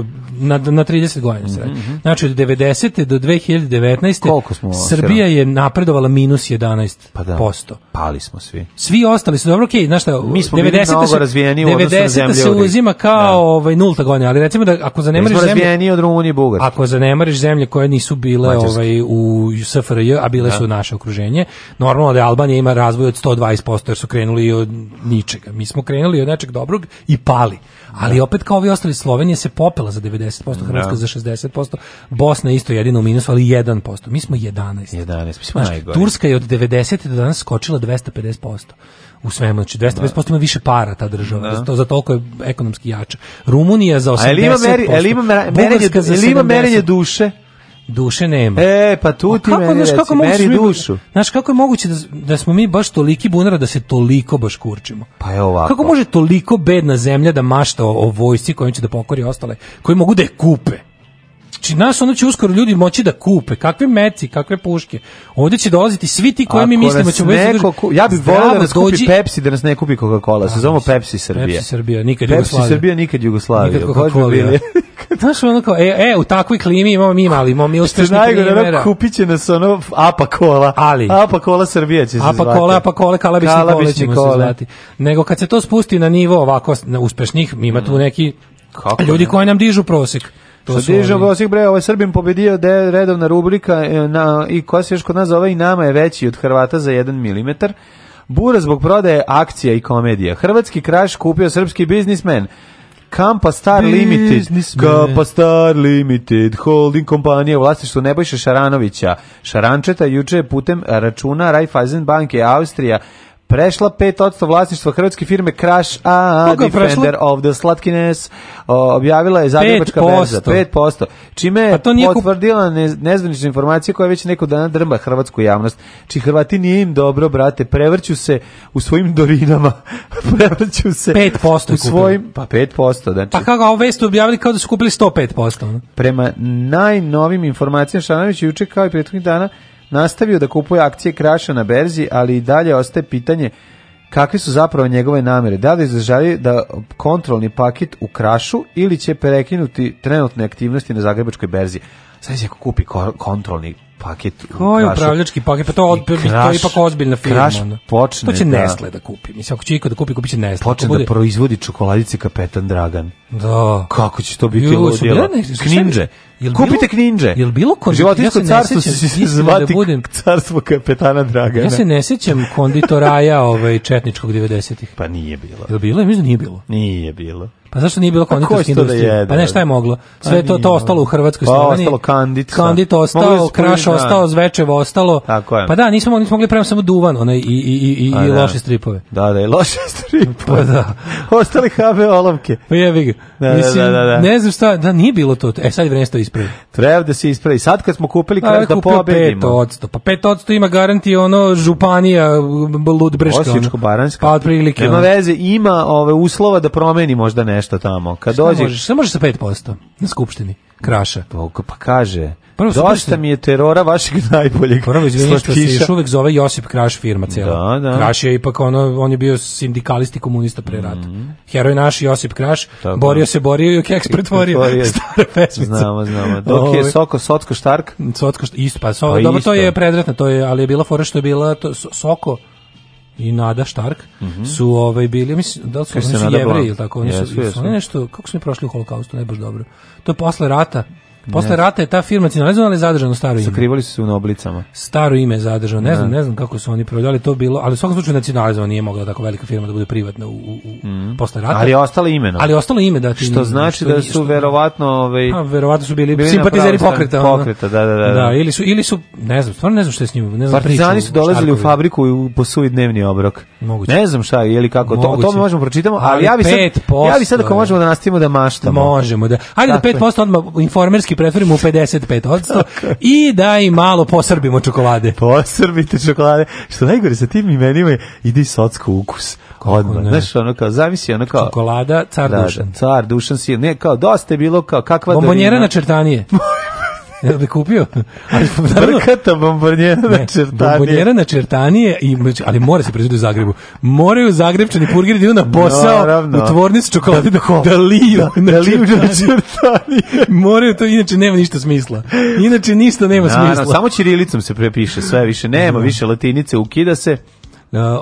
na, na 30 godina se mm -hmm. Znači od 90. do 2019. Srbija je napredovala minus 11%. Pa da, posto. pali smo svi. Svi ostali su dobro, okej, okay, znaš šta, Mi smo 90. se, razvijeni 90. se uzima da. kao da. ovaj, nulta godina, ali recimo da ako zanemariš zemlje... od Rumunije i Bugarske. Ako zanemariš zemlje koje nisu bile ovaj, u SFRJ, a bile da. su naše okruženje, normalno da Albanija ima razvoj od 120% jer su krenuli od ničega. Mi smo krenuli od nečeg dobrog i pali. Ali da. opet kao ovi ostali Slovenija se popela za 90%, da. Hrvatska za 60%, Bosna isto jedina u minusu, ali 1%. Mi smo 11. 11, mi smo Znaš, Turska je od 90. do danas skočila 250% u svemu, znači 250% da. ima više para ta država, da. Zato, za toliko je ekonomski jača. Rumunija za 80%, A ima meri, ima, merenje, Bugarska za Ima merenje duše? duše nema. E, pa tu ti kako, znaš, kako meri da dušu. Znaš, kako je moguće da, da smo mi baš toliki bunara da se toliko baš kurčimo? Pa je ovako. Kako može toliko bedna zemlja da mašta o, o vojsci kojom će da pokori ostale, koji mogu da je kupe? Či znači, nas ono će uskoro ljudi moći da kupe, kakve meci, kakve puške. Ovdje će dolaziti svi ti koji Ako mi mislimo će neko, ku... Ja bih volio da nas kupi Pepsi, da nas ne kupi Coca-Cola. Se da, zovemo Pepsi Srbija. Pepsi Srbija, nikad Pepsi Jugoslavia. Pepsi Srbija, nikad Jugoslavija. Nikad Coca-Cola. Da. Znaš, ono kao, e, e, u takvoj klimi imamo mi mali, imamo mi uspešni primjera. kupit će nas ono Apa Cola. Ali. Apa Cola Srbija će se zvati. Apa Cola, Apa Cola, Kalabišni Kole ćemo se zvati. Nego kad se to spusti na nivo ovako uspešnih, ima tu mm. neki Kako ljudi ne? koji nam dižu prosek. To su Dižo Gosik bre, ovaj Srbim pobedio de redovna rubrika e, na i koja se još kod nas zove i nama je veći od Hrvata za 1 mm. Bura zbog prodaje akcija i komedija. Hrvatski kraš kupio srpski biznismen. Kampa Star Limited, Kampa Star Limited, holding kompanija u vlasništvu Nebojše Šaranovića. Šarančeta juče putem računa Raiffeisen banke Austrija prešla 5% vlasništva hrvatske firme Crash a Defender of the Slatkines objavila je Zagrebačka berza 5%, čime je pa potvrdila nezvanične informacije koja već neko dana drma hrvatsku javnost. Či Hrvati nije im dobro, brate, prevrću se u svojim dorinama, prevrću se 5% u svojim, pa 5%, znači. Pa kako ovu vestu objavili kao da su kupili 105%. Prema najnovim informacijama Šanović juče kao i prethodnih dana nastavio da kupuje akcije kraša na berzi, ali i dalje ostaje pitanje kakve su zapravo njegove namere. Da li izdržavaju da kontrolni paket u krašu ili će prekinuti trenutne aktivnosti na Zagrebačkoj berzi. Sad će kupi kontrolni paket u Koji upravljački paket, pa to, od, kraš, to je ipak ozbiljna firma. Kraš počne to će da, Nestle da kupi. Mislim, ako će iko da kupi, kupi će Nestle. Počne da bude... da proizvodi čokoladice kapetan Dragan. Da. Kako će to biti ludilo? Kninđe. Jel Kupite kninđe. Jel bilo kod životinjsko ja carstvo se, se da zvati da budem, carstvo kapetana Dragana. Ja se ne sećam konditoraja ovaj četničkog 90-ih. Pa nije bilo. Jel bilo? Mislim da nije bilo. Nije bilo. Pa zašto nije bilo pa konditorske da industrije? Da jede? pa ne, šta je moglo? Pa Sve pa to, to ostalo u Hrvatskoj. Pa ostalo kandit. Kandit ostao, kraš da. ostao, zvečevo ostalo. Tako je. Pa da, nismo, nismo mogli praviti samo duvan onaj, i, i, i, i da. loše stripove. Da, da, i loše stripove. Pa da. Ostali HB olovke. Pa je, ga. Da, Mislim, da, da, da, Ne znam šta, da nije bilo to. E, sad je vreme to ispravi. Treba da se ispravi. Sad kad smo kupili kraš da pobedimo. 5%. Pa 5% ima garanti ono županija Ludbreška. Osječko-Baranska. Pa otprilike. Nema veze, ima ove uslova da promeni možda nešto nešto tamo. Kad šta dođe... možeš? Šta možeš sa 5% na skupštini? Kraša. Pa, pa kaže, Prvo dosta mi je terora vašeg najboljeg Prvo izvinite što se uvek zove Josip Kraš firma cela. Da, da. Kraš je ipak ono, on je bio sindikalist i komunista pre rata. Mm -hmm. Heroj naš Josip Kraš, Tako. borio se, borio i u keks pretvorio. pretvorio. Stara pesmica. Znamo, znamo. Dok je ovaj- Soko, Sotko Štark? Sotko Štark, isto, pa, so, pa dobro, to je predretno, to je, ali je bila fora što je bila to, Soko, i Nada Stark mm -hmm. su ovaj bili mislim da su, oni su jevreji ili tako oni yes, su, yes, su yes. nešto kako su oni prošli u holokaustu ne baš dobro to je posle rata Posle rata je ta firma nacionalizovana, ali zadržano staro ime. Sakrivali su se u oblicama. Staro ime je zadržano, ne, ne znam, ne znam kako su oni prodali to bilo, ali u svakom slučaju nacionalizovana nije mogla tako velika firma da bude privatna u, u, mm. posle rata. Ali je ostalo ime. Ali je ostalo ime da ti Što znači što da su što, verovatno, ovaj A verovatno su bili, bili simpatizeri pokreta, pokreta, da, da, da, da. ili su ili su, ne znam, stvarno ne znam šta je s njima, ne znam Partizani su dolazili u fabriku i posuvi dnevni obrok. Moguće. Ne znam šta je ili kako to, to tome možemo pročitamo, ali ja bi sad ja bi sad ako možemo da nastavimo da maštamo. Možemo da. Ajde da 5% odmah informerski čokoladići pretvorimo u 55% i da i malo posrbimo čokolade. Posrbite čokolade. Što najgore sa tim imenima je idi socko ukus. Odmah. Znaš, ono kao, zamisli, ono kao... Čokolada, car da, da, Dušan. car Dušan si, ne, kao, dosta je bilo kao, kakva Bombonjera na čertanije. Jel da kupio? Ali, naravno, Brkata bombonjera na čertanije. Bombonjera na čertanije, i, ali mora se proizvodi u Zagrebu. Moraju zagrebčani burgeri da idu na posao no, u tvornicu čokolade da, da, da liju da, na, da liju na čertanije. Moraju to, inače nema ništa smisla. Inače ništa nema na, da, da, smisla. Na, samo čirilicom se prepiše sve više. Nema više latinice, ukida se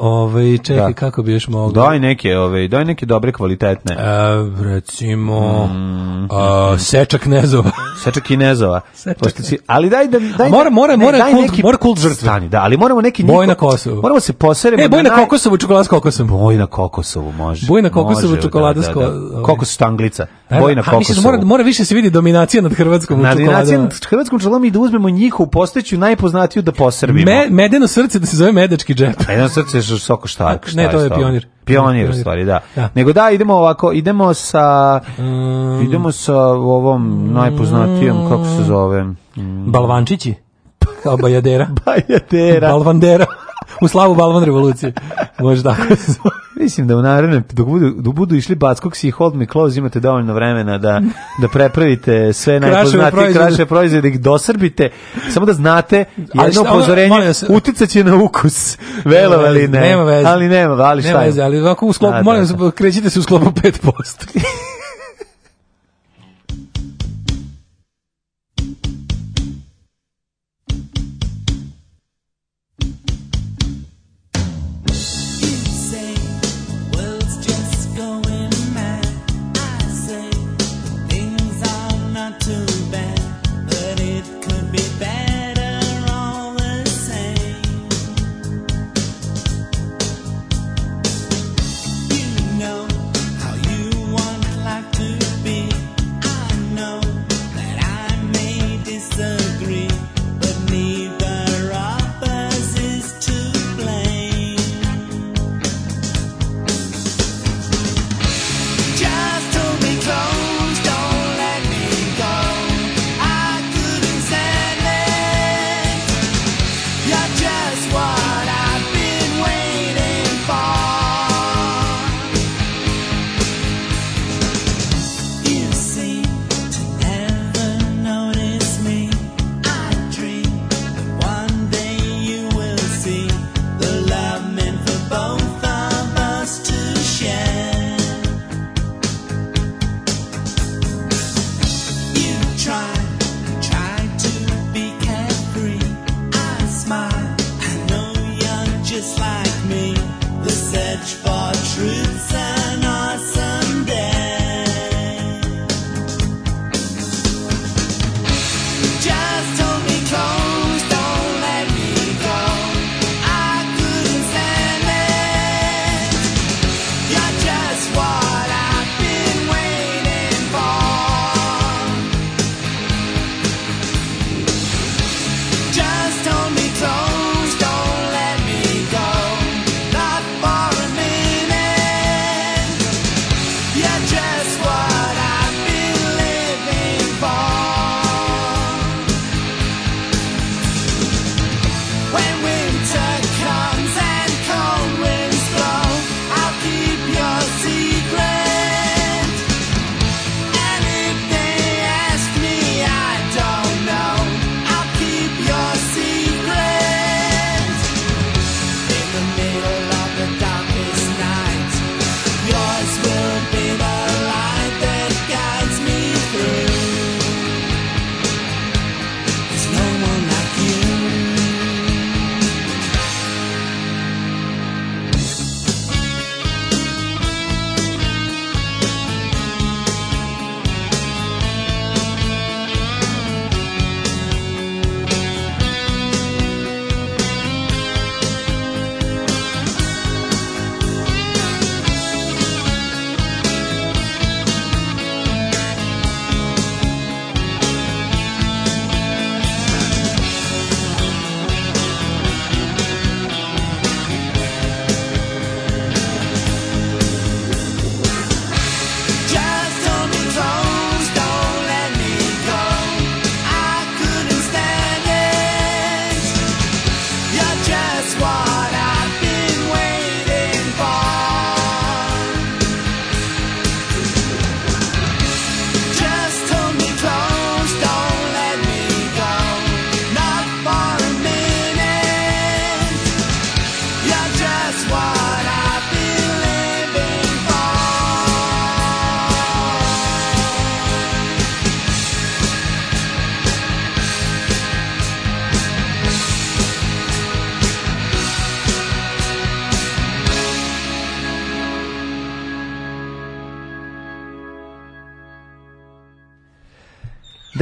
ovaj čekaj da. kako bi još mogli? Daj neke, ove, ovaj, daj neke dobre kvalitetne. E, recimo mm, a, Seča Knezova. Seča Kinezova. Seča si, ali daj da daj mora mora mora daj kult, neki, mora kult žrtve. Stani, da, ali moramo neki Boj na Kosovu. Moramo se poseremo. E, boj na, na kokosovu čokoladu s kokosom. Boj na kokosovu može. Boj na kokosovu čokoladu da, da, da. s da, kokosom. Da. Ovaj. Kokos stanglica bojna da kokosovu. Mislim, mora, mora više se vidi dominacija nad Hrvatskom nad Dominacija nad Hrvatskom čokoladom i da uzmemo njihovu postojeću najpoznatiju da posrbimo. Me, medeno srce da se zove medački džep. Medeno srce je soko šta, šta Ne, to je, je pionir. Pionir, u stvari, da. da. Nego da, idemo ovako, idemo sa, um, idemo sa ovom najpoznatijom, kako se zove? Mm. Balvančići? Kao bajadera? bajadera. Balvandera u slavu balvan revolucije. Možda tako da Mislim da u naravno, dok budu, dok da budu išli Backog si i Hold Me Close, imate dovoljno vremena da, da prepravite sve najpoznatije kraše proizvode, da ih dosrbite. Samo da znate, jedno upozorenje, uticat će na ukus. Velo, ali ne. Nema veze. Ali nema, ali šta nema Veze, ali ovako u sklopu, molim, da. krećite se u sklopu 5%.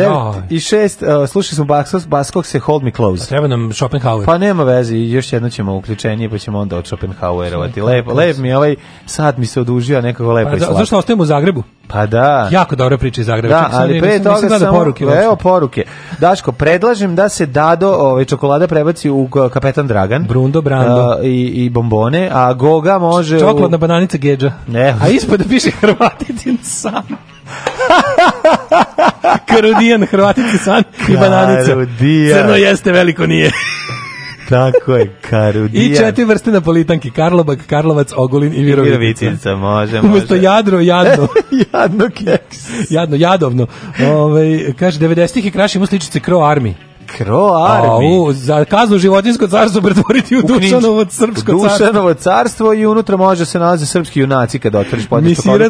9 i 6, uh, e, slušali smo Baskog, Baskog se Hold Me Close. A treba nam Schopenhauer. Pa nema veze, još jedno ćemo uključenje pa ćemo onda od Schopenhauerovati. Lep, lep mi ovaj sad mi se odužio, nekako lepo pa, i da, slatko. Zašto ostajemo u Zagrebu? Pa da. Jako dobra priča iz Zagreba. Da, ali pre toga nisam samo, poruke. Evo vačno. poruke. Daško, predlažem da se Dado ovaj, čokolada prebaci u Kapetan Dragan. Brundo, Brando. Uh, i, I bombone, a Goga može... Čokoladna u... bananica Geđa. Ne. A ispod da piše Hrvatitin sam. Karudijan, Hrvatice san i bananica. Karudijan. Crno jeste, veliko nije. Tako je, karudijan. I četiri vrste napolitanki, Karlobag, Karlovac, Ogulin i Virovitica. Virovitica, može, može. Umesto jadro, jadno. jadno keks. Jadno, jadovno. Ove, ovaj, kaže, 90-ih je krašimo sličice Crow Army. Kro Armi. A, u, za kaznu životinjsko carstvo pretvoriti u, u Dušanovo srpsko carstvo. Dušanovo carstvo i unutra može se nalaze srpski junaci kada otvoriš podne čokolade.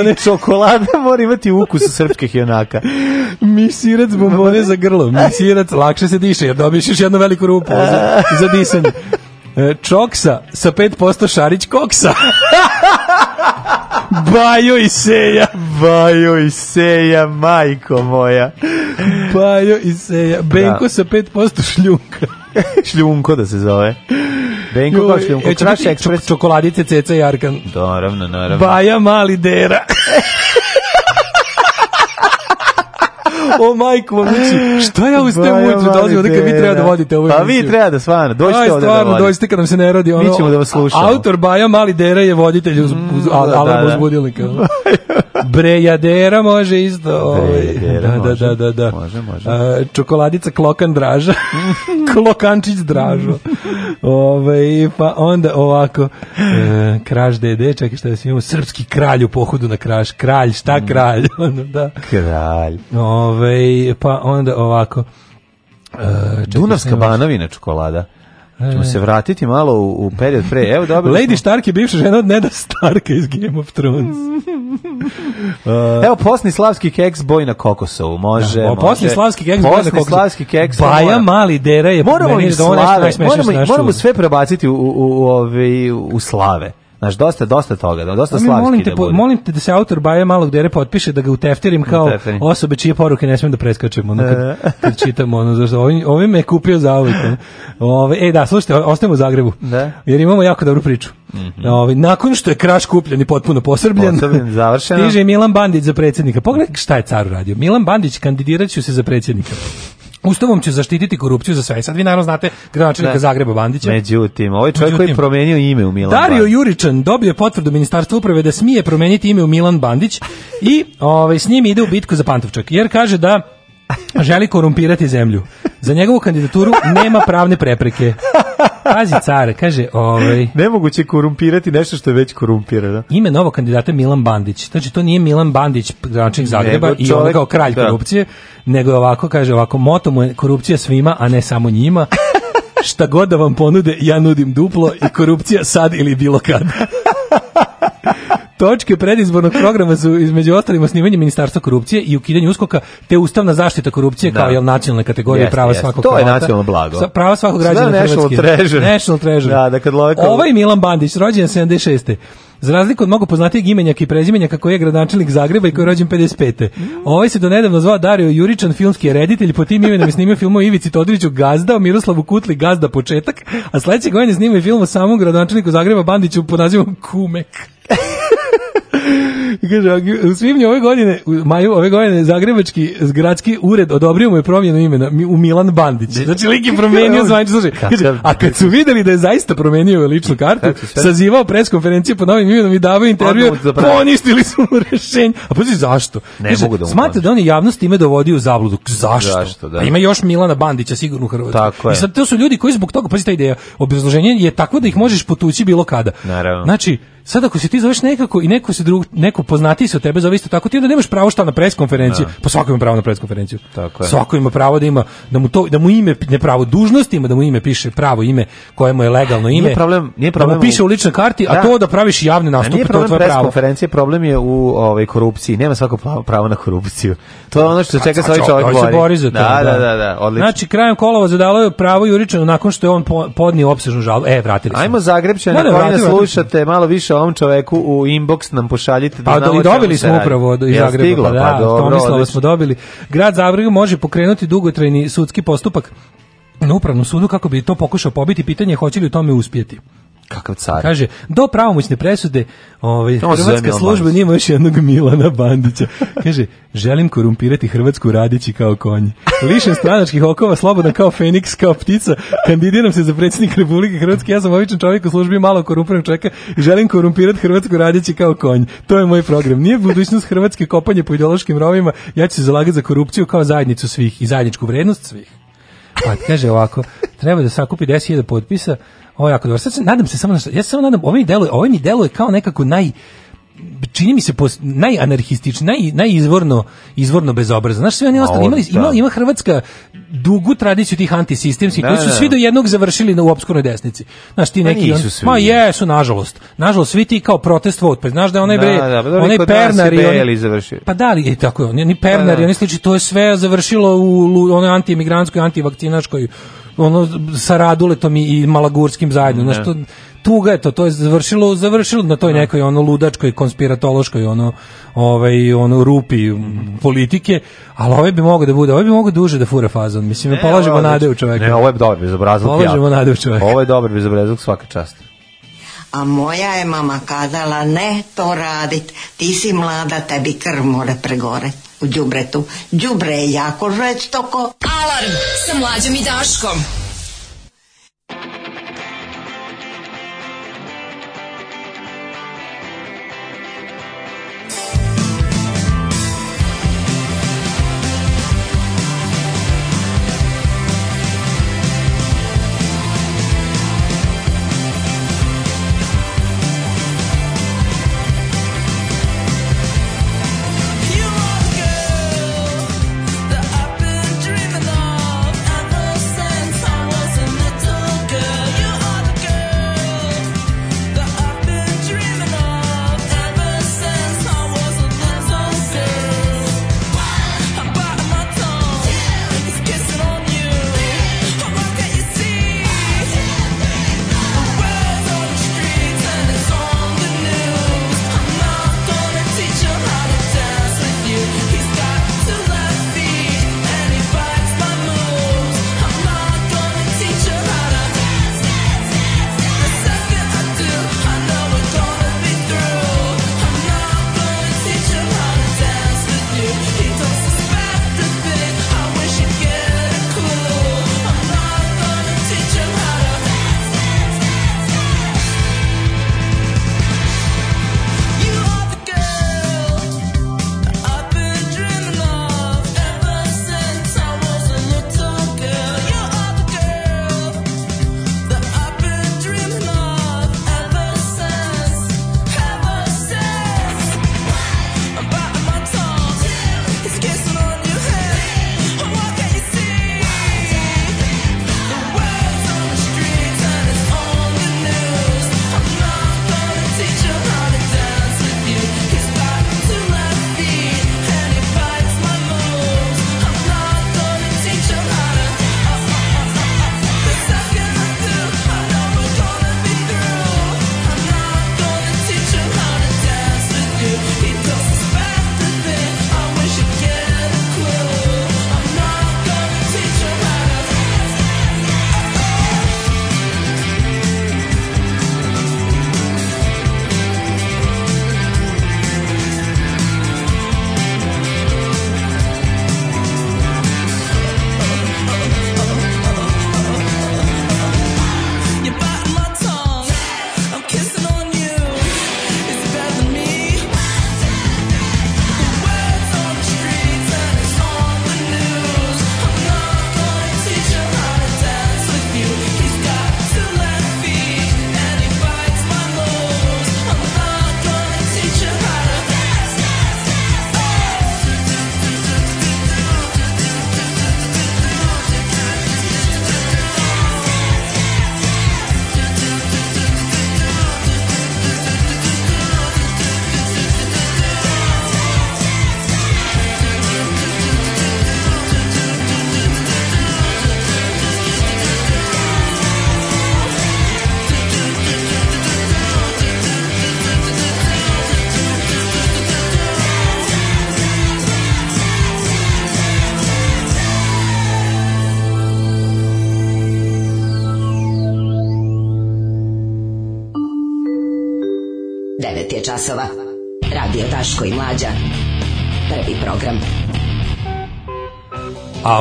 Ali čokolada mora imati ukus srpskih junaka. Misirac bombone za grlo. Misirac lakše se diše jer dobiješ još jednu veliku rupu za, za disanje. E, čoksa sa 5% šarić koksa. Bajo i seja. Bajo i seja, majko moja. Bajo i seja. Benko da. sa 5% šljunka. šljunko da se zove. Benko Joj, kao šljunko. E, Kraš ekspres. Čokoladice, ceca i arkan. Naravno, naravno. Baja mali dera. o majku vam Šta ja uz te ujutru dolazim odakle vi treba da vodite ovu Pa vi treba da stvarno, dođite ovde da vodite. dođite kad nam se ne radi ono. Mi ćemo da vas slušamo. Autor Baja Mali Dera je voditelj uz, uz, uz, mm, da, da, da. Brejadera može isto. Brejadera ovaj. da, da, može. Da, da, da, Može, može. A, čokoladica Klokan Draža. Klokančić Dražo. Ove, ovaj, pa onda ovako, e, kraž dede, čekaj šta da svi imamo, srpski kralj u pohodu na kraš, kralj, šta mm. kralj? Ono, da. Kralj. Ove, ovaj, pa onda ovako, Uh, Dunavska banovina čokolada. Ćemo e. se vratiti malo u, u period pre. Evo dobili Lady smo... Stark je bivša žena od Neda Starka iz Game of Thrones. uh, Evo posni slavski keks boj na kokosovu. Može. Da, posni slavski keks boj na kokosovu. Slavski keks. Baja mora. mali dera je moramo im da slave, moramo, moramo sve prebaciti u u u, u, u slave. Znaš, dosta, dosta toga, da, dosta slavski molim da te, da Molim te da se autor Baja malog dere potpiše da ga uteftirim kao Uteferi. osobe čije poruke ne smijem da preskačem. Ono, kad, e. kad čitam, ono, znaš, ovim, ovim me je kupio za uvijek. Ove, e, da, slušajte, ostajemo u Zagrebu. Da. Jer imamo jako dobru priču. Mm -hmm. Ove, nakon što je kraš kupljen i potpuno posrbljen, Posrbljen, završeno. stiže Milan Bandić za predsjednika. Pogledaj šta je car uradio. Milan Bandić kandidirat se za predsjednika. Ustavom će zaštititi korupciju za sve. Sad vi naravno znate gradonačelnika da. Zagreba Bandića. Međutim, ovaj čovjek koji je promijenio ime u Milan Dario Bandić. Juričan dobio je potvrdu Ministarstva uprave da smije promijeniti ime u Milan Bandić i ovaj, s njim ide u bitku za Pantovčak. Jer kaže da želi korumpirati zemlju. Za njegovu kandidaturu nema pravne prepreke. Pazi care, kaže, ovaj Nemoguće korumpirati nešto što je već korumpirano. Ime novog kandidata je Milan Bandić. Znači to nije Milan Bandić, gradonačelnik Zagreba čovjek, i on kao kralj da. korupcije, nego je ovako kaže, ovako moto mu je korupcija svima, a ne samo njima. Šta god da vam ponude, ja nudim duplo i korupcija sad ili bilo kad. Točke predizbornog programa su između ostalima snimanje ministarstva korupcije i ukidanje uskoka, te ustavna zaštita korupcije da. kao jel nacionalna kategorija yes, prava yes. svakog To je nacionalno blago. Prava svakog da građana National Treasure. National Treasure. Da, da kad loveko... Ovaj Milan Bandić, rođen 76. Za razliku od mnogo poznatijeg imenjaka i prezimenjaka koji je gradonačelnik Zagreba i koji je rođen 55. Ovaj se donedavno zvao Dario Juričan, filmski reditelj, po tim imenom je snimio film o Ivici Todriću Gazda, o Miroslavu Kutli Gazda početak, a sledeće godine snimio film o samom gradonačelniku Zagreba Bandiću pod nazivom Kumek. I Kaže, u svibnju ove godine, u maju ove godine, Zagrebački gradski ured odobrio mu je promjenu imena u Milan Bandić. Znači, lik je promenio zvanično. Znači, kaže, a kad su videli da je zaista promenio ličnu kartu, sazivao pres konferencije pod novim imenom i davao intervju, poništili su mu rešenje. A pa zašto? Ne Kaže, mogu da Smatra da on je javnost ime dovodio u zabludu. Zašto? zašto da. A ima još Milana Bandića sigurno u Hrvatskoj. Tako je. I sad to su ljudi koji zbog toga, pazi ta ideja, obrazloženje je takvo da ih možeš potući bilo kada. Naravno. Znači, Sad ako se ti zoveš nekako i neko se drug, neko poznati se od tebe zove isto tako, ti onda nemaš pravo šta na preskonferenciji. Da. Pa svako ima pravo na pres konferenciju Tako je. Svako ima pravo da ima da mu to da mu ime ne pravo dužnosti ima da mu ime piše pravo ime koje mu je legalno ime. Nije problem, nije problem. Da mu piše u ličnoj karti, da. a to da praviš javne nastupe, nije to je tvoje pravo. konferencije, problem je u ovaj korupciji. Nema svako pravo na korupciju. To je ono što čeka svoj čovjek bori. Se bori za to, da, da, da, da, odlično. Znači krajem kolova zadalo je pravo Juričanu nakon što je on podnio opsežnu žalbu. E, vratili smo. Ajmo Zagrepčane, koji nas slušate, malo više ovom čoveku u inbox nam pošaljite da pa, znamo da, dobili smo upravo iz ja Zagreba, stiglo, pa, da, pa dobro, Tomislava smo dobili. Grad Zagreb može pokrenuti dugotrajni sudski postupak na upravnom sudu kako bi to pokušao pobiti pitanje hoće li u tome uspjeti. Kakav car. Kaže, do pravomoćne presude ovaj, Hrvatska služba nima još jednog Milana Bandića. Kaže, želim korumpirati Hrvatsku radići kao konji. Lišen stranačkih okova, slobodan kao Feniks, kao ptica. Kandidiram se za predsjednik Republike Hrvatske. Ja sam običan čovjek u službi malo korumpiran čovjeka. Želim korumpirati Hrvatsku radići kao konj. To je moj program. Nije budućnost Hrvatske kopanje po ideološkim rovima. Ja ću se zalagati za korupciju kao zajednicu svih i zajedničku vrednost svih. Pa kaže ovako, treba da sakupi 10.000 potpisa, Ovo je jako dobro. Sad se, nadam se samo, na, ja se samo nadam, ovo mi deluje, ovo mi deluje kao nekako naj čini mi se pos, najanarhistično, naj, najizvorno izvorno bezobrazno. Znaš, sve oni ostali imali, ima, ima Hrvatska dugu tradiciju tih antisistemskih, da, koji su da, svi da. do jednog završili na, u obskuroj desnici. Znaš, ti neki... Nisu Ma jesu, nažalost. Nažalost, svi ti kao protest vote. Pa znaš da onaj, da, bre, da, pa onaj Pernar... završio. Pa da li, je, tako je, oni, oni pa Pernar, da, da. oni sliči, to je sve završilo u, u onoj antimigranskoj, antivakcinaškoj ono sa Raduletom i, Malagurskim zajedno. Ne. Znaš, da. to, tuga je to, to je završilo, završilo na toj da. nekoj ono ludačkoj, konspiratološkoj ono, ovaj, ono rupi politike, ali ovaj bi mogao da bude, ovaj bi mogao duže da fura fazon. Mislim, ne, polažemo ovaj nade u čoveka. Ne, ovo ovaj ovaj je dobar bezobrazluk. Polažemo ja. nade u čoveka. Ovo je dobar bezobrazluk svaka čast. A moja je mama kazala, ne to radit, ti si mlada, tebi krv mora pregoreti u đubretu. Đubre je jako žestoko. Alarm sa mlađom i Daškom.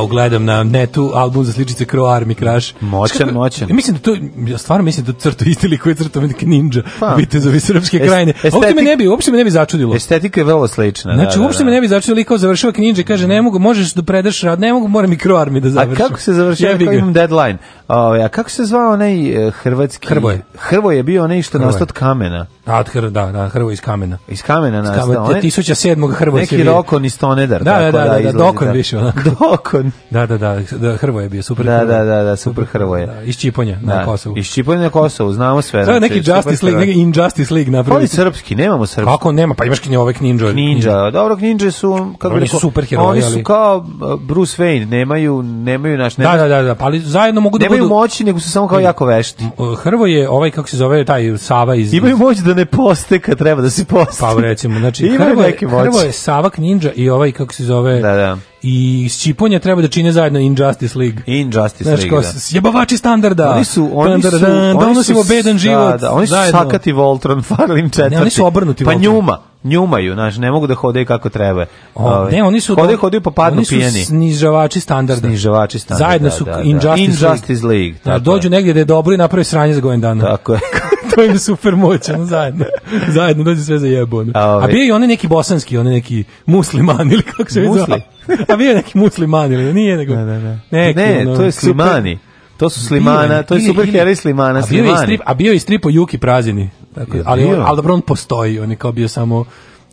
wow, gledam na netu album za sličice Crow Army Crash. Moćan, moćan. Mislim da to, ja stvarno mislim da crto isti lik koji crto neki ninja, pa. vitezovi srpske Est, krajine. Uopšte me ne bi, uopšte me ne bi začudilo. Estetika je vrlo slična. Znači, da, da uopšte da, da. me ne bi začudilo kao završava ninja, kaže, ne mogu, možeš da predaš rad, ne mogu, moram i Crow Army da završim. A kako se završava, ja imam deadline? Ove, a kako se zvao onaj e, hrvatski... Hrvoj. Hrvoj je bio onaj što nastao od kamena. Da, hr, da, da, Hrvoj iz kamena. Iz kamena nastao. Iz kamena, 1007. Hrvoje Neki rokon iz Tonedar. Da, da, da, da, da dokon da. više onako. Dokon. Da, da, da, da Hrvoje je bio, super Da, da, da, da, super Hrvoje. Da, iz Čiponja da, na Kosovu. Iz Čiponja na Kosovu, znamo sve. Da, neki Justice League, neki Injustice League napravili. Pa oni srpski, nemamo srpski. Kako nema, pa imaš knjove Ninja. Ninja, dobro, Ninja su, kako bi rekao, oni su kao e, Bruce Wayne, nemaju, nemaju naš... Da, da, da, da, pa ali zajedno mogu da nemaju budu... moći, nego su samo kao jako vešti. E, Hrvo je ovaj, kako se zove, taj Sava iz... Imaju moć da ne poste kad treba da se poste. Pa recimo, znači, Hrvo, je, Hrvo je Savak Ninja i ovaj, kako se zove... Da, da i Čiponja treba da čine zajedno Injustice League. Injustice znači, League, da. Jebavači standarda. Oni su, oni su, da, donosimo bedan život. Da, da, oni su zajedno. Sakati Voltron, Farlin 4. Ne, oni su obrnuti Pa Voltron. njuma njumaju, znači ne mogu da hode kako treba. O, ovaj, ne, oni su hode, do... hode pa padnu oni su pijeni. Snižavači standarda. Snižavači standarda. Zajedno su da, da, Injustice, Injustice League. League da, tako dođu negdje da je dobro i naprave sranje za gojen dana. Tako je. to im super moćan zajedno. Zajedno dođe sve za jebo. A bio i oni neki bosanski, oni neki musliman ili kako se zove. A bio neki musliman ili nije nego. Ne, ne, ne. Neki, ne ono, to je slimani. To su Slimana, to je superheroj Slimana. A bio je strip, a bio je strip o Juki Prazini. Tako, ali, bio. ali dobro on postoji, on je kao bio samo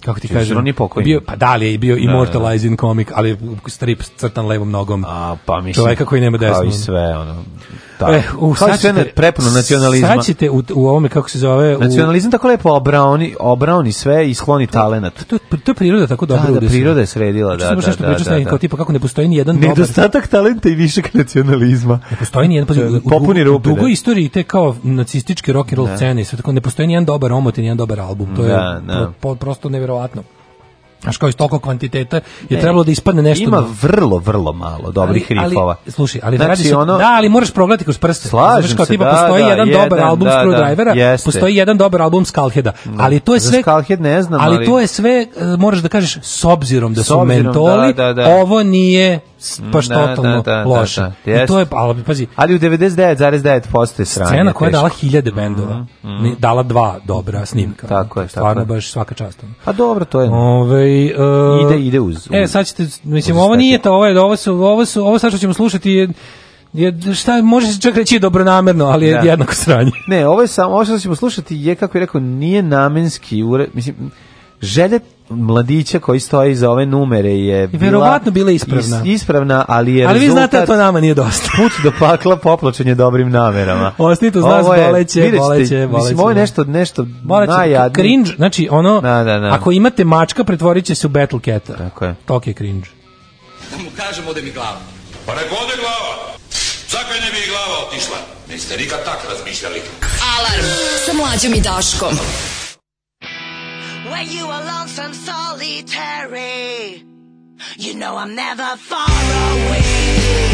kako ti kažeš, on je pokojni. Bio, pa da li je bio da, da, da. immortalizing komik, ali strip crtan levom nogom. A, pa mislim. Čoveka koji nema desno. Kao i sve, ono. Tako. E, u, sad ćete, prepuno nacionalizma. Sad ćete u, u ovome, kako se zove... U... Nacionalizam tako lepo obraoni, obraoni sve i skloni talenat. To, to, to je priroda tako da, dobro. Da, da, priroda je sredila, da, da, da. da, da, da. Kao tipa kako ne postoji ni jedan Nedostatak dobar... talenta i višak nacionalizma. Ne postoji ni jedan... Da, popuni rupe. U dugoj da. istoriji te kao nacističke rock and roll scene i sve tako, ne postoji ni jedan dobar omot i ni jedan dobar album. To je da, Pro, prosto neverovatno. Znaš kao iz toliko kvantiteta je ne, trebalo da ispadne nešto. Ima vrlo, vrlo malo dobrih ali, rifova. Ali, slušaj, ali znači, radi se, ono, da, ali moraš progledati kroz prste. Slažem Znaš, kao, se, tipa, da, postoji da, jedan, jedan dobar album da, da Screwdrivera, da, postoji jedan dobar album Skullheada, da. ali to je sve... Skullhead ne znam, ali... ali to je sve, e, moraš da kažeš, s obzirom da s obzirom, su da, mentoli, da, da, da. ovo nije baš da, totalno da, da, da loše. Da, I to je, ali, pazi, ali u 99,9% je sranje. Scena koja je dala hiljade bendova, mm -hmm. dala dva dobra snimka. Tako je, Stvarno tako baš svaka čast. A pa dobro, to je. Ove, ovaj, uh, ide, ide uz, e, uz. E, sad ćete, mislim, ovo nije to, ovo, je, ovo, su, ovo, su, ovo sad što ćemo slušati je je šta može se čak reći dobronamerno, ali je da. jednako sranje. Ne, ovo je samo ovo što ćemo slušati je kako je rekao nije namenski, ure, mislim želje mladića koji stoji za ove numere je bila verovatno bila ispravna. Is, ispravna, ali je Ali vi znate da to nama nije dosta. put do pakla poplačenje dobrim namerama. Osnito zna ovo je, boleće, vidite, boleće, boleće. Mislim, ovo je nešto da. nešto boleće, najjadni. Cringe, znači ono da, da, da. ako imate mačka pretvorit se u Battle Cat. Tako je. Tok je cringe. Da mu kažem ode mi glava. Pa nek ode glava. Zakaj ne bi glava otišla? Niste nikad tak razmišljali. Alarm sa mlađom i Daškom. you are lonesome, solitary, you know I'm never far away.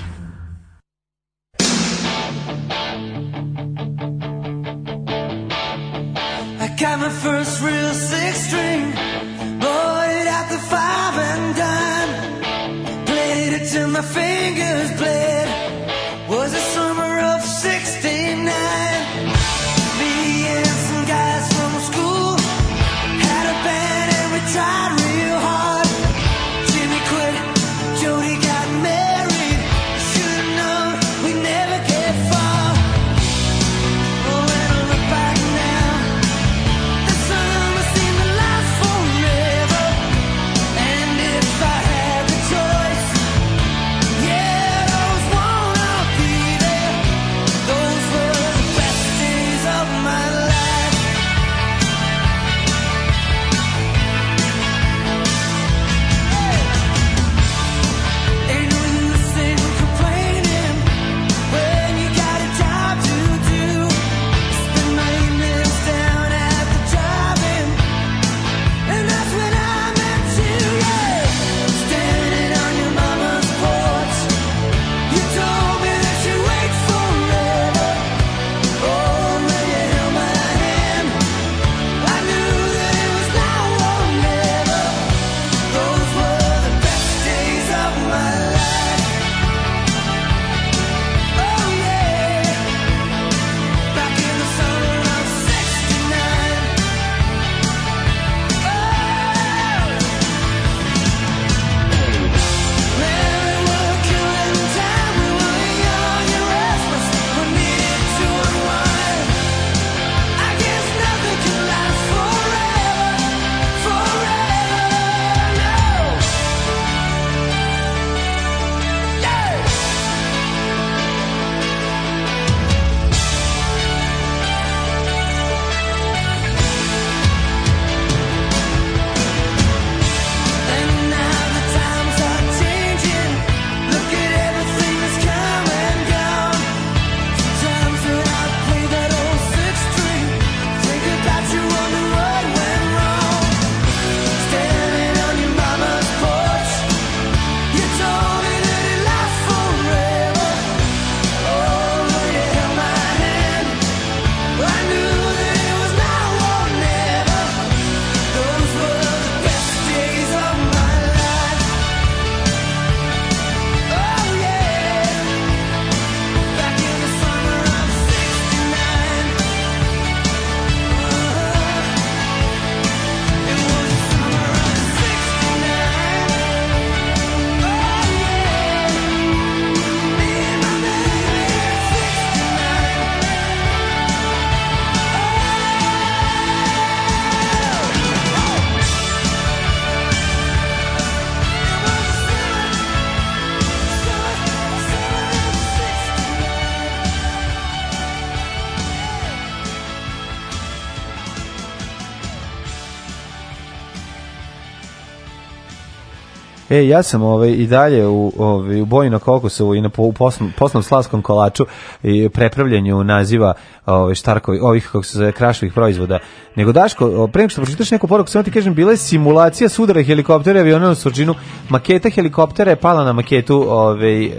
E, ja sam ovaj, i dalje u, ovaj, u boji na kokosovu i na, u posnom, posnom slavskom kolaču i prepravljanju naziva ovaj, štarkovi, ovih, kako se zove, krašovih proizvoda. Nego, Daško, prema što pročitaš neku poruku, samo ti kažem, bila je simulacija sudara helikoptera i aviona na sorđinu. Maketa helikoptera je pala na maketu ovaj, eh,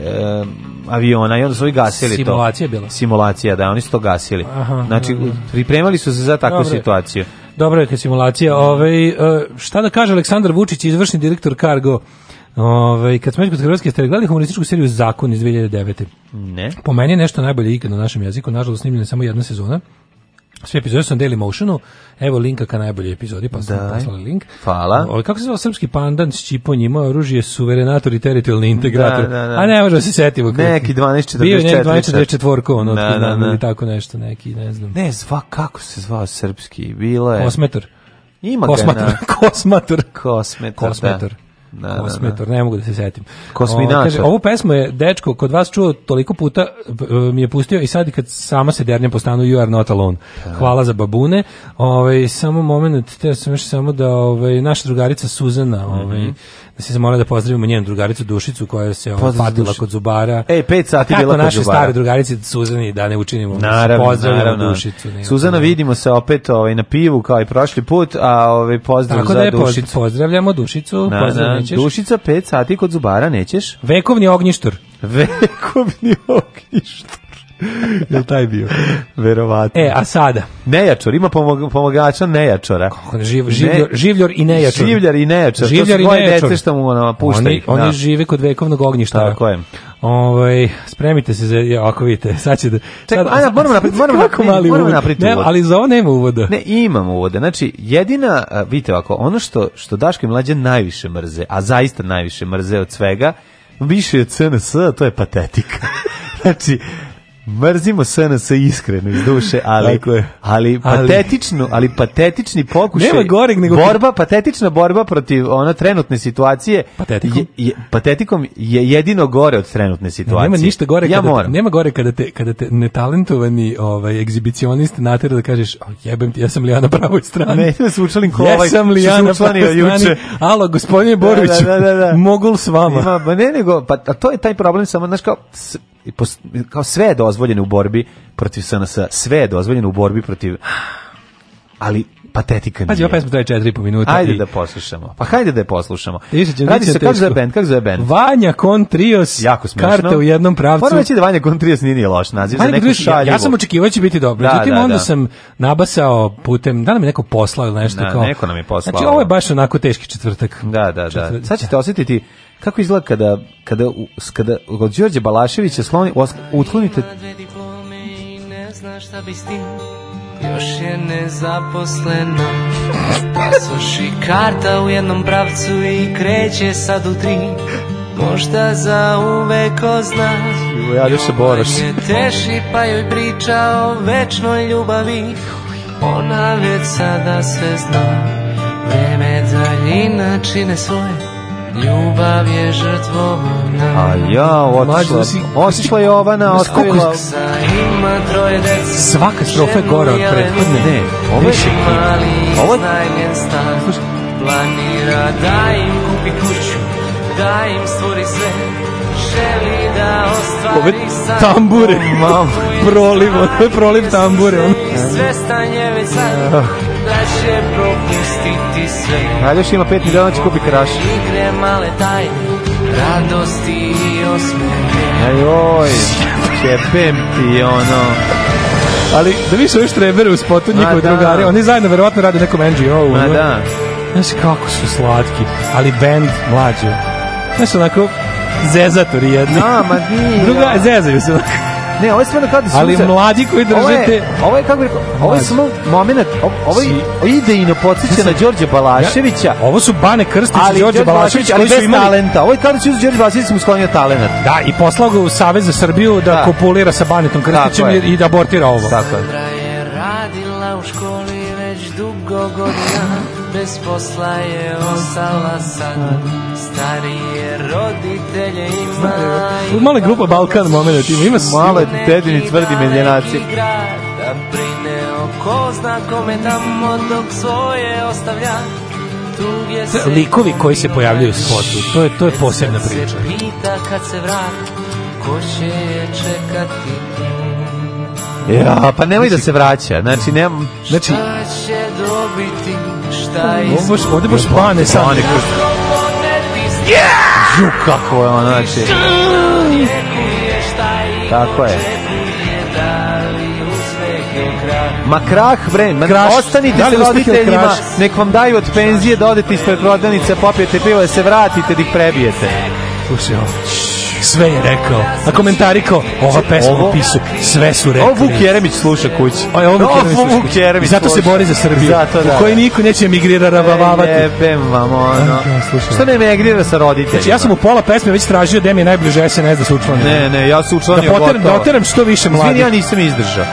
aviona i onda su ovi gasili Simulacija to. Simulacija bila. Simulacija, da, oni su to gasili. Aha, znači, da, da. pripremali su se za takvu Dobre. situaciju. Dobro je simulacija. Ove, ovaj, šta da kaže Aleksandar Vučić, izvršni direktor Cargo? Ove, ovaj, kad smo već kod Hrvatske, ste gledali humorističku seriju Zakon iz 2009. Ne. Po meni je nešto najbolje ikad na našem jeziku. Nažalost, snimljena je samo jedna sezona sve epizode su na Dailymotionu. Evo linka ka najboljoj epizodi, pa sam da. poslali link. Hvala. O, kako se zove srpski pandan s čipom oružje suverenator i teritorijalni da, integrator. Da, da, da. A ne možemo se setimo. Neki 1244. Bio je neki 1244, ono, da, ili tako nešto, neki, ne znam. Ne, zva, kako se zvao srpski? Bilo je... Osmetor. Ima Kosmator. Kosmator. Kosmetor. Kosmetor. Da, da, Kosmetor, da. ne mogu da se setim. Kosminačar. ovu pesmu je dečko kod vas čuo toliko puta, e, mi je pustio i sad kad sama se dernjem po stanu You are not alone. Da. Hvala za babune. Ovaj samo moment, te sam još samo da ovaj naša drugarica Suzana, mhm. ovaj mm -hmm da se zamora da pozdravimo njenu drugaricu Dušicu koja se padila kod zubara. Ej, 5 sati bila kod zubara. Kako naše stare drugarice Suzani da ne učinimo naravno, pozdravimo naravno. Dušicu. Ne, Suzana ne. vidimo se opet ovaj na pivu kao i prošli put, a ovaj pozdrav Tako za da je, Dušicu. Pozdravljamo Dušicu, na, pozdrav nećeš. Dušica 5 sati kod zubara nećeš. Vekovni ognjištur. Vekovni ognjištur. Jel taj bio? Verovatno. E, a sada? Nejačor, ima pomog, pomogača nejačora. Kako, živ, življor, življor i nejačor. Življor i nejačor, življor to su dvoje dece što mu ono, pušta oni, ih. Oni da. žive kod vekovnog ognjišta. Tako je. Ovaj spremite se za ja, ako vidite, sad će da Čekaj, ajde, moramo napraviti, moramo napraviti, mali moramo napraviti. Ne, ali za ovo nema uvoda. Ne, imamo uvoda. Znači, jedina, vidite ovako, ono što što Daško i mlađe najviše mrze, a zaista najviše mrze od svega, više od CNS, to je patetika. znači, Mrzimo SNS iskreno iz duše, ali ali patetično, ali patetični pokušaj. Nema goreg nego borba, patetična borba protiv ona trenutne situacije. Patetikom je, je, patetikom je jedino gore od trenutne da, situacije. Nema ništa gore ja kada Te, nema gore kada te kada te netalentovani ovaj egzibicionist natera da kažeš, "Al jebem ti, ja sam li ja na pravoj strani?" Ne, ja sam učlan kolaj. Ja sam li ja na pravoj juče. Alo, gospodine Borović. Da, da, da, da. da. Mogul s vama. Ima, ba ne nego, pa a to je taj problem samo, znaš kao kao sve je dozvoljeno u borbi protiv SNS, sve je dozvoljeno u borbi protiv ali patetika nije. Pazi, ova pesma traje 4,5 minuta. Ajde i... da poslušamo. Pa hajde da je poslušamo. Išiće, Radi se, kako za band, kako za band? Vanja Kontrios, jako smešno. karte u jednom pravcu. Moram reći da Vanja Kontrios nije, nije loš naziv Vanja za neku šaljivu. Ja, ja sam očekivao da će biti dobro. Da, Zatim da, onda da. sam nabasao putem, da li mi neko poslao ili nešto da, kao. neko nam je poslao. Znači, ovo je baš onako teški četvrtak. Da, da, da. četvrtak. da. Sad ćete osjetiti kako izgleda kada, kada, kada, kada od Đorđe Balaševića sloni, utklonite... Ima dve diplome i ne znaš šta bi s tim Još je nezaposlena Pasoš i karta u jednom pravcu I kreće sad u tri Možda za uvek ko Ja Ujavio se Boroš teši pa joj priča o večnoj ljubavi Ona već sada sve zna Vreme daljina čine svoje Ljubav je žrtvovna. A ja, otišla, da si, otišla je da Jovana, da ostavila... Svaka strofa je gora od prethodne. Ne, ovo je mali ovo... iznajmljen Planira da im kupi kuću, da im stvori sve da ove tambure Mam. proliv, ovo je proliv tambure on. sve stanje već sad da će propustiti sve Aljoš ima 5 miliona će kupi kraš igre male taj radosti i osmehe ajoj oj kepem ti ono ali da su još štrebere u spotu njihove da. drugare oni zajedno verovatno rade nekom ngo Ma da. znaš kako su slatki ali band mlađe znaš onako zezatori jedni. A, ma nije. Druga, zezaju se. Ne, ovo je stvarno kao da su... Ali uzar. mladi koji držite... Ovo je, ovo je kako rekao, ovo je samo moment, ovo je idejno podsjeća na Đorđe Balaševića. Ja, ovo su Bane Krstić i Đorđe Balašević ali bez imali... talenta. Ovo je kao da će Đorđe Balašević mu sklonio talent. Da, i poslao ga u Savez za Srbiju da, da. kopulira sa Banetom Krstićem i da abortira ovo. Tako je. Radila u školi već dugo godina bez posla je ostala sad starije roditelje ima u mala grupa Balkan moment ima ima male dedini tvrdi meljenaci da brine o ko zna kome tamo dok svoje ostavlja likovi koji se pojavljaju u spotu to je, to je posebna priča pita kad se vrat ko će je čekati ja, pa nemoj da se vraća. Znači, ne, znači... Šta će dobiti šta izgubio. Ovo ovde baš bane sad. Bane kod... Ju, kako je ono, znači. Tako je. Ma krah, bre, ma Kraš, ostanite da roditeljima, nek vam daju od penzije da odete ispred prodavnice, popijete pivo, da se vratite, da ih prebijete. Slušaj ovo sve je rekao. A komentari kao, ova pesma ovo, pisu, sve su rekli. Ovo Vuk Jeremić sluša kući. O, ovo Vuk Jeremić sluša Vuk Jeremić zato sluša. se bori za Srbiju. Zato, da. U kojoj niko neće emigrira rabavavati. Jebem vam ono. Da, da, što ne emigrira sa roditeljima? Znači, ja sam u pola pesme već tražio da mi je najbliže SNS da se učlanio. Ne, ne, ja se učlanio da poteram, da gotovo. Da oteram što više mladih. Izvini, ja nisam izdržao.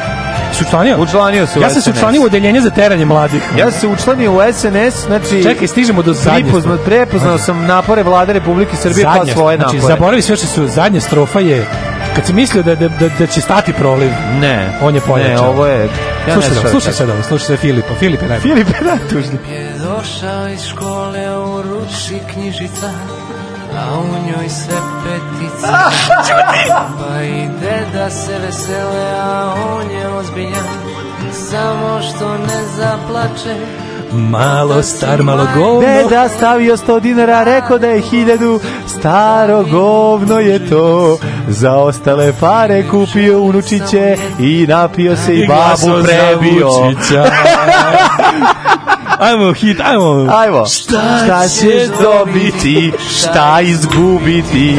Se učlanio? Učlanio se u Ja sam se učlanio u odeljenje za teranje mladih. Ja sam se učlanio u SNS, znači... Čekaj, stižemo do zadnje. Prepoznao, prepoznao sam napore vlade Republike Srbije zadnja, pa svoje znači, napore. Znači, zaboravi sve što da su, zadnja strofa je kad si mislio da, da, da, da, će stati proliv, ne, on je pojačao. Ne, ovo je... Ja slušaj, da, slušaj se da, slušaj se Filipa. Filip je najbolji. Filip je najtužniji. Je došao iz škole u ruči knjižica A u njoj sve petice Pa ide da se vesele A on je ozbiljan Samo što ne zaplače Malo da star, malo govno. Deda stavio 100 dinara, da. rekao da je 1000, staro govno je to. Za ostale pare kupio unučiće i napio se i babu prebio. ajmo hit, ajmo. Ajmo. Šta, šta ćeš dobiti, šta izgubiti.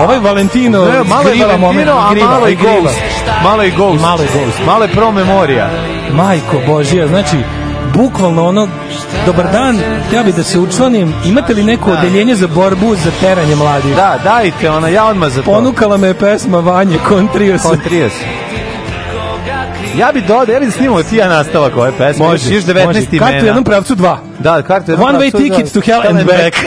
Ovaj Valentino, ne, malo je Valentino, moment, a griva, malo i Ghost. Malo i Ghost. Malo je Ghost. Malo je Pro Majko Božija, znači, bukvalno ono dobar dan, ja bih da se učlanim imate li neko da. odeljenje za borbu za teranje mladih? Da, dajte ona, ja odmah za to ponukala me pesma Vanje Kontrios Kontrios Ja bih dodao, ja bi da snimao ti ja nastavak ove pesme. Može, još 19 može. imena. Kartu jednom pravcu dva. Da, kartu jednom One pravcu way ticket to hell and back.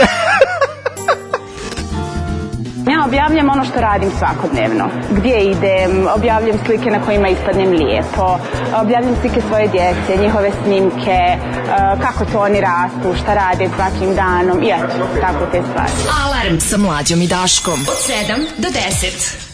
ja objavljam ono što radim svakodnevno. Gdje idem, objavljam slike na kojima ispadnem lijepo, objavljam slike svoje djece, njihove snimke, e, kako to oni rastu, šta rade svakim danom i eto, tako te stvari. Alarm sa mlađom i Daškom od 7 do 10.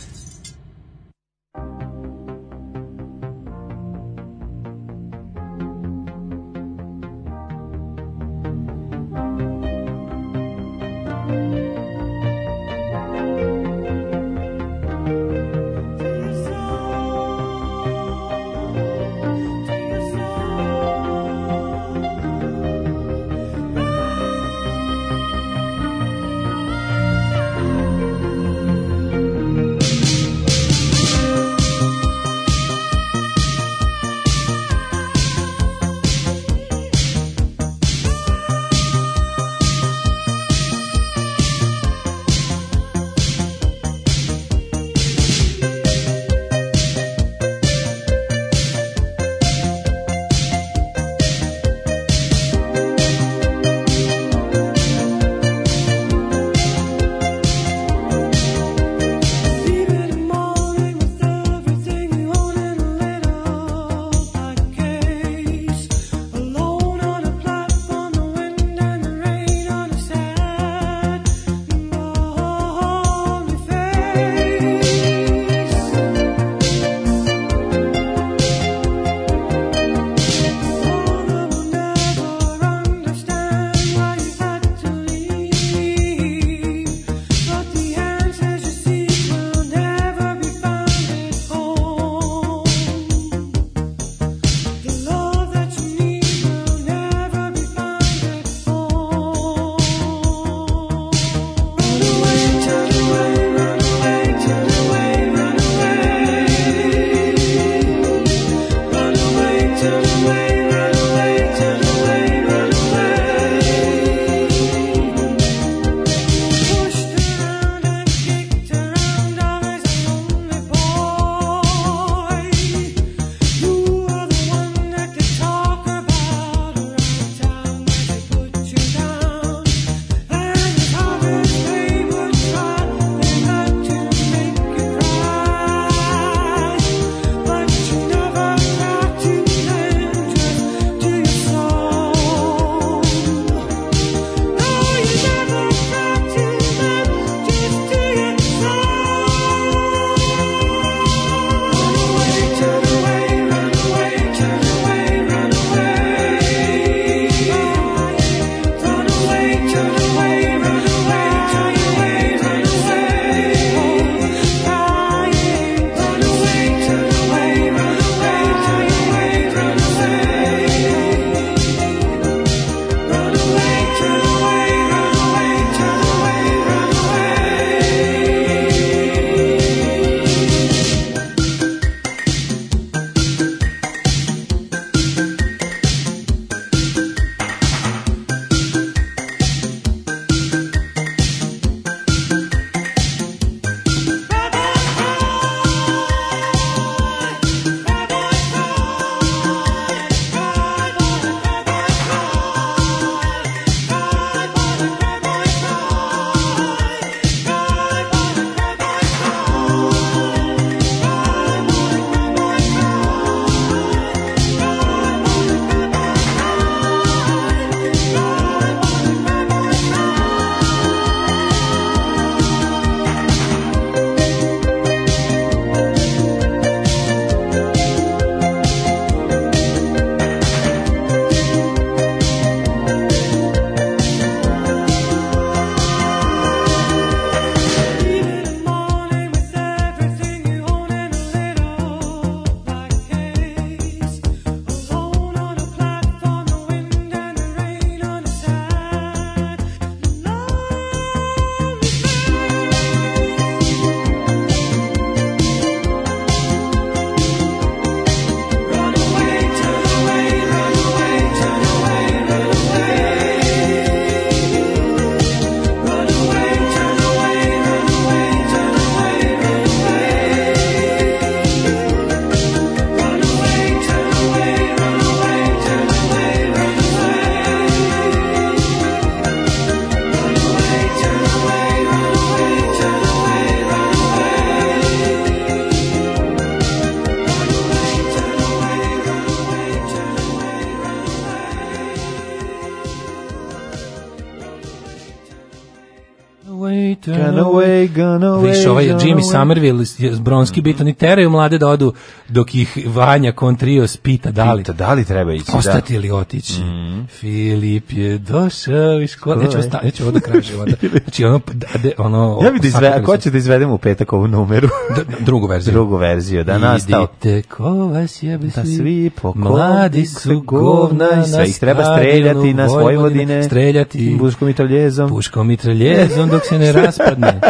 Više ovaj Jimmy Summerville, Bronski bit, oni teraju mlade da odu dok ih Vanja Kontrios pita da li. Pita, da li treba ići. Da. Ostati ili otići. Mm. Filip je došao iz škole. Neću, osta, neću ovo do kraja života. Znači, ono, da, de, ono, ja bi da izve, ako ću da izvedemo u petak ovu numeru. Da, drugu verziju. Drugu verziju, da nastav. Idite ko vas jebe da svi pokolni, mladi su govna na sve ih treba streljati na svoje vodine. Streljati. Puškom i traljezom. Puškom i traljezom dok se ne raspadne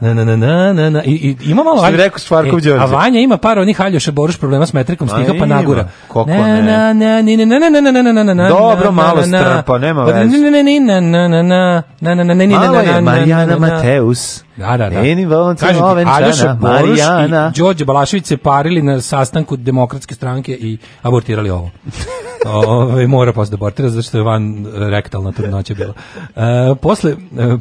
na na na na na na i, i ima malo Što rekao Švarkov e, A Vanja ima par onih Aljoša Boruš problema s metrikom stiha pa nagura. Kako ne? Na na ni na na na na na na na. Dobro, malo strpa, nema veze. Na na na na na na na na na na na na Marijana Mateus. Da, da, da. Eni Valentino Ovenčana, Marijana. Đorđe Balašević se parili na sastanku demokratske stranke i abortirali ovo. Ove, ovaj, mora posle da abortira, zato što je van e, rektalna trudnoća bila. E, posle, e,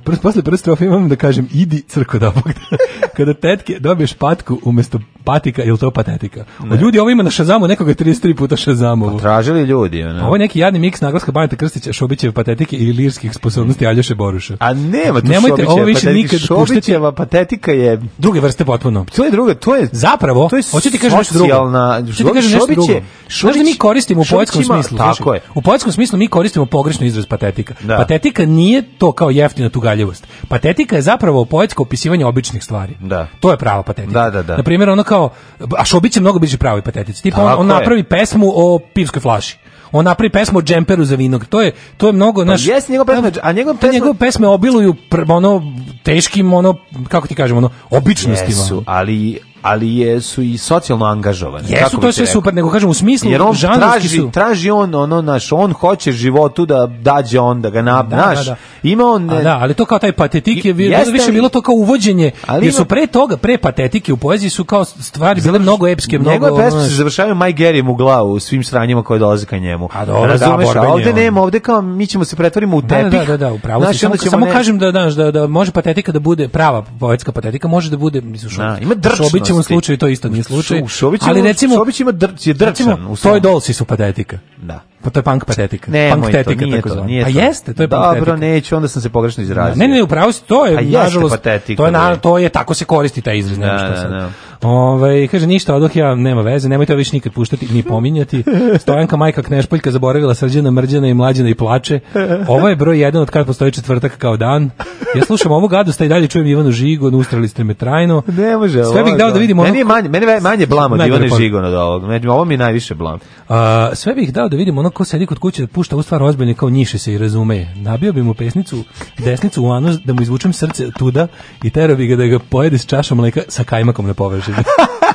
pr, posle prve strofe imam da kažem, idi crko da Kada tetke dobiješ patku umesto patika ili to patetika. Ne. ljudi ovo ima na Shazamu nekoga 33 puta Šazamovo. Pa tražili ljudi. Ne? Ovo je neki jadni miks naglaska Baneta Krstića, Šobićeve patetike i lirskih sposobnosti mm. Aljoše Boruša. A nema tu znači, Nemojte Šobićeva patetika. Šobićeva patetika je... Druge vrste potpuno. To je druga, to je... Zapravo, to je hoću ti kažem nešto drugo. Hoću ti kažem nešto drugo. Šobić, Znaš da mi koristimo u poetskom smislu. Tako je. U poetskom smislu mi koristimo pogrešno izraz patetika. Da. Patetika nije to kao jeftina tugaljivost. Patetika je zapravo poetsko opisivanje običnih stvari. Da. To je prava patetika. Da, da, da. Na primjer, ono kao kao a što biće mnogo bliže pravoj patetici. Tipo on, on napravi pesmu o pivskoj flaši on napravi pesmu o džemperu za vinog. To je to je mnogo naš. Pa jesi njegov pesma, a njegov pesma... njegove pesme obiluju pr, ono teškim ono kako ti kažemo ono običnostima. Jesu, ali ali je, su i socijalno angažovani. Jesu, kako to sve super, nego kažem u smislu Jer on traži, su... traži on, ono, naš, on hoće životu da dađe on, da ga nab, da, naš. Da, da. Ima on... A, da, ali to kao taj patetik je, jeste, više bilo to kao uvođenje, ali jer su pre toga, pre patetike u poeziji su kao stvari bile mnogo epske, mnogo... Njegove pesme se završavaju Maj Gerim u glavu, u svim sranjima koje dolaze ka njemu. A dobro, da, Razumeš, da, ovde nema, ovde kao mi ćemo se pretvorimo u da, da, tepih. Da, da, da, da upravo znaš, samo, samo ne... kažem da, znaš, da, da može patetika da bude prava poetska patetika, može da bude, mislim, šo, ima drčno, Šobićevom slučaju to isto nije slučaj. ali recimo Šobić ima dr, je drčan, u to dolci su patetika. Da. Pa to je punk patetika. Ne, punk tetika to, to, nije Pa jeste, to je patetika. Dobro, neću, onda sam se pogrešno da, izrazio. Ne, ne, upravo si, to je, pa nažalost, to je, na, da. to je, tako se koristi taj izraz. ne, Da, da, da. Ove, ovaj, kaže, ništa, odoh ja, nema veze, nemojte ovo više nikad puštati, ni pominjati. Stojanka, majka Knešpoljka, zaboravila srđana, mrđena i mlađana i plače. Ovo je broj jedan od kad postoji četvrtak kao dan. Ja slušam ovu gadu, i dalje čujem Ivanu Žigon, ustrali ste me trajno. Ne može, Sve bih dao da vidim ono... Meni je manje, meni je manje blam od Ivane Žigon od ovog. Ovo mi je najviše blam. A, sve bih dao da vidim ono ko sedi kod kuće pušta u stvar ozbiljne kao njiše se i razume. Nabio bi mu pesnicu, desnicu u anus da mu izvučem srce tuda i tero bi ga da ga pojede s čašom mleka sa kajmakom na povež. Ha ha.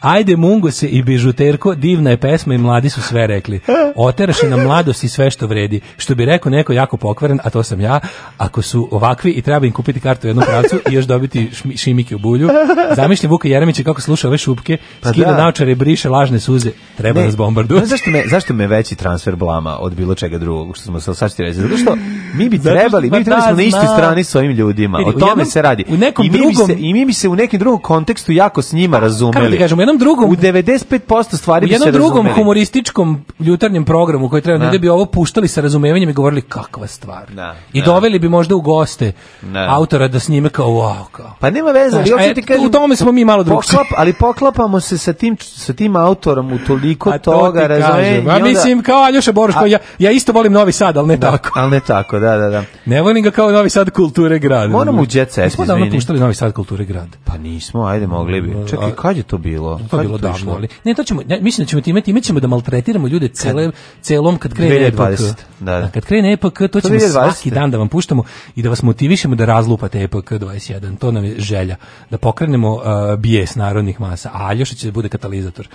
Ajde mungo se i bižuterko, divna je pesma i mladi su sve rekli. Oteraše na mladost i sve što vredi. Što bi rekao neko jako pokvaren, a to sam ja, ako su ovakvi i treba im kupiti kartu u jednom pravcu i još dobiti šimike u bulju. Zamišljam Vuka Jeremića kako sluša ove šupke, pa skida da. naočare, briše lažne suze, treba ne, nas bombardovati. Zašto me, zašto me veći transfer blama od bilo čega drugog, što smo sad ti reći? Zato što mi bi trebali, mi bi pa trebali smo na istoj strani s ovim ljudima. o tome jednom, se radi. U nekom I, mi drugom, se, I mi bi se u nekim drugom kontekstu jako s njima razumeli. Pa, kako ti kažem, u jednom drugom u 95% stvari bi se drugom razumeli. humorističkom jutarnjem programu koji treba da. ljudi bi ovo puštali sa razumevanjem i govorili kakva stvar. Na, da, I na. Da. doveli bi možda u goste na. autora da snime kao wow kao. Pa nema veze, Znaš, ali e, ti kažem, u tome smo mi malo drugačiji. Poklop, ali poklapamo se sa tim sa tim autorom u toliko A to toga, razumem. Ja mislim kao Aljoša Boroš, ja ja isto volim Novi Sad, al ne da, tako. Al ne tako, da, da, da. Ne volim ga kao Novi Sad kulture grad. Moramo u jet set. Smo da puštali Novi Sad kulture grad. Pa nismo, ajde mogli bi. Čekaj, kad je to bilo? bilo, to je bilo davno. Ali, ne, to ćemo, ja, mislim da ćemo time, time ćemo da maltretiramo ljude cele, celom kad krene EPK. E da, da. Kad krene EPK, to, to ćemo 2020. svaki dan da vam puštamo i da vas motivišemo da razlupate EPK 21. To nam je želja. Da pokrenemo uh, bijes narodnih masa. A Aljoša će da bude katalizator.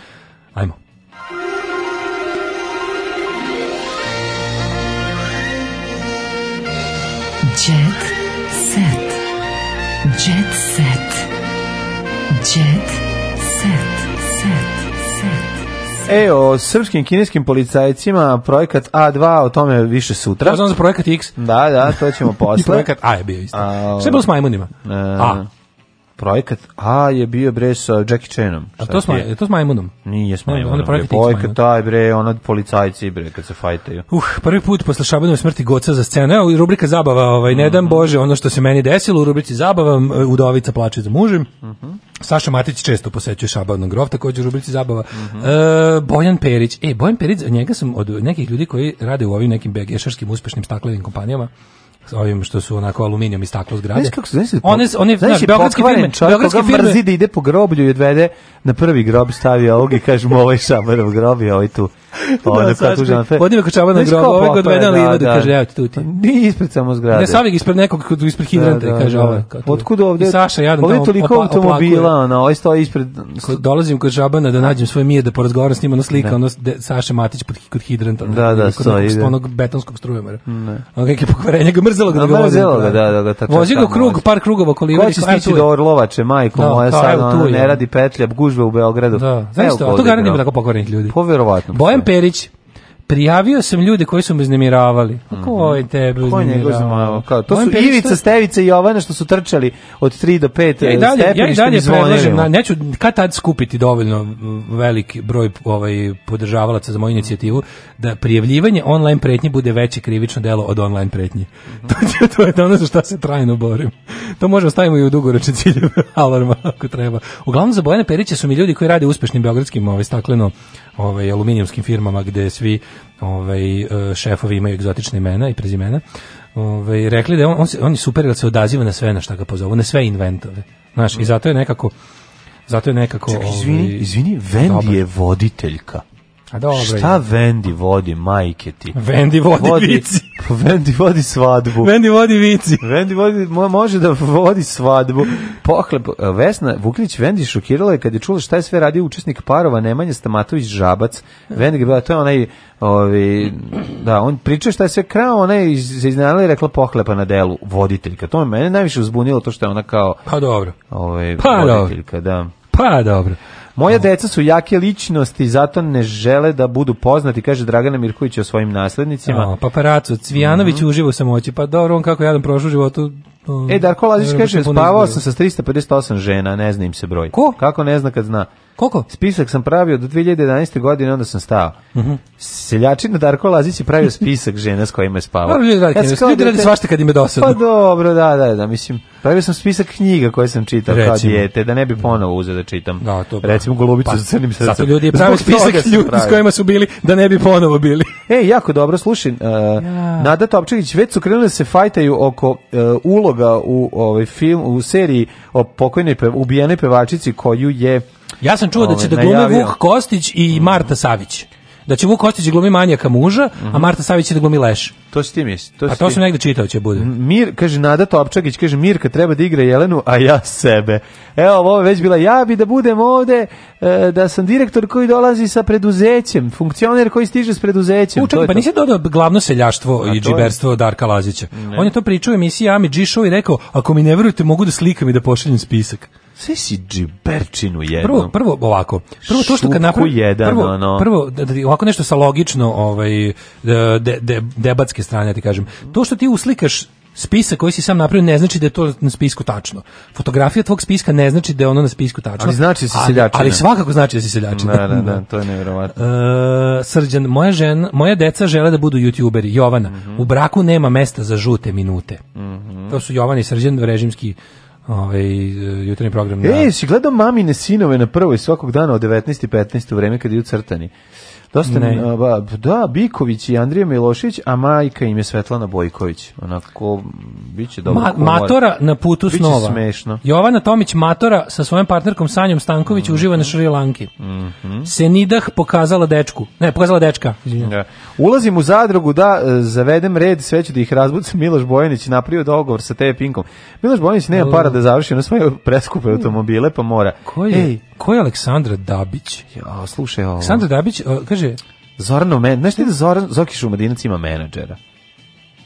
Hajmo. Jet set. Jet set. Jet set. E, o srpskim kineskim policajcima projekat A2, o tome više sutra. Ja znam za projekat X. Da, da, to ćemo posle. I projekat A je bio isto. Sve je bilo s majmunima? E. A projekat A je bio bre sa Jackie Chanom. A to smo, je to s Majmunom? Nije s Majmunom. Onda projekat, taj bre, ona policajci bre kad se fajtaju. Uh, prvi put posle Šabanove smrti Goca za scenu. Evo rubrika zabava, ovaj ne dam mhm. bože, ono što se meni desilo u rubrici zabava, udovica plače za mužem. Uh mhm. -huh. Saša Matić često posećuje Šabanov grof, takođe u rubrici zabava. Uh mhm. -huh. e, Bojan Perić. E, Bojan Perić, njega sam od nekih ljudi koji rade u ovim nekim begešarskim uspešnim staklenim kompanijama ovim što su onako aluminijom i staklo zgrade. Znaš kako se znaš, da one, one, znaš, da znaš beogradske firme, čovjek beogradske firme. mrzi da ide po groblju i odvede na prvi grob stavi ovog i kaže mu ovaj šabarov grob i ovaj tu. Da, ovaj da, kako žan fe. Vodim kao na grob, ovaj ga odvede ali da, da, kaže evo ti tu ti. Ni ispred samo zgrade. Ne savig ispred nekog kod ispred hidranta da, da, i kaže ovaj. Otkud ovde? I Saša ja da toliko automobila, na ovaj stoji ispred dolazim kod Žabana da nađem svoje mije da porazgovaram s njima na slika, ono Saša Matić kod hidranta. Da, da, stoji. Onog betonskog strujomera. Ne. Ono kakve pokvarenje ga mrzelo ga da ga vozim. Da, da, da, da, tako. Vozi ga krug, par krugova kolima. Ko će stići do Orlovače, majko no, da, moja, pa sad ona ne radi petlja, gužve u Beogradu. Da, znaš što, to garantim tako pokvarenih ljudi. Poverovatno. Bojan Perić, Prijavio sam ljude koji su me znemiravali. A pa mhm. ko je tebe pa znemiravao? Kao, to Mojem su Ivica, Stevica i Jovana što su trčali od 3 do 5 ja dalje, stepeni, ja i dalje predlažem, na, neću kad tad skupiti dovoljno veliki broj ovaj, podržavalaca za moju inicijativu, da prijavljivanje online pretnje bude veće krivično delo od online pretnje. Mhm. To, -hmm. to je ono za što se trajno borim. To možemo stavimo i u dugoročne ciljeve alarma ako treba. Uglavnom za Bojana Perića su mi ljudi koji rade uspešnim beogradskim ovaj, stakleno ovaj, aluminijumskim firmama gde svi ovaj, e, šefovi imaju egzotične imena i prezimena, ovaj, rekli da on, on, on je super da se odaziva na sve na šta ga pozovu, na sve inventove. Znaš, mm. i mhm. zato je nekako... Zato je nekako... Čekaj, izvini, ovaj, izvini, Vendi je voditeljka. A dobro. Šta Vendi vodi, majke ti? Vendi vodi, vodi vici. Vendi vodi svadbu. Vendi vodi vici. Vendi vodi, može da vodi svadbu. Pohlep, e, Vesna Vuklić Vendi šokirala je kad je čula šta je sve radio učesnik parova Nemanja Stamatović Žabac. Vendi je bila, to je onaj, ovi, da, on priča šta je sve krao, ona je se iznenala i rekla pohlepa na delu voditeljka. To je mene najviše uzbunilo to što je ona kao... Pa dobro. Ovaj, pa voditeljka, dobro. da. Pa dobro. Moja deca su jake ličnosti, zato ne žele da budu poznati, kaže Dragana Mirković o svojim naslednicima. O, paparacu, Cvijanović mm -hmm. uživo sam oći, pa dobro, on kako jadan prošao u životu, Mm. E, Darko Lazić kaže, spavao sam sa 358 žena, ne zna im se broj. Ko? Kako ne zna kad zna? Koliko? Spisak sam pravio do 2011. godine, onda sam stao. Uh mhm. -huh. Seljačina Darko Lazić je pravio spisak žena s kojima je spavao. Ljudi radi, ja, ljudi radi svašta kad im je dosadno. Pa dobro, da, da, da, mislim, pravio sam spisak knjiga koje sam čitao Recimo. kao dijete, da ne bi ponovo uzeo da čitam. Da, to ba. Recimo Golubicu pa, sa crnim srcem. Zato ljudi je pravio spisak ljudi s kojima su bili, da ne bi ponovo bili. Ej, jako dobro, slušaj, uh, ja. Nada Topčević, već su krenule da se fajtaju oko uh, ulog uloga u ovaj film u seriji o pokojnoj pe, ubijenoj pevačici koju je Ja sam čuo ove, da će da glume ovaj, Vuk Kostić i Marta Savić da će Vuk Kostić da glumi manjaka muža, mm -hmm. a mhm. Marta Savić će da glumi leš. To si ti misli. To si a pa to ti... sam negde čitao će bude. Mir, kaže Nada Topčagić, kaže Mirka treba da igra Jelenu, a ja sebe. Evo, ovo je već bila, ja bi da budem ovde, e, da sam direktor koji dolazi sa preduzećem, funkcioner koji stiže s preduzećem. Učak, pa to. nisi dodao glavno seljaštvo a i džiberstvo Darka Lazića. Ne. On je to pričao u emisiji Ami G Show i rekao, ako mi ne verujete, mogu da slikam i da pošaljem spisak sve si džiberčinu jednu. Prvo, prvo ovako, prvo to što kad napravi, jedan, prvo, ono. prvo da, da, ovako nešto sa logično ovaj, da, de, de, debatske strane, ti kažem, to što ti uslikaš spisak koji si sam napravio ne znači da je to na spisku tačno. Fotografija tvog spiska ne znači da je ono na spisku tačno. Ali znači da si seljačina. Ali, svakako znači da si seljačina. Da, da, da, to je nevjerovatno. E, srđan, moja, žena, moja deca žele da budu youtuberi. Jovana, mm -hmm. u braku nema mesta za žute minute. Mm -hmm. To su Jovan i Srđan, režimski ovaj jutarnji program. Na... E, si gledao mamine sinove na prvoj svakog dana od 19:15 u vreme kad idu crtani. Dosta ne. Ba, da, Biković i Andrija Milošić, a majka im je Svetlana Bojković. Onako, bit će dobro. Ma, ovaj- matora na putu biće snova. smešno. Jovana Tomić Matora sa svojom partnerkom Sanjom Stanković mm -hmm. uživa na Šrilanki. Mm -hmm. Senidah pokazala dečku. Ne, pokazala dečka. Da. Ulazim u zadrugu da e, zavedem red, sve ću da ih razbucam. Miloš Bojanić napravio dogovor sa te Pinkom. Miloš Bojanić nema para da završi na svoje preskupe automobile, pa mora. Ko je, Ej, ko je Aleksandra Dabić? Ja, slušaj ovo. Aleksandra Dabić, e, kaže, Može. Zorano men, znači da Zoran, Zoki Šumadinac ima menadžera?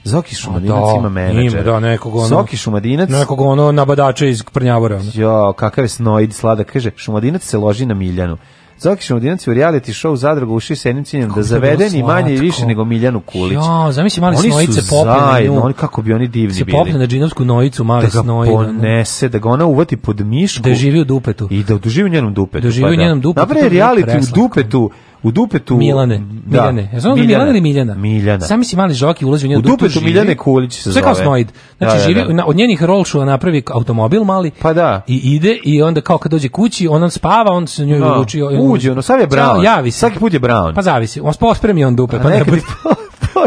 Zoki da, Šumadinac da, ima menadžera. Ima, da, nekog ono... Zoki Šumadinac... Nekog ono nabadača iz Prnjavora. Ono. Jo, kakav je snoid slada. Kaže, Šumadinac se loži na Miljanu. Zoki Šumadinac u reality show zadruga uši Senicinem da zavedeni manje i više nego Miljanu Kulić. Jo, zamisli mali oni snojice popne nju. Oni kako bi oni divni bili. Se popne na džinovsku nojicu mali snoj. Da ga ponese, da ga ona uvati pod mišku. Da živi u dupetu. I da doživi u njenom dupetu. Da živi u pa da. njenom dupetu. je reality u dupetu u dupetu Milane, da, Miljane. Ja znam da Miljana. Milana ili Miljana. Miljana. Sami si mali žoki ulazi u njenu u dupetu. U Miljane Kulić se zove. Sve kao snoid. Znači da, da živi da, da. od njenih rolšula napravi automobil mali. Pa da. I ide i onda kao kad dođe kući, on on spava, on se njoj da. uruči. Uđe, ono sav je brown. Javi se. Svaki put je brown. Pa zavisi. On spava spremi on dupe, pa, pa nekad. nekad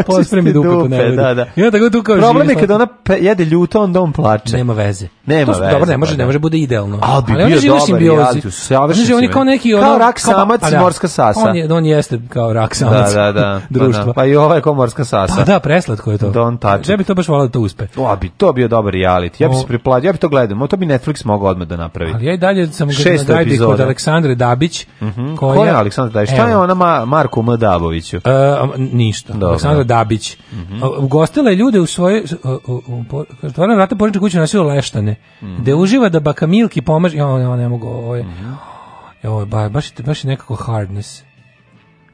pospremi dupe, dupe po da, da. I onda tako tu kao Problem je kad ona jede ljuto, onda on plače. Nema veze. Nema to su, veze. Dobro, ne može, pa ne da. može bude idealno. A, bi ali bio dobar simbiozi. Savršen on oni kao neki... Ono, kao rak samac i morska sasa. On, je, on jeste kao rak da, samac. Da, da, da. društva. Pa i ovaj kao morska sasa. Pa da, preslatko je to. Don da Taček. Ja bi to baš volao da to uspe. To bi to bio dobar reality. Ja bi se priplađao, ja bi to gledao. To bi Netflix mogao odmah da napravi. Ali ja i dalje sam ga gledao kod Aleksandre Dabić. Mhm. Koja je Aleksandra Dabić? Šta je ona Marku M. Uh, Ništa. Aleksandra Dabić. Mm -hmm. Ugostila je ljude u svoje otvorena vrata porniče kuće na selu Leštane, mm -hmm. gde uživa da baka Milki pomaže, ja, ne mogu, ovo je. Mm -hmm. Jo, ba, baš, baš je nekako hardness.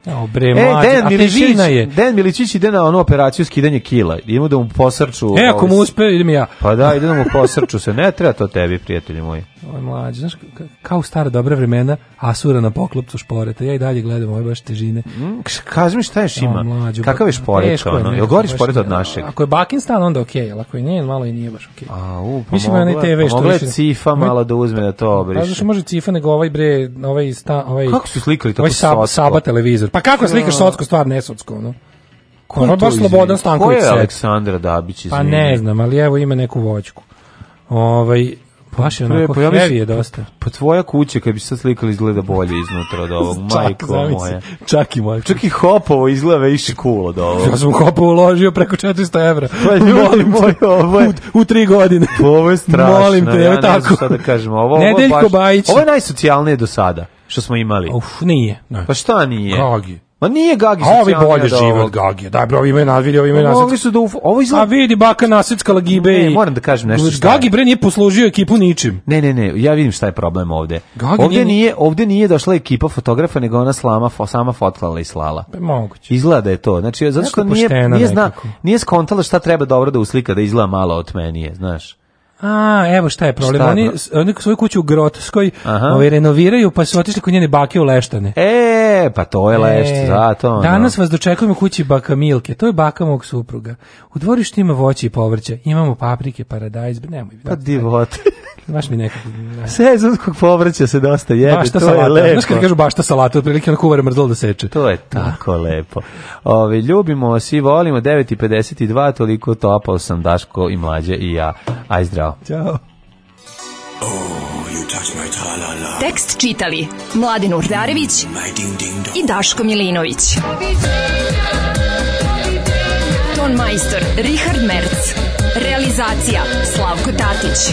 Dobre, e, Dejan Miličić, je. Dejan Miličić ide na onu operaciju skidanje kila. Idemo da mu posrču. E, ako mu uspe, idem ja. Pa da, idemo da mu posrču se. Ne treba to tebi, prijatelji moji. Oj, mlađi, znaš, kao u stara dobra vremena, Asura na poklopcu šporeta. Ja i dalje gledam ove baš težine. Mm, kaži mi šta je šima? Mlađu, Kakav je šporet? Ono? Jel gori šporet od našeg? Ako je bakin stan, onda okej. Okay, ako je njen, malo i nije baš okej. Okay. A, u, pa Mislim, mogla, TV pa što mogla je cifa malo da uzme da to obriše. Pa, znaš, može cifa, nego ovaj bre, ovaj stan, ovaj... Kako su slikali tako ovaj sab, saba televizor Pa kako slikaš da. socko, stvar esotsko, ono? Ko je baš Slobodan Stanković? Ko je Aleksandra Dabić? Pa izvini? Pa ne znam, ali evo ima neku voćku. Ovaj, baš je pa onako pa heavy je dosta. Pa tvoja kuća, kad bi se slikali, izgleda bolje iznutra od ovog. Čak, Majko zavis, Čak i moja. Čak i hopovo izgleda više cool od ovog. Ja sam hopovo uložio preko 400 evra. Pa ljudi moj, ovo je... U, u tri godine. Ovo je strašno. Molim te, ja evo tako. Ne znam šta da kažem. Ovo, ovo, baš, Bajić. Ovo je najsocijalnije do sada što smo imali. Uf, nije. Ne. Pa šta nije? Gagi. Ma nije Gagi A ovi bolje da, žive od Gagija. Daj, bre, ovi imaju nadvilje, ovi imaju nasicka. Ovi su da uf... Ovo izgleda... A vidi, baka nasickala gibe i... Ne, moram da kažem nešto šta Gagi, bre, nije poslužio ekipu ničim. Ne, ne, ne, ja vidim šta je problem ovde. Gagi ovde, nije... nije, ovde nije došla ekipa fotografa, nego ona slama, fo, sama fotlala i slala. Be, pa moguće. Izgleda da je to. Znači, zato što nije, nije, zna, nije skontala šta treba dobro da uslika, da izgleda malo od meni, znaš. A, evo šta je problem. Šta, oni, oni svoju kuću u Grotskoj ovaj, renoviraju, pa su otišli kod njene bake u Leštane. E, pa to je Lešt, e, zato. Ono. Danas vas dočekujemo kući baka Milke, to je baka mog supruga. U dvorištu ima voće i povrće, imamo paprike, paradajz, nemoj. Pa da, divot. Da baš mi nekako... Ne. Da. Sezonskog povrća se dosta jede, bašta to salata. je lepo. Znaš kad kažu bašta salata, otprilike na kuvara mrzlo da seče. To je da. tako lepo. Ove, ljubimo svi volimo, 9.52, toliko topao sam Daško i mlađe i ja. Aj zdravo. Ćao. Oh, Tekst čitali Mladin Urdarević i Daško Milinović. Ton majstor Richard Merc. Realizacija Slavko Tatić